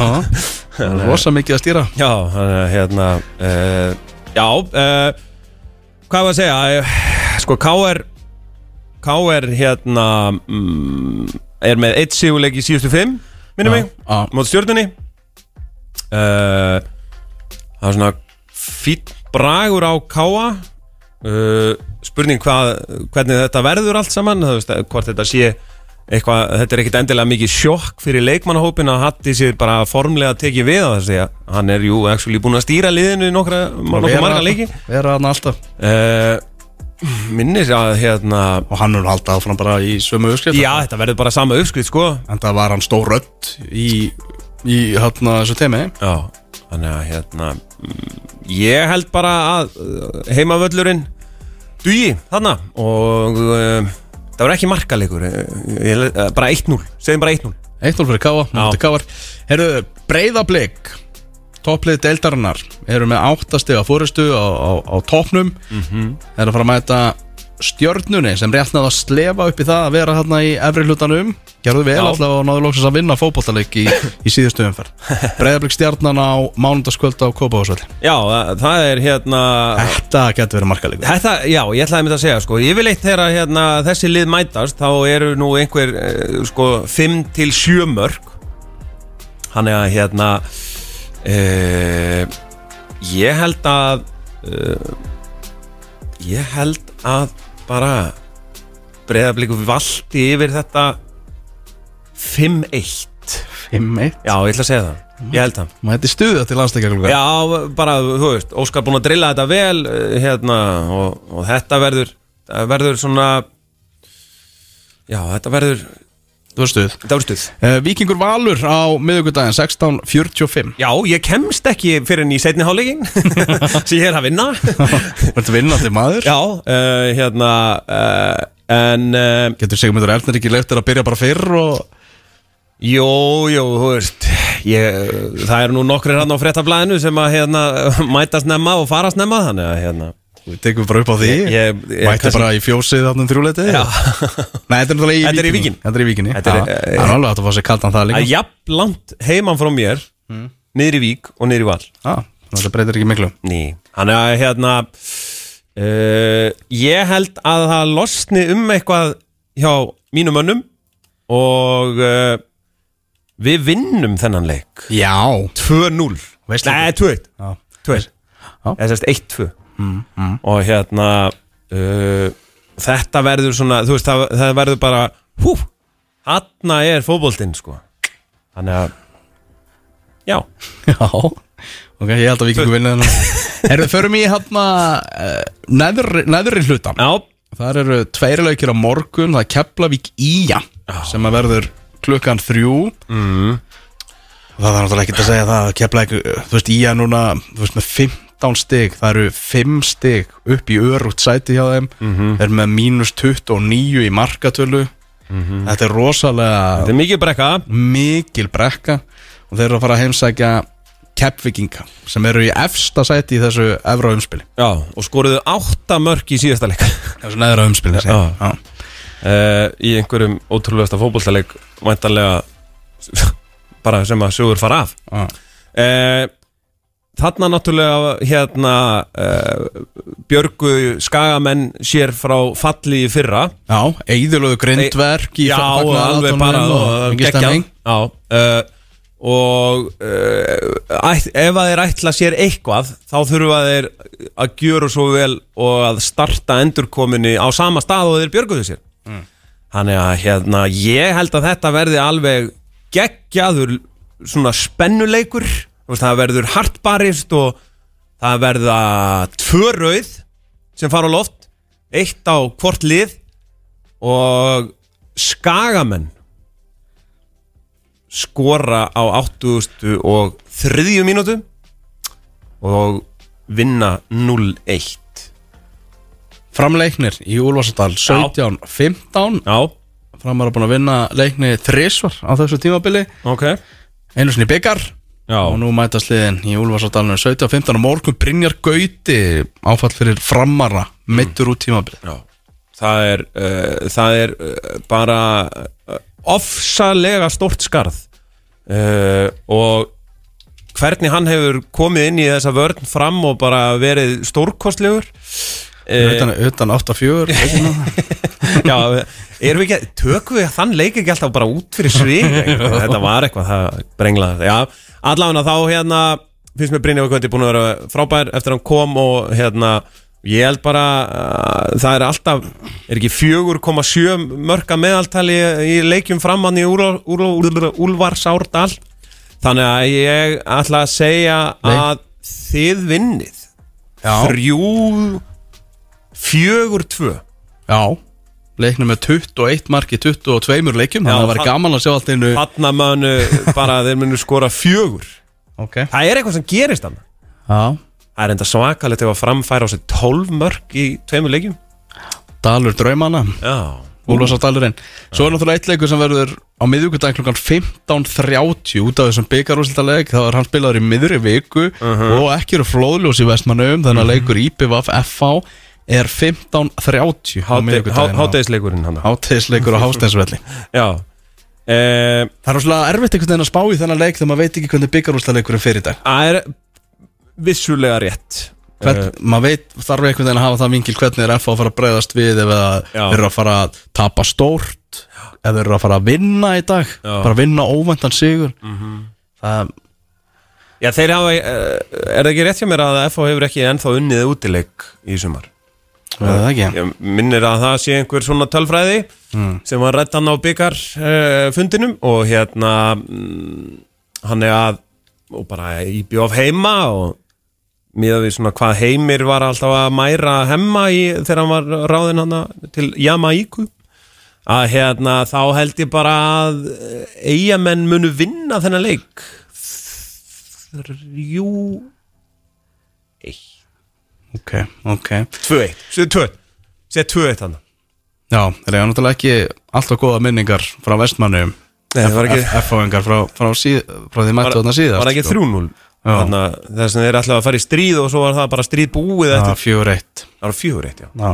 <laughs> Rosa mikið að stýra. Já, þannig að hérna uh, Já, uh, hvað var að segja Sko, K.R. K.R. hérna mm, er með eitt sigurleik í síðustu fimm minnum mig, Já, mót stjórnunni uh, Það er svona fýtt bragur á K.A. Uh, spurning hvað, hvernig þetta verður allt saman, það veist, hvort þetta sé eitthvað, þetta er ekkit endilega mikið sjokk fyrir leikmannahópin að Hatti sér bara formlega tekið við að þessi að hann er jú actually búin að stýra liðinu í nokkra, nokkra marga leiki. vera hann alltaf. Uh, minnir að hérna og hann er alltaf áfram bara í sömu uppskrift. Já, þetta verður bara sama uppskrið sko. En það var hann stór rödd í, í hérna þessu temi. Já, þannig að hérna ég held bara að uh, heimavöllurinn dugi þarna og uh, það var ekki markalegur ég, uh, bara 1-0, segjum bara 1-0 Eittul fyrir Káa, mútið Káar Herru, breyðablík Topplið deildarinnar Eru með áttastega fórustu á, á, á toppnum. Mm -hmm. Er að fara að mæta stjörnunni sem réttnaði að slefa upp í það að vera hérna í efri hlutanum. Gerðu vel Já. alltaf og náðu loksins að vinna fótballtaleik í, í síðustu umferð. <laughs> Breyðablík stjarnan á mánundaskvöld á Kópavásvöld Já, það, það er hérna Þetta getur verið markaleikur Þetta, já, ég ætlaði að mynda að segja sko, yfirleitt þegar hérna, þessi lið mætast þá eru nú einhver uh, sko, 5 til 7 mörg Þannig að hérna uh, ég held að uh, Ég held að bara breyðabliku valdi yfir þetta 5-1 5-1 Já, ég ætla að segja það. Ég held það. Maður hætti stuða til landsleikja Já, bara, þú veist, Óskar búinn að drilla þetta vel eh, hérna, og, og þetta verður verður svona Já, þetta verður Þú veist stuð. Þetta verður stuð. Uh, Víkingur Valur á miðugudaginn 16.45 Já, ég kemst ekki fyrir en í setni hálfleikin <laughs> sem ég er að vinna. <laughs> Verður vinnandi maður? Já, uh, hérna uh, en Getur Sigmundur Ernir ekki leiftir að byrja bara fyrr og Jó, jó, þú veist ég, Það er nú nokkri hann á fréttablaðinu sem að hérna, <laughs> mæta snemma og fara snemma þannig að hérna við tekum bara upp á því. Ég, ég, mætti bara í fjósið áttum þrjúleitið? <laughs> Nei, þetta er náttúrulega í vikin þetta er í vikin eh, það er alveg hægt að fá sér kaldan það líka. jafn langt heimann frá mér mm. niður í vík og niður í val. Ah, það breytir ekki miklu. Þannig að hérna uh, ég held að það losni um eitthvað hjá mínum önnum og uh, við vinnum þennan leik. Já. 2-0 nei 2-1 1-2 mm, mm. og hérna uh, þetta verður svona veist, það, það verður bara hú, hann er fókbóltinn sko. þannig að já, já. Okay, ég held að við ekki vinna Herru, förum í eh, hafna uh, næður, næðurri hlutan já. þar eru tveiri laukir á morgun það er Keflavík Íja já. sem að verður klukkan þrjú mm. það er náttúrulega ekkert að segja það Keflavík, eh, þú veist Íja núna þú veist með fimm 15 stig það eru 5 stig upp í örugt sæti hjá þeim. Þeir eru með mínus 29 í markatölu. Þetta er rosalega þetta er mikið brekka. mikil brekka. Og þeir eru að fara að heimsækja Kefvikinga sem eru í efsta sæti í þessu efra umspili. Já, og skoruðu átta mörk í síðasta leik. Þessu neðra umspili Já. Já. uh, í einhverjum ótrúlegasta fótboltaleik væntanlega <laughs> bara sem að sögur fara af. Uh, þarna náttúrulega hérna uh, björgu skagamenn sér frá falli í fyrra. Já, eigðulegu grindverk í já, alveg bara og geggjað. já, uh, og uh, ef að þeir ætla sér eitthvað þá þurfa þeir að gjöra svo vel og að starta endurkominni á sama stað og þeir björguðu sér. Þannig að hérna ég held að þetta verði alveg geggjaður svona spennuleikur veist, það verður hartbarist og það verða tvö rauð sem fara á loft eitt á hvort lið og skagamenn skora á 80 og þriðju mínútu og vinna 0-1 Framleiknir í Úlfarsadal 17-15 Já, Framar er búin að vinna leikni þrisvar á þessu tímabili. Ok. Einu sinni byggar Já, og nú mætast liðin í Úlfarsadalinu 17-15 og morgun Brynjar Gauti áfall fyrir framara meittur út tímabili já. Það er, uh, það er uh, bara uh, ofsalega stort skarð. Og hvernig hann hefur komið inn í þessa vörn fram og bara verið stórkostlegur utan, utan 8-4 <laughs> Já, erum við ekki, tökum við þann leik ekki alltaf bara út fyrir svig? <laughs> Þetta var eitthvað, það brenglaði já, allavega þá hérna finnst mér Brynja Vakvöndi búin að vera frábær eftir að hann kom og hérna ég held bara að það er alltaf er ekki 4,7 mörka meðaltali í leikjum framann í Úlfarsárdal þannig að ég ætla að segja Nei. að þið vinnið. Já, þrjú fjögur tvö já Leiknum með 21 marki 22 leikjum Þannig að það var gaman að sjá allt einu Þarna mönu bara þeir munu skora fjögur. Ok. Það er eitthvað sem gerist hann Já. Það er enda svakalegt ef að framfæra á sig 12 mörg í tveimur leikjum. Dalur draumana. Já. Úlfarsadalurinn Svo er náttúrulega eitt leikur sem verður á miðvíkudag klukkan 15.30 út af þessum byggarúslitaleg þá er hann spilaður í miðri viku og ekki eru flóðljós í vestmannum þannig að leikur IPVF FH er 15.30 á miðvíkudaginn Hátegisleikurinn hann. Hátegisleikur á <laughs> Hásteinsvelli Já. Eh, Það er rosalega erfitt einhvern veginn að spá í þennan leik þegar maður veit ekki hvernig byggarúslitaleikurinn fyrir í dag. Það er vissulega rétt. Hvern, Eh, maður veit, þarf einhvern veginn að hafa það vingil hvernig er FH að fara að bregðast við þeir eru að fara að tapa stórt þeir eru að fara að vinna í dag Já. Bara vinna óvæntan sigur. Það, Já þeir hafa eh, Er það ekki rétt hjá mér að FH hefur ekki ennþá unnið útileik í sumar Ég minnir að það sé einhver svona tölfræði sem var rætt hann á byggar uh, fundinum og hérna mm, hann er að og bara í bjóf heima og miðað við svona hvað heimir var alltaf að mæra hemma í þegar hann var ráðinn hann til Jamaíku að hérna þá held ég bara að eigamenn munu vinna þennan leik. Þrjú Ok, ok. Tvö eitt, séu tvö séu tvö eitt hann Já, það er náttúrulega ekki alltaf góða minningar frá vestmannu F-fáingar frá, frá, frá því mættu þarna síðast var ekki sko. 3-0 Já. Þannig að þeir ætlaði að fara í stríð og svo var það bara stríð búið Já, eftir fjögur eitt. Það var fjögur eitt, já, Já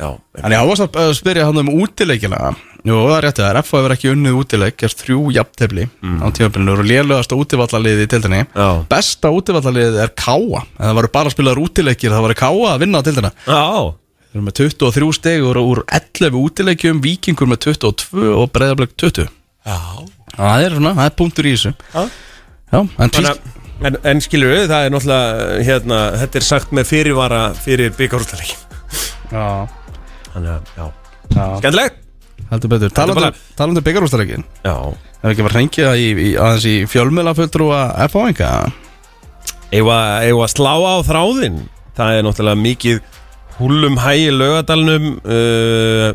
En ég ávarst að spyrja hann um útileikina. Jú, það er réttið, það er F hefur ekki unnið útileik Gerst þrjú jafntefli á tímabilinu og lélegasta útivallaliði í tildinni Já. Besta útivallaliðið er Káa En það varu bara spilaðar útileikir Það varu Káa að vinna á tildina Já, Þeir eru með 23 steg úr, úr 11 útileikjum Víkingur með 22 og Breiðarbleik 20 já. Það er svona, það er punktur í þessu. Já. Já, en Þannig að En, en skilur við, það er náttúrulega hérna, þetta er sagt með fyrirvara fyrir byggarústaleikin Já, Þannig að, já, já, skemmtilegt. Heldur betur. Talandi, bara- talandi byggarústareikin Já, Hefur ekki verið hrenkið í, í, aðeins í fjölmjöla fulltrúa F-fáinga eigum að eigum að slá á þráðinn. Það er náttúrulega mikið húlum hæ í laugadalnum uh,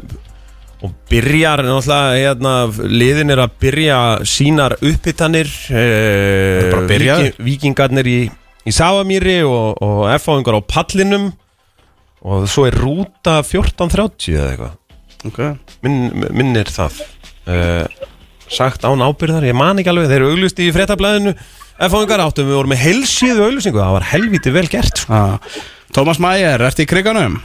og byrjar náttúrulega hérna, liðin er að byrja sínar uppbyttanir uh, bara byrjaðir. vikingarnir í, í Savamýri og, og F-áingar á pallinum og svo er rúta 14.30 eða eitthvað Ok Minn, minnir það uh, sagt án ábyrðar, ég man ekki alveg þeir eru auglust í fréttablaðinu F-áingar áttum, við vorum með helsíðu auglýsingu það var helviti vel gert sko. ah. Tómas Mæjer, ertu í kriganum?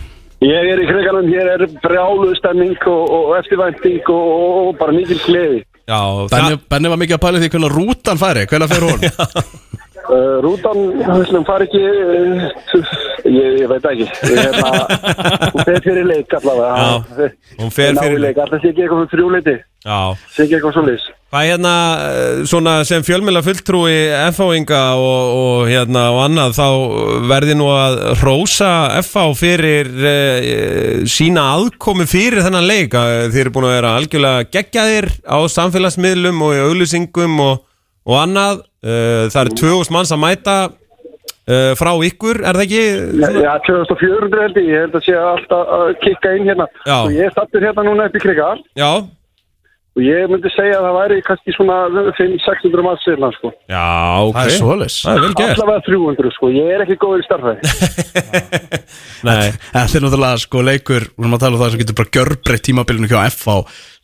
Ég er í kriganum, hér er brjálu stemming og, og eftirvænting og, og, og bara mikil gleði. Já, Benni, Benni var mikið að pæla því hvernig rútan færi Hvernig fer hún? <laughs> <laughs> Uh, rútan, hún fari ekki, uh, ég, ég veit ekki, er hérna, hún fer fyrir leik allavega. Hún fer fyrir leik. Alltaf sé ekki eitthvað fyrir þrjúleiti, sé ekki eitthvað svo leys. hvað hérna eh, svona sem fjölmjöla fulltrúi F-áinga og, og hérna og annað þá verði nú að rósa F-á fyrir uh, sína aðkomi fyrir þennan leik þeir eru búin að vera algjörlega geggjaðir á samfélagsmiðlum og í auglýsingum og, og annað uh, það eru 2000 manns að mæta uh, frá ykkur, er það ekki? Já, 2400 held ég, ég held að sé alltaf að kikka inn hérna. Já. Og ég er stattur hérna núna upp í kriga Já, og ég myndi segja að það væri kannski svona 500-600 manns sérna, sko. já, ok Það er svoleiðis. Það er vel gert Allavega 300, sko. Ég er ekki góður í starfæði. <laughs> Nei, Þetta er náttúrulega sko leikur Við erum að tala um það sem getur bara gjörbreytt tímabilinu hjá F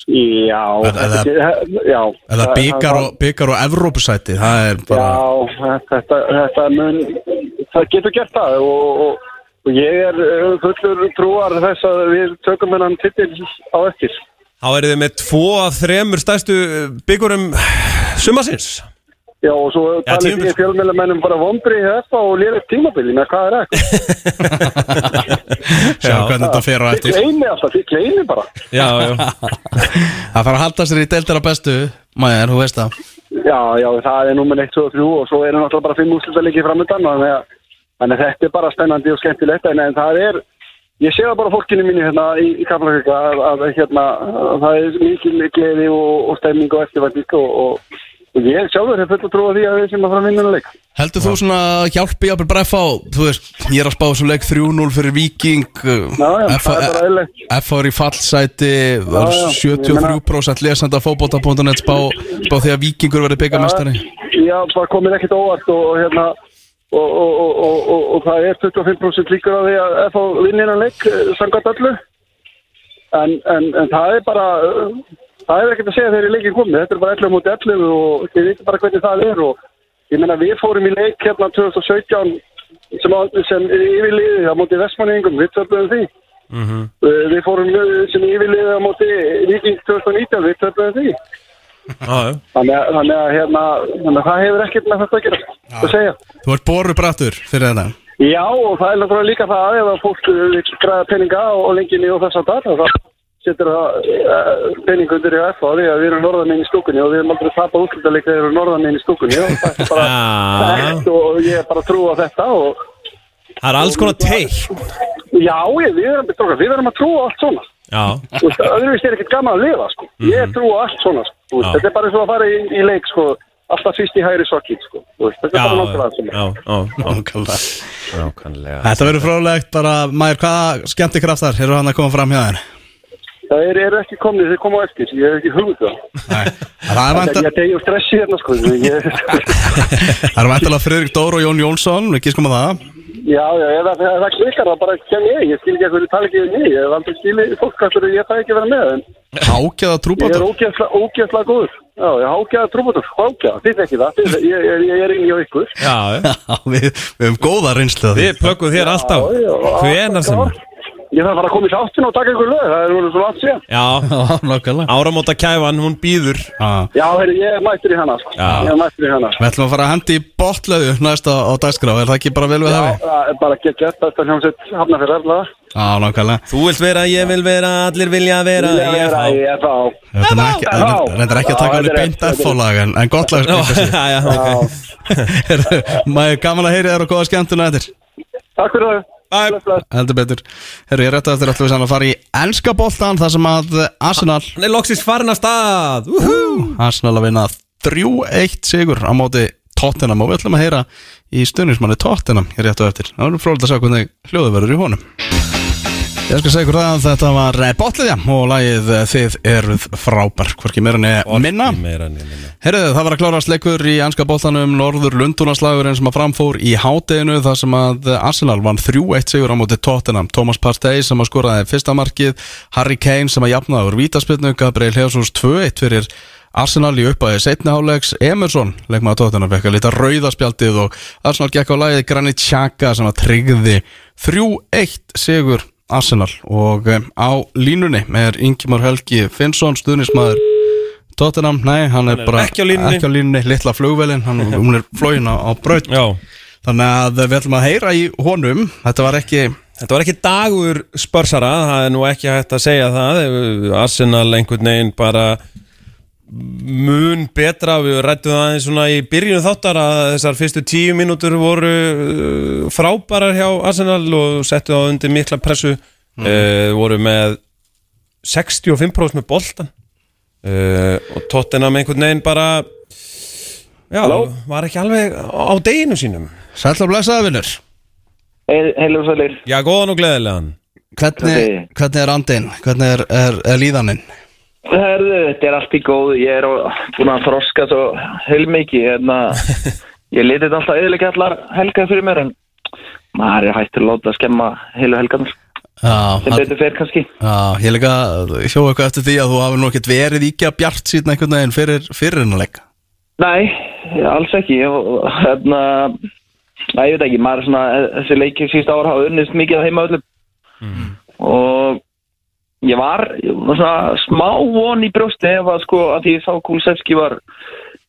Já, Eða- þetta, já. Eða byggar og, byggar og Evrópusæti Það er bara Já, þetta, þetta mun, það getur gert það og, og, og ég er uh, fullur trúar þess að við tökum hennan titil á eftir. þá eru þið með tvo af þremur stærstu byggurum sumasins Já, og svo Já, talið tímabil. því fjölmjölamennum bara vondri í þetta og lérið tímabili með hvað er það? <laughs> Sjá hvernig þetta fer á Þið eftir gleymi alltaf, þið gleymi bara. Já, já, Það þarf að halda sér í deildara bestu Mæjer, þú veist það Já, já, það er nummer 1, 2 og 3 og svo eru náttúrulega bara 5 úrslita leikið framöndan þannig að þannig að þetta er bara spennandi og skemmtilegt en, en það er, ég sé það bara fólkinu mínu hérna í, í Kaplakvika að, að, hérna, að það er mikil gleði og, og stemming og eftirvænt og, og, og ég sjálfur hef fullt að trúa því að við sem að fara að vinna þennan leik. Heldur þú svona hjálpi jafnvel bara F á Þú veist, ég er að spá þessu leik 3-0 fyrir Viking Já, já, F það er í fallsæti það er já, ég 73% lesanda fótbolta.net spá, spá því að Vikingur verði byggamestari Já, það komir ekkert óvart og, hérna og, og, og, og, það er 25% líkur á því að FH vinni innan leik eh, samkvæmt öllu. En, en, en það er bara það er ekkert að segja þegar í leikin komið þetta er bara 11 mútið 11 og þið veitum bara hvernig það er og ég meina við fórum í leik hérna 2017 sem, sem yfirliði á móti Vestmanningum, við töfum því Mhm. Eh, við fórum eh, sem yfirliði á móti Viking 2019, við töfum því já. Þannig að, þannig að, hérna, þannig að það hefur ekkert með þetta að gera, að segja. Þú ert boru brattur fyrir þetta Já, og það er líka það ef að fólk vil græða peninga og lenginni og þess að það, setur það eh, pening undir í F á því að við erum norðan inn í stúkunni og við erum aldrei tapað útlítaleik þegar við erum norðan inn í stúkunni og það er bara þekkt og ég er bara að trúa þetta og Það er alls konar teik Já, ég, við erum, strókar, við erum að trúa á allt svona. Öðruvísi er ekkert gaman að lifa, sko. Ég trú á allt svona, sko. Þetta er bara eins og að fara í, í leik, sko. Alltaf fyrst í hægri sokkið, sko. Þetta er bara náttúrulega svona. já, já, Nákvæmlega. nákvæmlega Þetta verður frólægt bara, Mæður, hvaða skemmtikraftar eru hann að koma fram hjá þér? Það eru er ekki komnið, þeir koma á eftir. Ég hef ekki hugmynd það. Nei, það er Ég vænta- ég degi úr stressi hérna, sko. Ég, <laughs> það er væntalega Friðrik Dór og Jón Jónsson, við kískum að það. já, já, ef það, það klikkar, þá bara kem ég. Ég skil ekki að hverju tala ekki við mig. Ég hef aldrei skilið fólk að ég fæ ekki að vera með. En Hákjaða ég er trúbátur. ógeðslega, góður. Já, ég hákjaða trúbútur. Hákjaða, þið ekki það. Þið, ég, ég, ég er inn í ykkur. Já, já. <laughs> Já, við, við höfum góða reynslu við er Ég þarf bara að koma í sáttin og taka ykkur lög, það er verið svo langt síðan. Já, <laughs> nákvæmlega. áramóta kæfan, hún býður Já. Já, heyrðu, ég er mættur í hana, sko. Já. Ég er mættur í hana. Við ætlum að fara að hendi í botlöðu næsta á dagskrá, er það ekki bara vel við Já, það? það er bara að geta þetta, þetta hljómsveit hafna fyrir erflaða. Já, nákvæmlega. Þú vilt vera, ég vil vera, allir vilja vera Ég er fá ég er þá. Þetta er ekki, að taka þetta er beint er F-fólag en, en gott lag Já, sko, þessi. <laughs> já, ok Maður <laughs> gaman að heyri þér og góða skemmtuna eftir Takk fyrir það. Heldur betur. Herru, ég er rétt að eftir alltaf að fara í enska boltan þar sem að Arsenal Hann er loksist farin að stað. Arsenal að vinna 3-1 sigur á móti Tottenham og við ætlum að heyra í stuðnismanni Tottenham hér rétt og eftir. Það verður frólægt að sjá hvernig hljóðu verður í honum Ég skal segja ykkur það að þetta var botliðja og lagið eh, Þið eruð frábær. Hvorki meira en minna. Herðu, það var að klárast leikur í anska boltanum Norður Lundunarslagurinn sem að framfór í hádeginu þar sem að Arsenal vann 3-1 sigur á móti Tottenham. Thomas Partey sem að skoraði fyrsta markið Harry Kane sem að jafnaði úr vítaspilnu Gabriel Jesus 2-1 fyrir Arsenal í uppæði setni hálegs Emerson, leikmaður Tottenham, fekk að lita rauðaspjaldið og Arsenal gekk á lagið Granit Xhaka sem að tryggði 3-1 sigur Arsenal. Og um, á línunni er Ingimar Helgi Finnsson, stuðnismæður Tottenham, nei, hann er, er bara ekki á línunni. ekki á línunni litla flugvelin, hann, hún er flóin á, á braut. Já. Þannig að við ætlum að heyra í honum. Þetta var ekki, Þetta var ekki dagur spörsara, það er nú ekki hægt að segja það. Arsenal einhvern veginn bara mun betra við rættum það eins svona í byrjunu þáttar að þessar fyrstu tíu mínútur voru uh, frábærar hjá Arsenal og settu það undir mikla pressu. Mm. voru með 65% með boltan uh, og Tottenham einhvern veginn bara já, var ekki alveg á deginu sínum. Sæll og blessaða vinnur Heilu og sælir. Já, góðan og gleðilegan. Hvernig, hvernig er andin, hvernig er, er, er líðaninn Herðu, þetta er allt í góð Ég er búin að þroska svo heilmikið hérna, <laughs> Ég þetta alltaf eðilega allar helgar fyrir mér en maður er hættur að láta að skemma heilu helgarnar. Já, sem betur fer kannski. Já, ég líka hjó eitthvað eftir því að þú hafi nú ekkert verið íkja bjart síðan einhvern veginn fyrir, fyrir hennar leik. Nei, alls ekki. Og hérna Næ, ég veit ekki, maður er svona þessi leikir síst ára hafa unnist mikið að heima öllum og ég var, ég var svona smá von í brjósti ef að sko að því sá Kulusevski var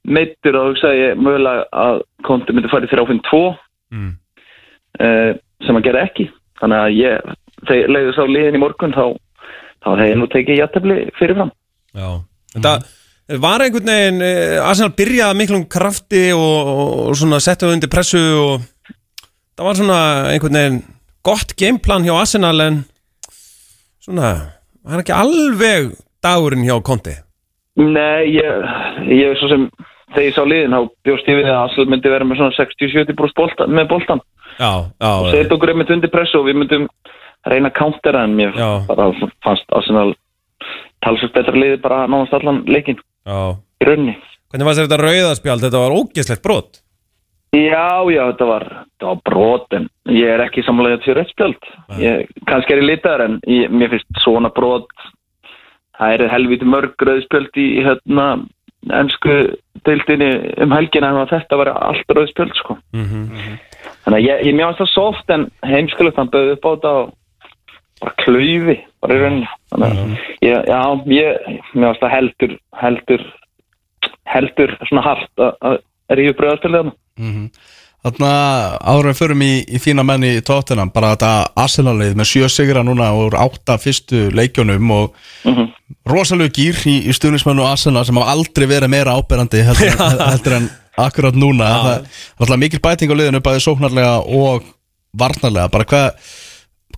meittur og hugsaði ég mögulega að konti myndi farið fyrir áfinn 2 Mm. uh, sem að gera ekki. Þannig að ég, þegar leiði sá liðin í morgun þá, þá hefði ég nú tekið jættefli fyrirfram Já, þetta var einhvern veginn, eh, Arsenal byrjaði miklum krafti og, og svona settu undir pressu og það var svona einhvern veginn gott gameplan hjá Arsenal en svona, það er ekki alveg dagurinn hjá Conte. Nei, ég, ég svo sem þegar ég sá liðin þá bjóst ég við að Asl myndi vera með svona 60-70% bolta, með boltan Já, já, og setja okkur einmitt undir pressu og við myndum reyna að countera en mér bara fannst Arsenal talsvægt betra liði bara náðast allan leikin já. Í rauninni. Hvernig var þetta rauðaspjald? Þetta var ógeðslegt brot Já, já, þetta var, þetta var brot en ég er ekki samlega til röttspjöld ég, kannski er ég litaður en ég, mér finnst svona brot það er helviti mörg röðspjöld í hérna ennsku deildinni um helgina en þetta var allt röðspjöld sko. Þannig að ég, ég mér finnst það soft en heimskulegt hann bauði upp á þetta og bara klaufi bara í rauninni. Þannig að ég, já, ég, mér finnst það heldur heldur heldur svona hart að- að ríðu bröðarspjöldið Þannig að áður en förum í, í þína menni í tóttina bara þetta Arsenal-lið með sjö sigra núna úr átta fyrstu leikjunum og Mhm. rosalegu gýr í, í stuðnismennu Arsenal sem hafa aldrei verið meira áberandi heldur, heldur en akkurat núna. Það er alltaf mikil bæting á liðinu bæði sóknarlega og varnarlega. Bara hvað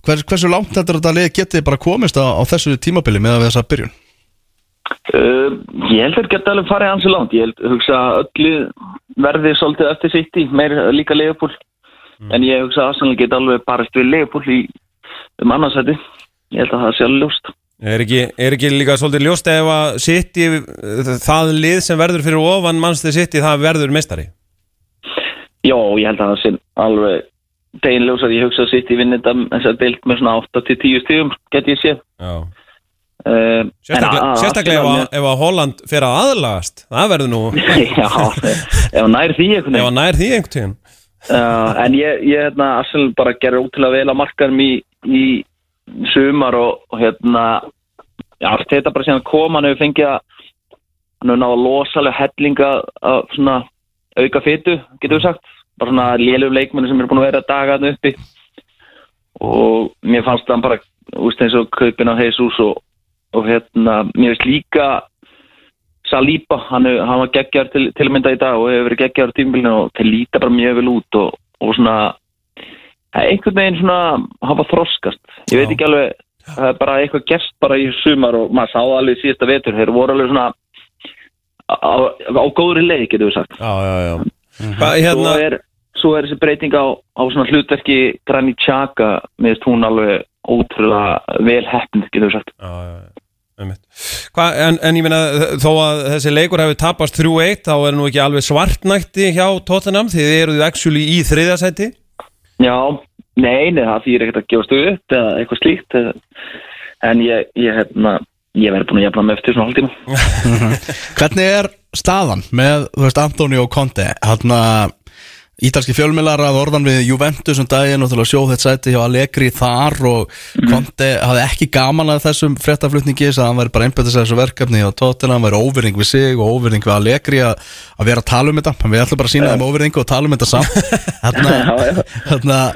Hvers, hversu langt þetta þetta lið getið bara komist á, á þessu tímabili með að við þessa byrjun? Uh, ég held að þetta geta alveg farið ansi langt. Ég held, hugsa að öllu verði svolítið eftir sitt í, meir líka Leopold en ég hugsa að Arsenal geta alveg barist við Leopold í um annarsæti. Ég held að það sé alveg ljóst. Er ekki, er ekki líka svolítið ljóst ef að City, það lið sem verður fyrir ofan mannstið City, það verður mestari? Já, ég held að það sé alveg degin ljós að ég hugsa að sitt í vinnit þess að deilt með svona 8-10 stíðum get ég séð. Já. Uh, Sérstaklega, sérstaklega ef, að, ef að Holland fer að aðlagast, það verður nú, <laughs> Já, ef hann nær því einhvern ef veginn að nær því einhvern tíðan. uh, En ég, ég hérna, Arsenal bara gerir ótrúlega vel að markaðum í, í sumar og, og hérna allt þetta bara síðan kom hann hefur fengið að hann hefur náða losalega hellinga af svona auka fytu, getur við sagt. Bara svona lélum leikmenni sem eru búin að vera dagarnu uppi. Og mér fannst það bara úst eins og kaupin á Jesus og, og hérna, mér finnst líka Saliba, hann, hann var geggjar til, til mynda í dag og hefur verið geggjar á tímbilinu og þeir líta bara mjög vel út og, og svona er einhvern veginn svona hafa þroskast, ég veit Já. ekki alveg það er bara eitthvað gerst bara í sumar og maður sá það alveg síðasta vetur, þeir voru alveg svona á, á, á góðri leið, getur við sagt Já, já, já. Hvað, svo, hérna, er, svo er þessi breyting á, á svona hlutverki Granit Xhaka, finnst hún alveg ótrúlega vel heppn, getur við sagt Já, já, já. Hva, en, en ég meina þó að þessi leikur hefur tapast 3-1 þá er nú ekki alveg svartnætti hjá Tottenham því þið eruðu actually í þriðasæti Já, nei, nei, það þýr ekkert að gefast upp eða eitthvað slíkt en ég, ég, hérna, ég verði búin að jafna með eftir svona hálftíma. <laughs> Hvernig er staðan með, þú veist, Antoni og Conte hann að ítalski fjölmiðlar að orðan við Juventus um daginn og til að sjóð þetta sæti hjá Allegri þar og Conte hafði ekki gaman að þessum fréttaflutningi þess að hann væri bara einbættis að þessu verkefni og tóttina hann væri óvirðing við sig og óvirðing við Allegri að, að vera að tala um þetta. Við ætlum bara að sína þeim óvirðingu og tala um þetta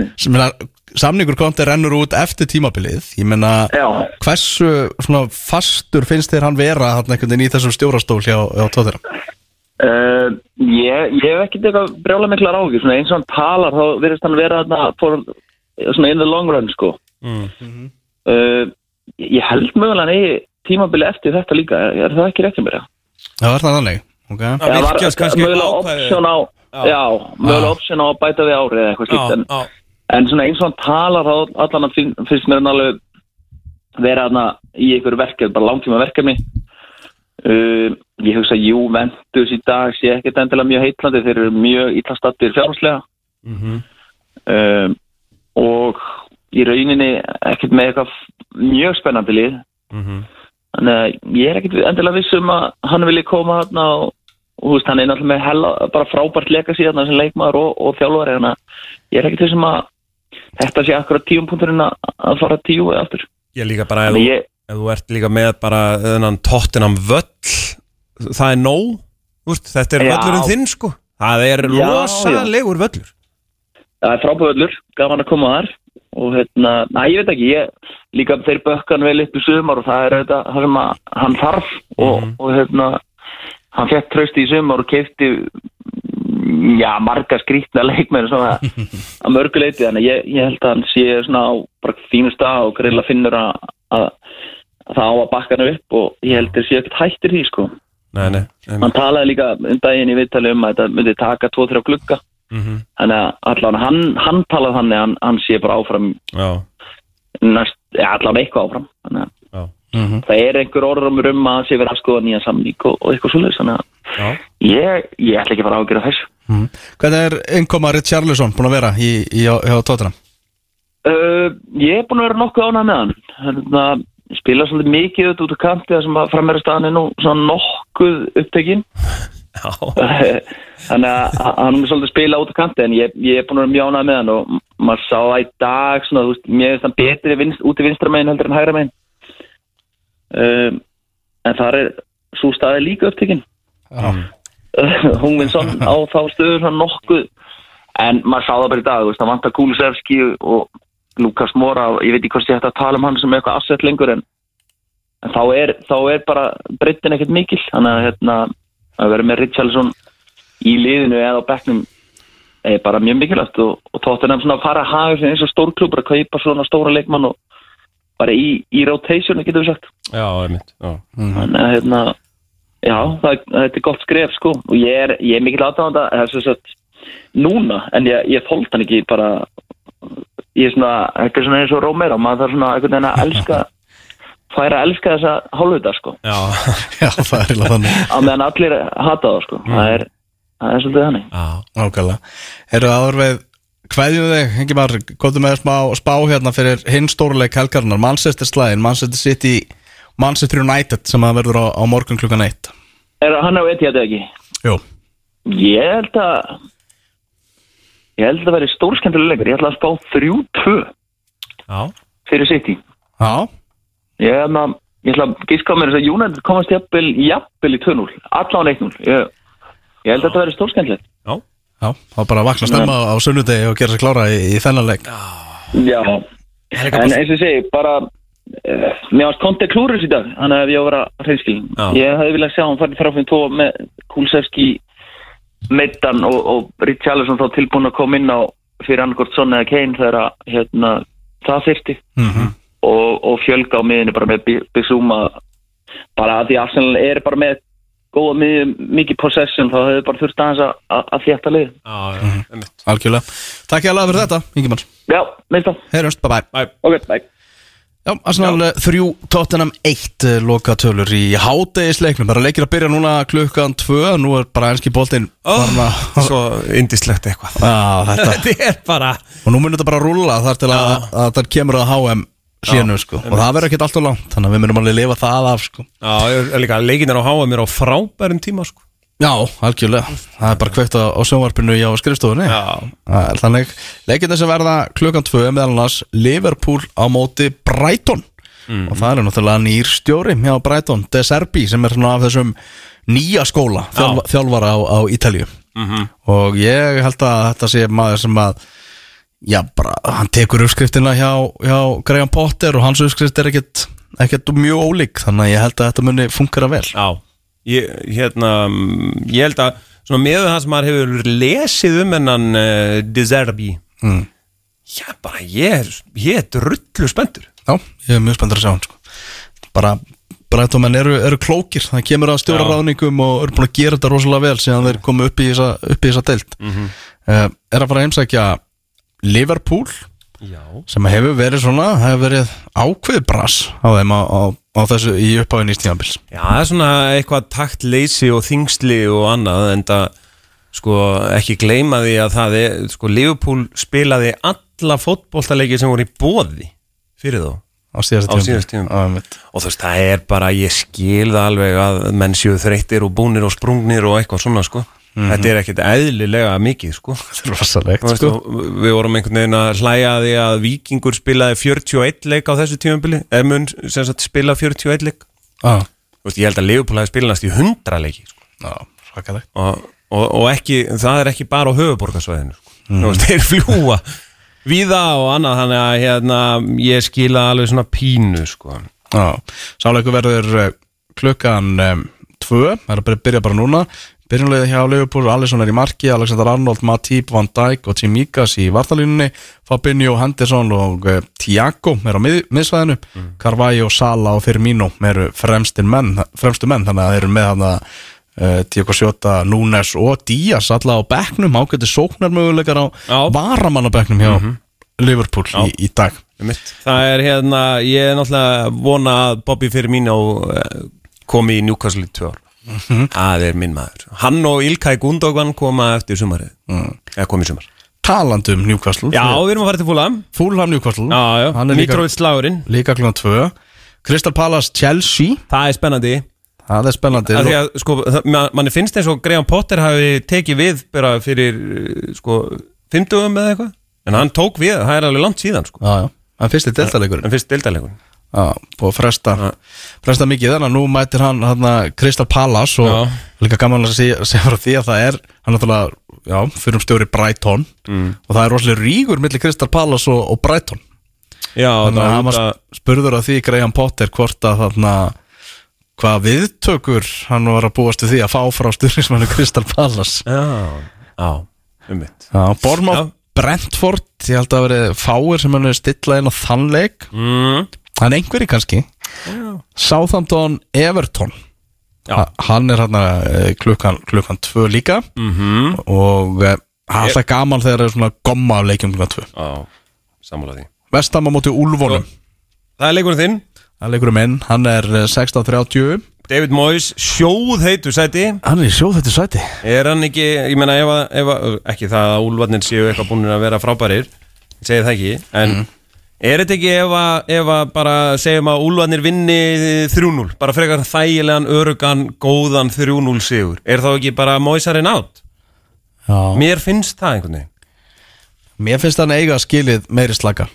<laughs> sem er að samningur Conte rennur út eftir tímabilið. Ég menna hversu svona fastur finnst þér hann vera veginn í þessum stjórastól hjá, hjá tóttina uh, ég, ég hef ekkert eitthvað brjála miklar ágjur, svona eins og hann talar þá verðist hann vera þarna for, svona in the long run, sko. mm. Uh, ég held mögulega eigi tímabili eftir þetta líka, er, það ekki rétt um mér? Já, var það þannig okay. Það Já, var mögulega option á, Já. já, mögulega Já. option á að bæta við árið eða eitthvað slíkt, en Já, já, En svona eins og hann talar þá allan finnst mér hann alveg vera þarna í einhverju verkefni, bara langtíma verkefni. Uh, ég hugsa að Juventus í dag sé ekkert endilega mjög heitlandi, þeir eru mjög ítlastattir fjárháslega mhm. uh, og í rauninni ekkert með eitthvað mjög spennandi lið. Mhm. Þannig að ég er ekkert endilega viss um að hann vilji koma þarna og, veist, hann er náttúrulega með hella, bara frábært legacy þarna sem leikmaður og, og að ég er ekkert viss um að þetta sé akkurat tíumpunkturinn að, að fara tíu eða aftur. Ég líka bara þú- ég, ef þú ert líka með bara þennan Tottenham völl það er nóg úst, þetta er Já. völlurinn þinn sko það er Já, rosalegur völlur það er frábæðullur, gaman að koma þar og hérna, næ, ég veit ekki ég, líka þeir bökkan vel upp í sumar og það er þetta, það sem að hann þarf og, Mhm. og hérna hann fekk trösti í sumar og keipti já, marga skrítna leikmenn svona <laughs> að mörguleiti þannig ég, ég held að hann sé svona á bara fínu stað og greila finnur að það á að bakka hann upp og ég held að sé ekkert hættir því sko. Nei, nei, nei. hann talaði líka um daginn í viðtali um að þetta myndi taka 2-3 glugga. Mm þannig að allan hann, hann talaði þannig að hann, hann sé bara áfram já, næst, ja, allan eitthvað áfram. Þannig að já, Mhm. það er einhver orður um að sé verið að skoða nýja samník og, og eitthvað svolítið þannig að ég, ég ætla ekki að fara að ágjöra þessu. Mhm. Hvernig er innkoma Richarlison búin að vera í, í, hjá, hjá Tottenham? uh, ég er búin að vera nokkuð ánað með hann. Þannig að spila svolítið mikið út út á kanti það sem að frammeira staðan er nú svona nokkuð upptekinn já. <laughs> þannig að hann er svolítið að spila út á kanti en ég, ég er búin að vera mjög ánað með hann og maður sá það í dag svona, þú veist, mér finnst hann betri vinst, út í vinstra megin heldur en hægra megin um, en þar er svo staði líka upptekinn Já. <laughs> Hungvinsson á þá stöður svona nokkuð en maður sá það bara í dag það vantar Kulusevski og Lukas Mora, ég veit ekki hvort ég ætti að tala um hann sem eitthvað asset lengur en, en þá, er, þá er bara breyttin ekkert mikil. Þannig að hérna, að vera með Richarlison í liðinu eða á bekknum er bara mjög mikilvægt og, og tóttunum svona að fara að hafa eins og stórklubur að kaupa svona stóra leikmann og bara í, í rotationu getur við sagt. Já, einmitt Já, þannig að hérna já, það, þetta er gott skref sko. Og ég er, ég er mikil aðdáðanda þess að sagt núna, en ég, ég þólt hann ekki bara ég er svona, eitthvað svona eins og Romero maður þarf svona einhvern veginn að elska <laughs> færa að elska þessa hálfvita sko. Já, <laughs> Já, það er eiginlega þannig. Á meðan allir hata það sko. Það er, það er svolítið þannig. Já. Nákvæmlega. Eru áður við Kveðjum þig, Ingimar, komdu með smá spá hérna fyrir hinn stóruleik helgarinnar Manchester slæðin, Manchester City Manchester United sem að verður á, á morgun klukkan 1 er hann á Etihad eða ekki? Jú, Ég held að ég held að það veri stórskemmtilega leikur. Ég ætla að spá 3-2 já. fyrir City. Já, ég, ætla, ég ætla að gíska á mér þess að United komast jafnvel, jafnvel í 2-0 allan 1-0 ég, ég held að þetta veri stórskemmtilegt. Já, þá bara að vakna stemma á sunnudegi og gera sér klára í, í þennan leik. Já, en eins og segi, bara uh, mér varst konti klúrus í dag þannig að ég á að vera hreinskilin Já. ég hefði viljað sjá hann farið frá fyrir tvo með Kulsevski Meittan og, og Richarlison þá tilbúin að koma inn á fyrir annarkort Son eða Kane þegar að hérna, það þyrfti. Mm og, og fjölga á miðinu bara með Bi- Bissouma bara að því Arsenal er bara með góða miðju, mikið possession þá hefur bara þurft aðeins að, þétta lið. Einmitt. Algjörlega. Takk ég alveg fyrir þetta, Ingimar Já, minnst það, Heyrjumst, bye bye. Ok, bye Já, Arsenal 3, Tottenham 1 loka tölur í hátegisleiknum bara leikir að byrja núna klukkan 2 nú er bara enski boltinn farin að Svo indislegt eitthvað. Já, þetta <laughs> Þetta er bara og nú munir þetta bara rúlla þar til að, að það kemur að HM sínu sko. Og það verður ekkert alltaf langt þannig að við munum alveg lifa það af sko. Já, er líka leikinnir á HM er á frábærum tíma sko Já, algjörlega, það er bara kveikt á, á sjónvarpinu hjá skrifstofunni. Þannig, leikinni sem verða klukkan 2 meðal annars Liverpool á móti Brighton. Og það er náttúrulega nýr stjóri hjá Brighton, De Serbi sem er svona af þessum nýja skóla þjálfa, þjálfara á, á Ítalíu. Og ég held að þetta sé maður sem að já, bara, hann tekur uppskriftina hjá, hjá Graham Potter og hans uppskrift er ekkert, ekkert mjög ólík þannig að ég held að þetta muni funkara vel. Já Ég, hérna, mm, ég held að svona með það sem maður hefur lesið um hennan uh, Deserbi mm. Já, bara ég er, ég er drullu spenntur Já, ég er mjög spenntur að sjá hann sko. bara, Brættómenn eru, eru klókir það kemur að stjóra ráðningum og eru búin að gera þetta rosalega vel síðan þeir komu upp í þessa, upp í þessa deild Mhm. uh, er að fara að heimsækja Liverpool Já. sem hefur verið svona, hefur verið ákveð brass á þeim á, á, á þessu í uppáðin í stíðanbils Já, það er svona eitthvað taktleysi og þingsli og annað en það sko ekki gleyma því að það er sko Liverpool spilaði alla fótboltaleiki sem voru í bóði fyrir þó á síðast tíðanbils og þú veist, það er bara, ég skil það alveg að menn séu þreyttir og búnir og sprungnir og eitthvað svona sko þetta er ekkit eðlilega mikið sko <laughs> rosalegt sko. við vorum einhvern veginn að hlæja að því að Víkingur spilaði 41 leik á þessu tímabili eða mun sem sagt spila 41 leik ah, Þú veist, ég held að Leopold hafi spilast í 100 leiki sko. já, svakalegt og, og, og ekki, það er ekki bara á höfuborgarsvæðinu sko. veist, þeir fljúa víða og annað þannig að hérna, ég skila alveg svona pínu sko. Já, sáleiku verður eh, klukkan um, tvö, það er að byrja bara núna Byrjunlega hjá Leopold, Alisson er í marki Alexander Arnold, Matip, Van Dijk og Tsimikas í vartalínunni Fabinho, Henderson og uh, Tiago er á mið, miðsvæðinu. Carvalho, Sala og Firmino eru fremstir menn, fremstu menn þannig að þeir eru með hann að uh, Tiago Sjóta, Núnes og Díaz alla á bekknum, ágæti sóknarmöguleikar á Já. varamann á bekknum hjá Liverpool í, í dag. Það er hérna, ég er náttúrulega vona að Bobby Firmino eh, komi í Newcastle í tvö ár það er minn maður. Hann og Ilkay Gundogan koma eftir sumarið. Eða komi í sumar. Talandi um Newcastle já, við erum að fara til Fulham. Fulham Newcastle. Já, já, Hann er Mitrovic slagurinn. líka klukkan 2 Crystal Palace Chelsea. Það er spennandi. Það er spennandi. Sko, það- ma- manni finnst eins og Graham Potter hafi tekið við bara fyrir sko, 50 eða eitthvað. En hann tók við, það er alveg langt síðan sko. Já, já, en fyrst er deltaleikurinn en fyrst deildalegun Já, að fresta fresta mikið þannig að nú mætir hann Crystal Palace og Já. líka gaman að segja, frá því að það er hann náttúrulega, fyrir um stjóri Brighton Mm. og það er rosalega rígur millir Crystal Palace og, og Brighton já, þannig að hann var spurður að því Graham Potter hvort að þarna hvað viðtökur hann var að búast við því að fá frá styrnismannu Crystal Palace já, já um Bormóð Já. Brentford Ég held að það verið fáir sem hann er stilla inn á þann leik mm. En einhverji kannski. Southampton Everton. Já. Ha- Hann er hann klukkan, klukkan tvö líka. Mm Og eh, það er alltaf gaman þegar það er svona gomma af leikjum klukkan tvö. Já, sammála því. Vestam á móti Úlfónum Það er leikurinn þinn. Það er leikurinn minn, hann er eh, 16.30 David Moyes, sjóð heitu sæti. Hann er í sjóð þetta sæti. Er hann ekki, ég meina ef að, ef að ekki það að úlfarnir séu eitthvað búin að vera frábærir ég segi það ekki, en er þetta ekki ef að, ef að bara segjum að úlfarnir vinni 3-0 bara frekar þægilegan, örugan, góðan 3-0 sigur, er þá ekki bara Moyesarinn átt? Já. Mér finnst það einhvern veginn. Mér finnst hann eiga skilið meiri slaka.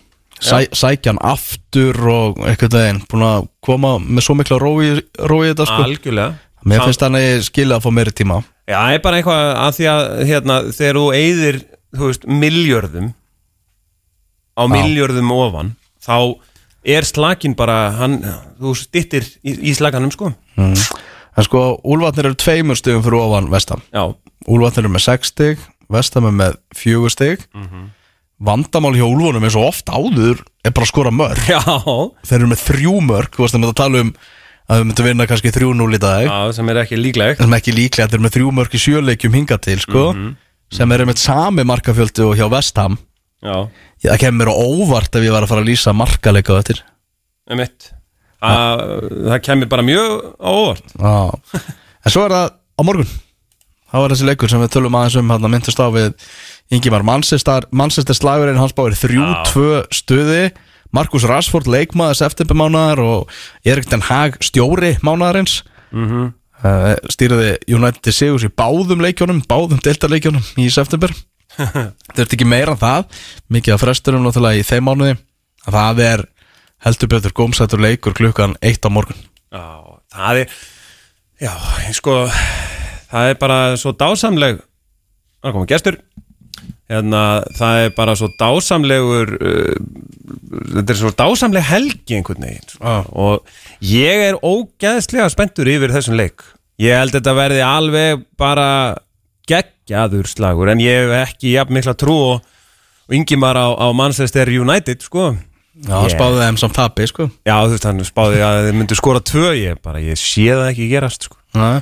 Sæ, Sækja hann aftur og eitthvað veginn Búin að koma með svo mikla rói í þetta sko. Algjörlega. Mér finnst hann eiga skilið að fá meiri tíma. Já, það er bara eitthvað að því að hérna, þegar þú eyðir, þú veist, miljörðum á miljörðum ofan þá er slakin bara hann, þú stittir í, í slakanum sko. En sko, Úlfarnir eru tveimur stigum fyrir ofan Vestam Já, Úlfarnir eru með 6 stig Vestam er með 4 stig. Vandamál hjá Úlfunum er svo oft áður er bara að skora mörg já, Þeir eru með þrjú mörg Þú veist að tala um að við myndum vinna kannski 3-0 í dag. Já sem er ekki líklegt. Sem ekki líklega, þeir eru með þrjú mörg í sjöleikjum hinga til sko, sem eru með sami markafjöldu og hjá Vestham Já, það kemur mér á óvart ef ég var að fara að lýsa markaleika á að, Það kemur bara mjög á óvart. Já. en svo er það á morgun. Þá er þessi leikur sem við tölum aðeins um hann að myndast á við Ingimar Manchester, Manchester slagurinn hans báir 3-2 stuði. Markus Rashford leikmaður september mánaðar og Erik Den Haag stjóri mánaðarins. Mm -hmm. stýrði United Sigurs í báðum leikjónum báðum deltaleikjónum í september <laughs> er ekki meira en það. Mikið af fresturum náttúrulega í þeim mánuði. Að það er heldur betur gómsættur leikur klukkan 1 á morgun. Já, það er Já, sko það er bara svo dásamleg það komið gestur. Hérna, það er bara svo dásamlegur uh, þetta er svo dásamleg helgi einhvern veginn. Já. og ég er ógeðslega spenntur yfir þessum leik. Ég held þetta verði alveg bara geggjaður slagur en ég hef ekki jafn mikla trú og, yngimar á, á Manchester United sko Já, hann Yeah. spáði þeim sem tapi, sko Já, þú veist, hann spáði að þið myndu skora tvö ég bara, ég sé það ekki gerast sko. Nei.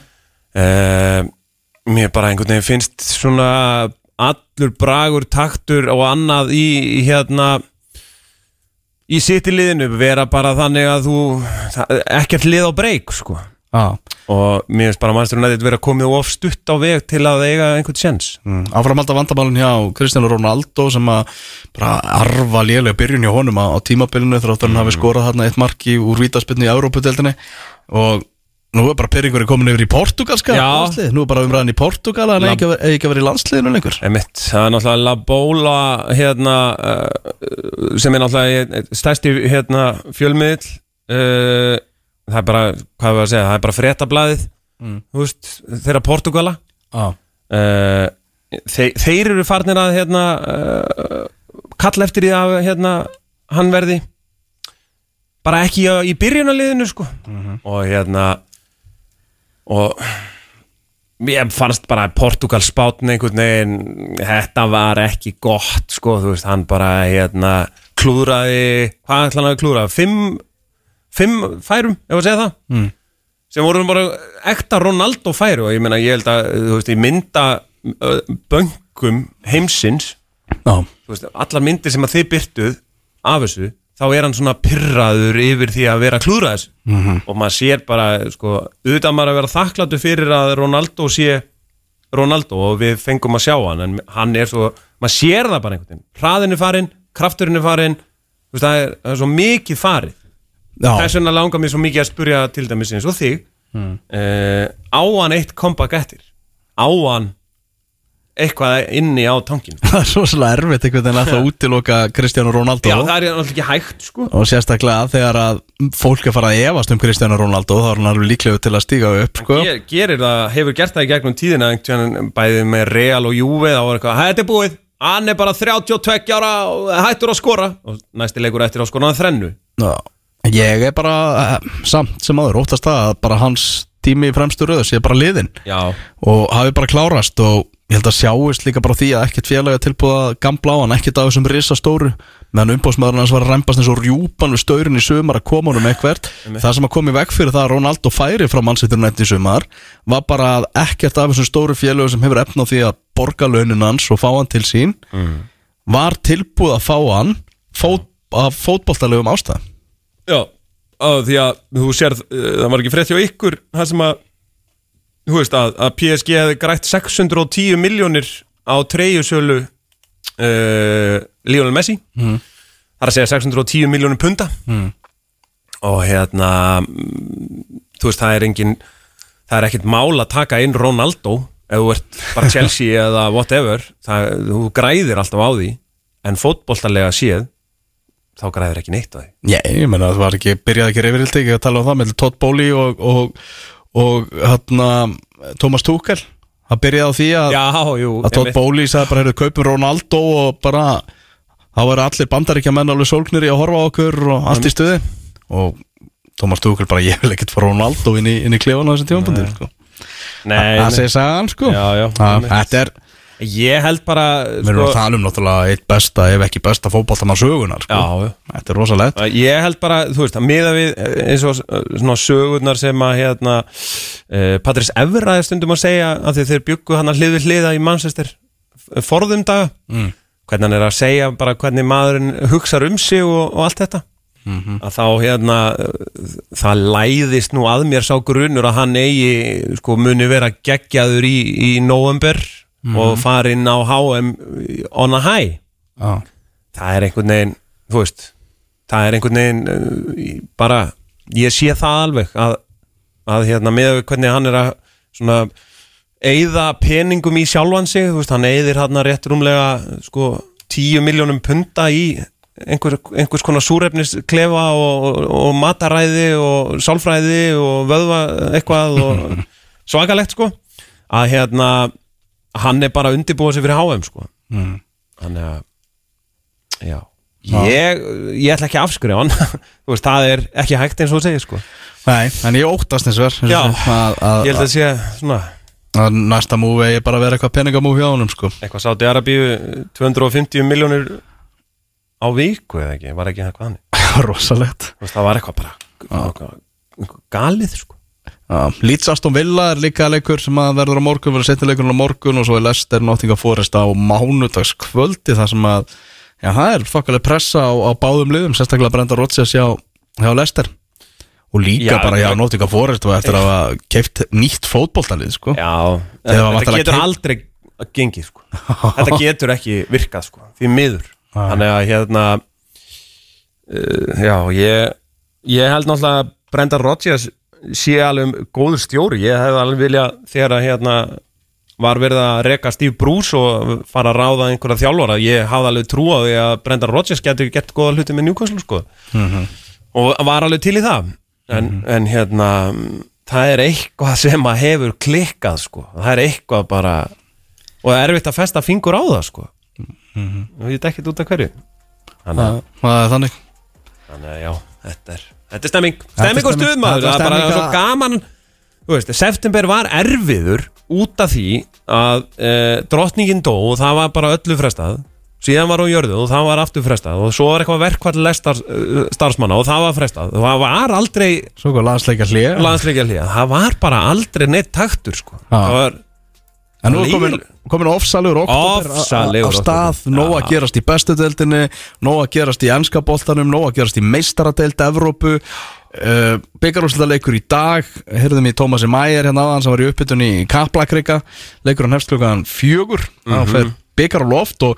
uh, Mér bara einhvern veginn finnst svona allur bragur, taktur og annað í, í hérna í sitt í liðinu vera bara þannig að þú ekkert lið á breyk sko. Já, og mér finnst bara mannstur nættið vera komið of stutt á veg til að eiga einhvern sjens mm. áframhalda vandamálun hjá Kristján Ronaldo sem að bara arfa lélega byrjun hjá honum á, tímabilinu þráttur hann hafi skorað þarna eitt marki úr vítaspilnu í Európa-deldinni og nú er bara Pyrringur komin yfir í portugalska landslið, nú er bara umræðin í Portugal að hann eigi ekki, að vera- að í landsliðinu lengur. Emitt, það er náttúrulega La Bola hérna, uh, sem er náttúrulega stærsti hérna, fjölmiðl uh, það er bara, hvað við að segja, það er bara fréttablaðið þú veist, þeirra Portugala. Já, uh, þeir, þeir eru farnir að hérna, uh, kalla eftir því að hérna, hann verði. Bara ekki í, í byrjunarliðinu sko. og hérna og ég fannst bara að Portugal spátn einhvern veginn þetta var ekki gott sko, þú veist, hann bara hérna, klúðraði hvað ætla hann að klúðra? Fimm, fimm færum, ef að segja það. Mm. sem voru bara ekta Ronaldo færu og ég meina, ég held að þú veist, í mynda böngum heimsins þú veist, allar myndir sem að þið byrtuð af þessu, þá er hann svona pyrraður yfir því að vera að klúðra þessu -hmm. og maður sér bara, sko auðvitað maður að vera þakkláttu fyrir að Ronaldo sé Ronaldo og við fengum að sjá hann, en hann er svo maður sér það bara einhvern veginn, hraðin er farin krafturinn er farin, þú veist, það er, það er svo mikið farið þess vegna langar mér svo mikið að spurja til dæmis eins og þig mm. á hann eitt comeback eftir? Á hann eitthvað inni á tankin <laughs> það er svo svolítið erfitt einhvern veginn að <laughs> það útiloka Kristján Ronaldo. Já það er náttúrulega ekki hægt sko. Og sérstaklega þegar að fólk er farað að efast um Kristján Ronaldo þá er hann alveg líklegur til að stíga upp sko. Ger, gerir það, hefur gert það í gegnum tíðina einhvern bæðið með Real og Juve þá var eitthvað, þetta er búið, hann er bara 32 ára og hættur að skora. Og næsti leikur eftir að skora hann þrennu. Já. Ég er bara eh, samt sem aður óttast það að bara hans tími í fremstu röðu sé bara liðin já, og hafi bara klárast og ég held að sjáist líka bara því að ekkert félag er tilbúið að gamla á hann, ekkert af þessum risastóru. Meðan umbóðsmaðurinn hans var að rempast eins og rjúpan við staurin í sumar að koma honum eitthvert. Það sem að komi veg fyrir það að Ronaldo færi frá mannsýttur nætti í sumar var bara að ekkert af þessum stóru félögum sem hefur efna á því að borga launin hans og fá hann til sín var tilbúið að fá hann fót, af fótboltalegum ástæðum Já, á, því að þú sér það var ekki frétt hjá ykkur það sem að þú veist að, að PSG hefði grætt 610 miljónir á treyjusölu uh, Lionel Messi Mhm. það er að segja 610 miljónir punta Mhm. og hérna mm, þú veist það er engin það er ekkert mál að taka inn Ronaldo ef þú ert bara <laughs> Chelsea eða whatever það, þú græðir alltaf á því en fótboltalega séð þá græðir ekki neitt á því. Já, ég menna það var ekki, byrjaði ekki reyfirildi ekki að tala um það með Todd Bowley og, og, og hérna Thomas Tuchel. Það byrjaði á því að, Já, jú að Todd Bowley sagði bara, heyrðu, kaupum Ronaldo og bara, þá eru allir bandaríkja menn alveg sólknir í að horfa á okkur og allt í stuði. Og Thomas Tuchel bara, ég vil ekkert fá Ronaldo inn í, í klefana þessum tímanbundir sko. Nei, það nei. segir sagan sko. Já, já. Þetta er, Ég held bara við erum að tala um náttúrulega eitt besta, ef ekki besta fótballtamann sögunar sko. Já, Þetta er rosalegt Ég held bara, þú veist, að miða við eh, eins og eh, svona sögurnar sem að hérna uh, Patrís Evra er stundum að segja að þeir byggu hann að hlið við hliða í Manchester forðum daga Mm. hvernig hann er að segja bara hvernig maðurinn hugsar um sig og, og allt þetta Mhm. að þá hérna eh, það læðist nú að mér sá grunur að hann eigi sko muni vera geggjaður í, í november og farin á HM on a high. Já, það er einhvern veginn þú veist, það er einhvern veginn í- bara, ég sé það alveg að, að hérna með hvernig hann er að svona eigða peningum í sjálfan sig þú veist, hann eigðir hann rétt rúmlega sko 10 miljónum punta í einhver, einhvers konar súrefnisklefa og, og, og mataræði og sálfræði og vöðva eitthvað og <laughs> svakalegt sko að hérna hann er bara að undirbúa sig fyrir HM sko. Mm. þannig að já, ég, ég ætla ekki að afskrifa hann. <laughs> Veist, það er ekki hægt eins og þú segir sko. Nei, en ég óttast eins og verð ég held að sé svona að næsta múfi eigi bara að vera eitthvað peningamúfi á honum sko. eitthvað sátti Arabíu 250 miljónir á viku eða ekki, var ekki eitthvað hann <laughs> rosalegt. Veist, það var eitthvað bara galið sko Leeds Aston Villa er líka leikur sem að verður á morgun, verður setni leikurinn á morgun og svo er Leicester Nottingham Forest á mánudags kvöldi þar sem að já, það er fokkalega pressa á, á báðum liðum, sérstaklega Brenda Rodgers hjá, hjá Leicester. Og líka Já, bara hjá Nottingham Forest og eftir að hafa keift nýtt fótboltalið sko. já, þetta getur keypt- aldrei gengið sko. Þetta <laughs> getur ekki virkað sko því miður, þannig að hérna uh, já, ég ég held náttúrulega að Brendan Rodgers sé alveg um góður stjóri. Ég hefði alveg vilja þegar að hérna var verið að reka Steve Bruce og fara að ráða einhverja þjálfara. Ég hafði alveg trú á því að Brendan Rodgers getur gert góða hluti með Newcastle sko. Og var alveg til í það. En, en hérna það er eitthvað sem að hefur klikkað sko, það er eitthvað bara og það er erfitt að festa fingur á það sko. Og ég ekkert út af hverju. Þannig er þannig. Þannig já, þetta er þetta er stemming, stemming og stuð maður. Það er bara svo gaman. Þú veist, september var erfiður út af því að e, drottningin dó og það var bara öllu frestað. Síðan var hún jörðu og það var aftur frestað og svo var eitthvað verkvall uh, starfsmanna og það var frestað. Og það var aldrei landsleika hlýja það var bara aldrei neitt taktur sko. Það var, En nú er komin, ofsalegur oktober á- stað, nóg að gerast í bestu deildinni nóg að gerast í ennska boltanum nóg að gerast í meistaradeild Evrópu. Uh, byggarúsleikur í dag heyrðum í Tómasi Mæger hérna aðan sem var í uppbytun í Kaplakrika. Leikur hann hefst klukkan fjögur. Mm Mhm. -hmm. fer byggar á loft og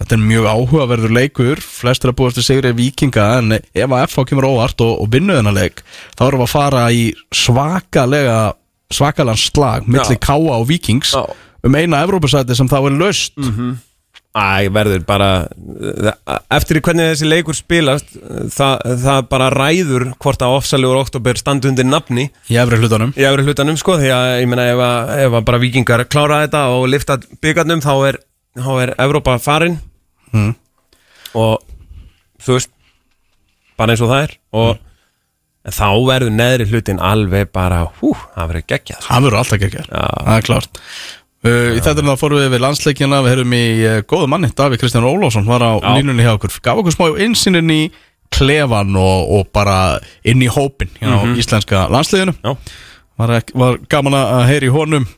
þetta er mjög áhugaverður leikur. Flestur að búast við sigri vikinga en ef að FH kemur óvart og, og vinnu þennan leik. Þá erum við að fara í svakalega svakalega slag milli Já. Káa og Vikings Já. um eina Evrópusæti sem þá er löst Æ, verður bara eftir hvernig þessi leikur spilast það, það bara ræður hvort að ofsalegur oktober standi undir nafni. Í efri hlutanum. Í efri hlutanum sko því að ég meina ef að, ef að bara vikingar klára þetta og lifta byggarnum þá er, þá er Evrópa farin. Mm. og þú veist bara eins og það er. Og en þá verður neðri hlutin alveg bara hú, það verður geggjað. Það verður alltaf Já. það er klart Uh, í þetta þá fórum við við landsleikina. Við höfum í uh, góðu manni Davíð Kristján Ólásson var á Já. línunni hjá okkur. Gaf okkur smá innsinin í klefan og, og bara inn í hópin hjá íslenska landsliðinu. Já. var, ek- var gaman að heyri í honum.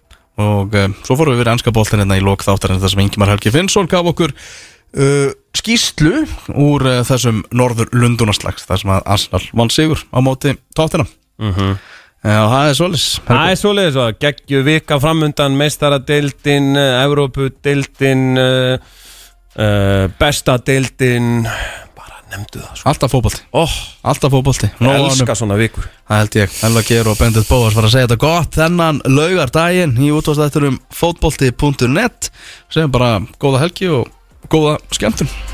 Og uh, svo fórum við við ennska boltin hérna í lok þáttarinn þar sem Ingimar Helgi Finnsson gaf okkur uh, skýslu úr uh, þessum norður lundunaslags þar sem að Arsenal vann sigur á móti tóttina Mhm. Já, það er svolis Það er svoleiðis að geggju vika framundan meistaradeildin, Evrópudeildin uh, uh, bestadeildin bara nefndu það svo Alltaf fótbolti. Oh, Alltaf fótbolti. Ég Nóg á honum. elska svona vikur. Það held ég, Elva Geir og Bendit Bóas var að segja þetta gott þennan laugardaginn í útváðstætturum fótbolti.net segjum bara góða helgi og góða skemmtun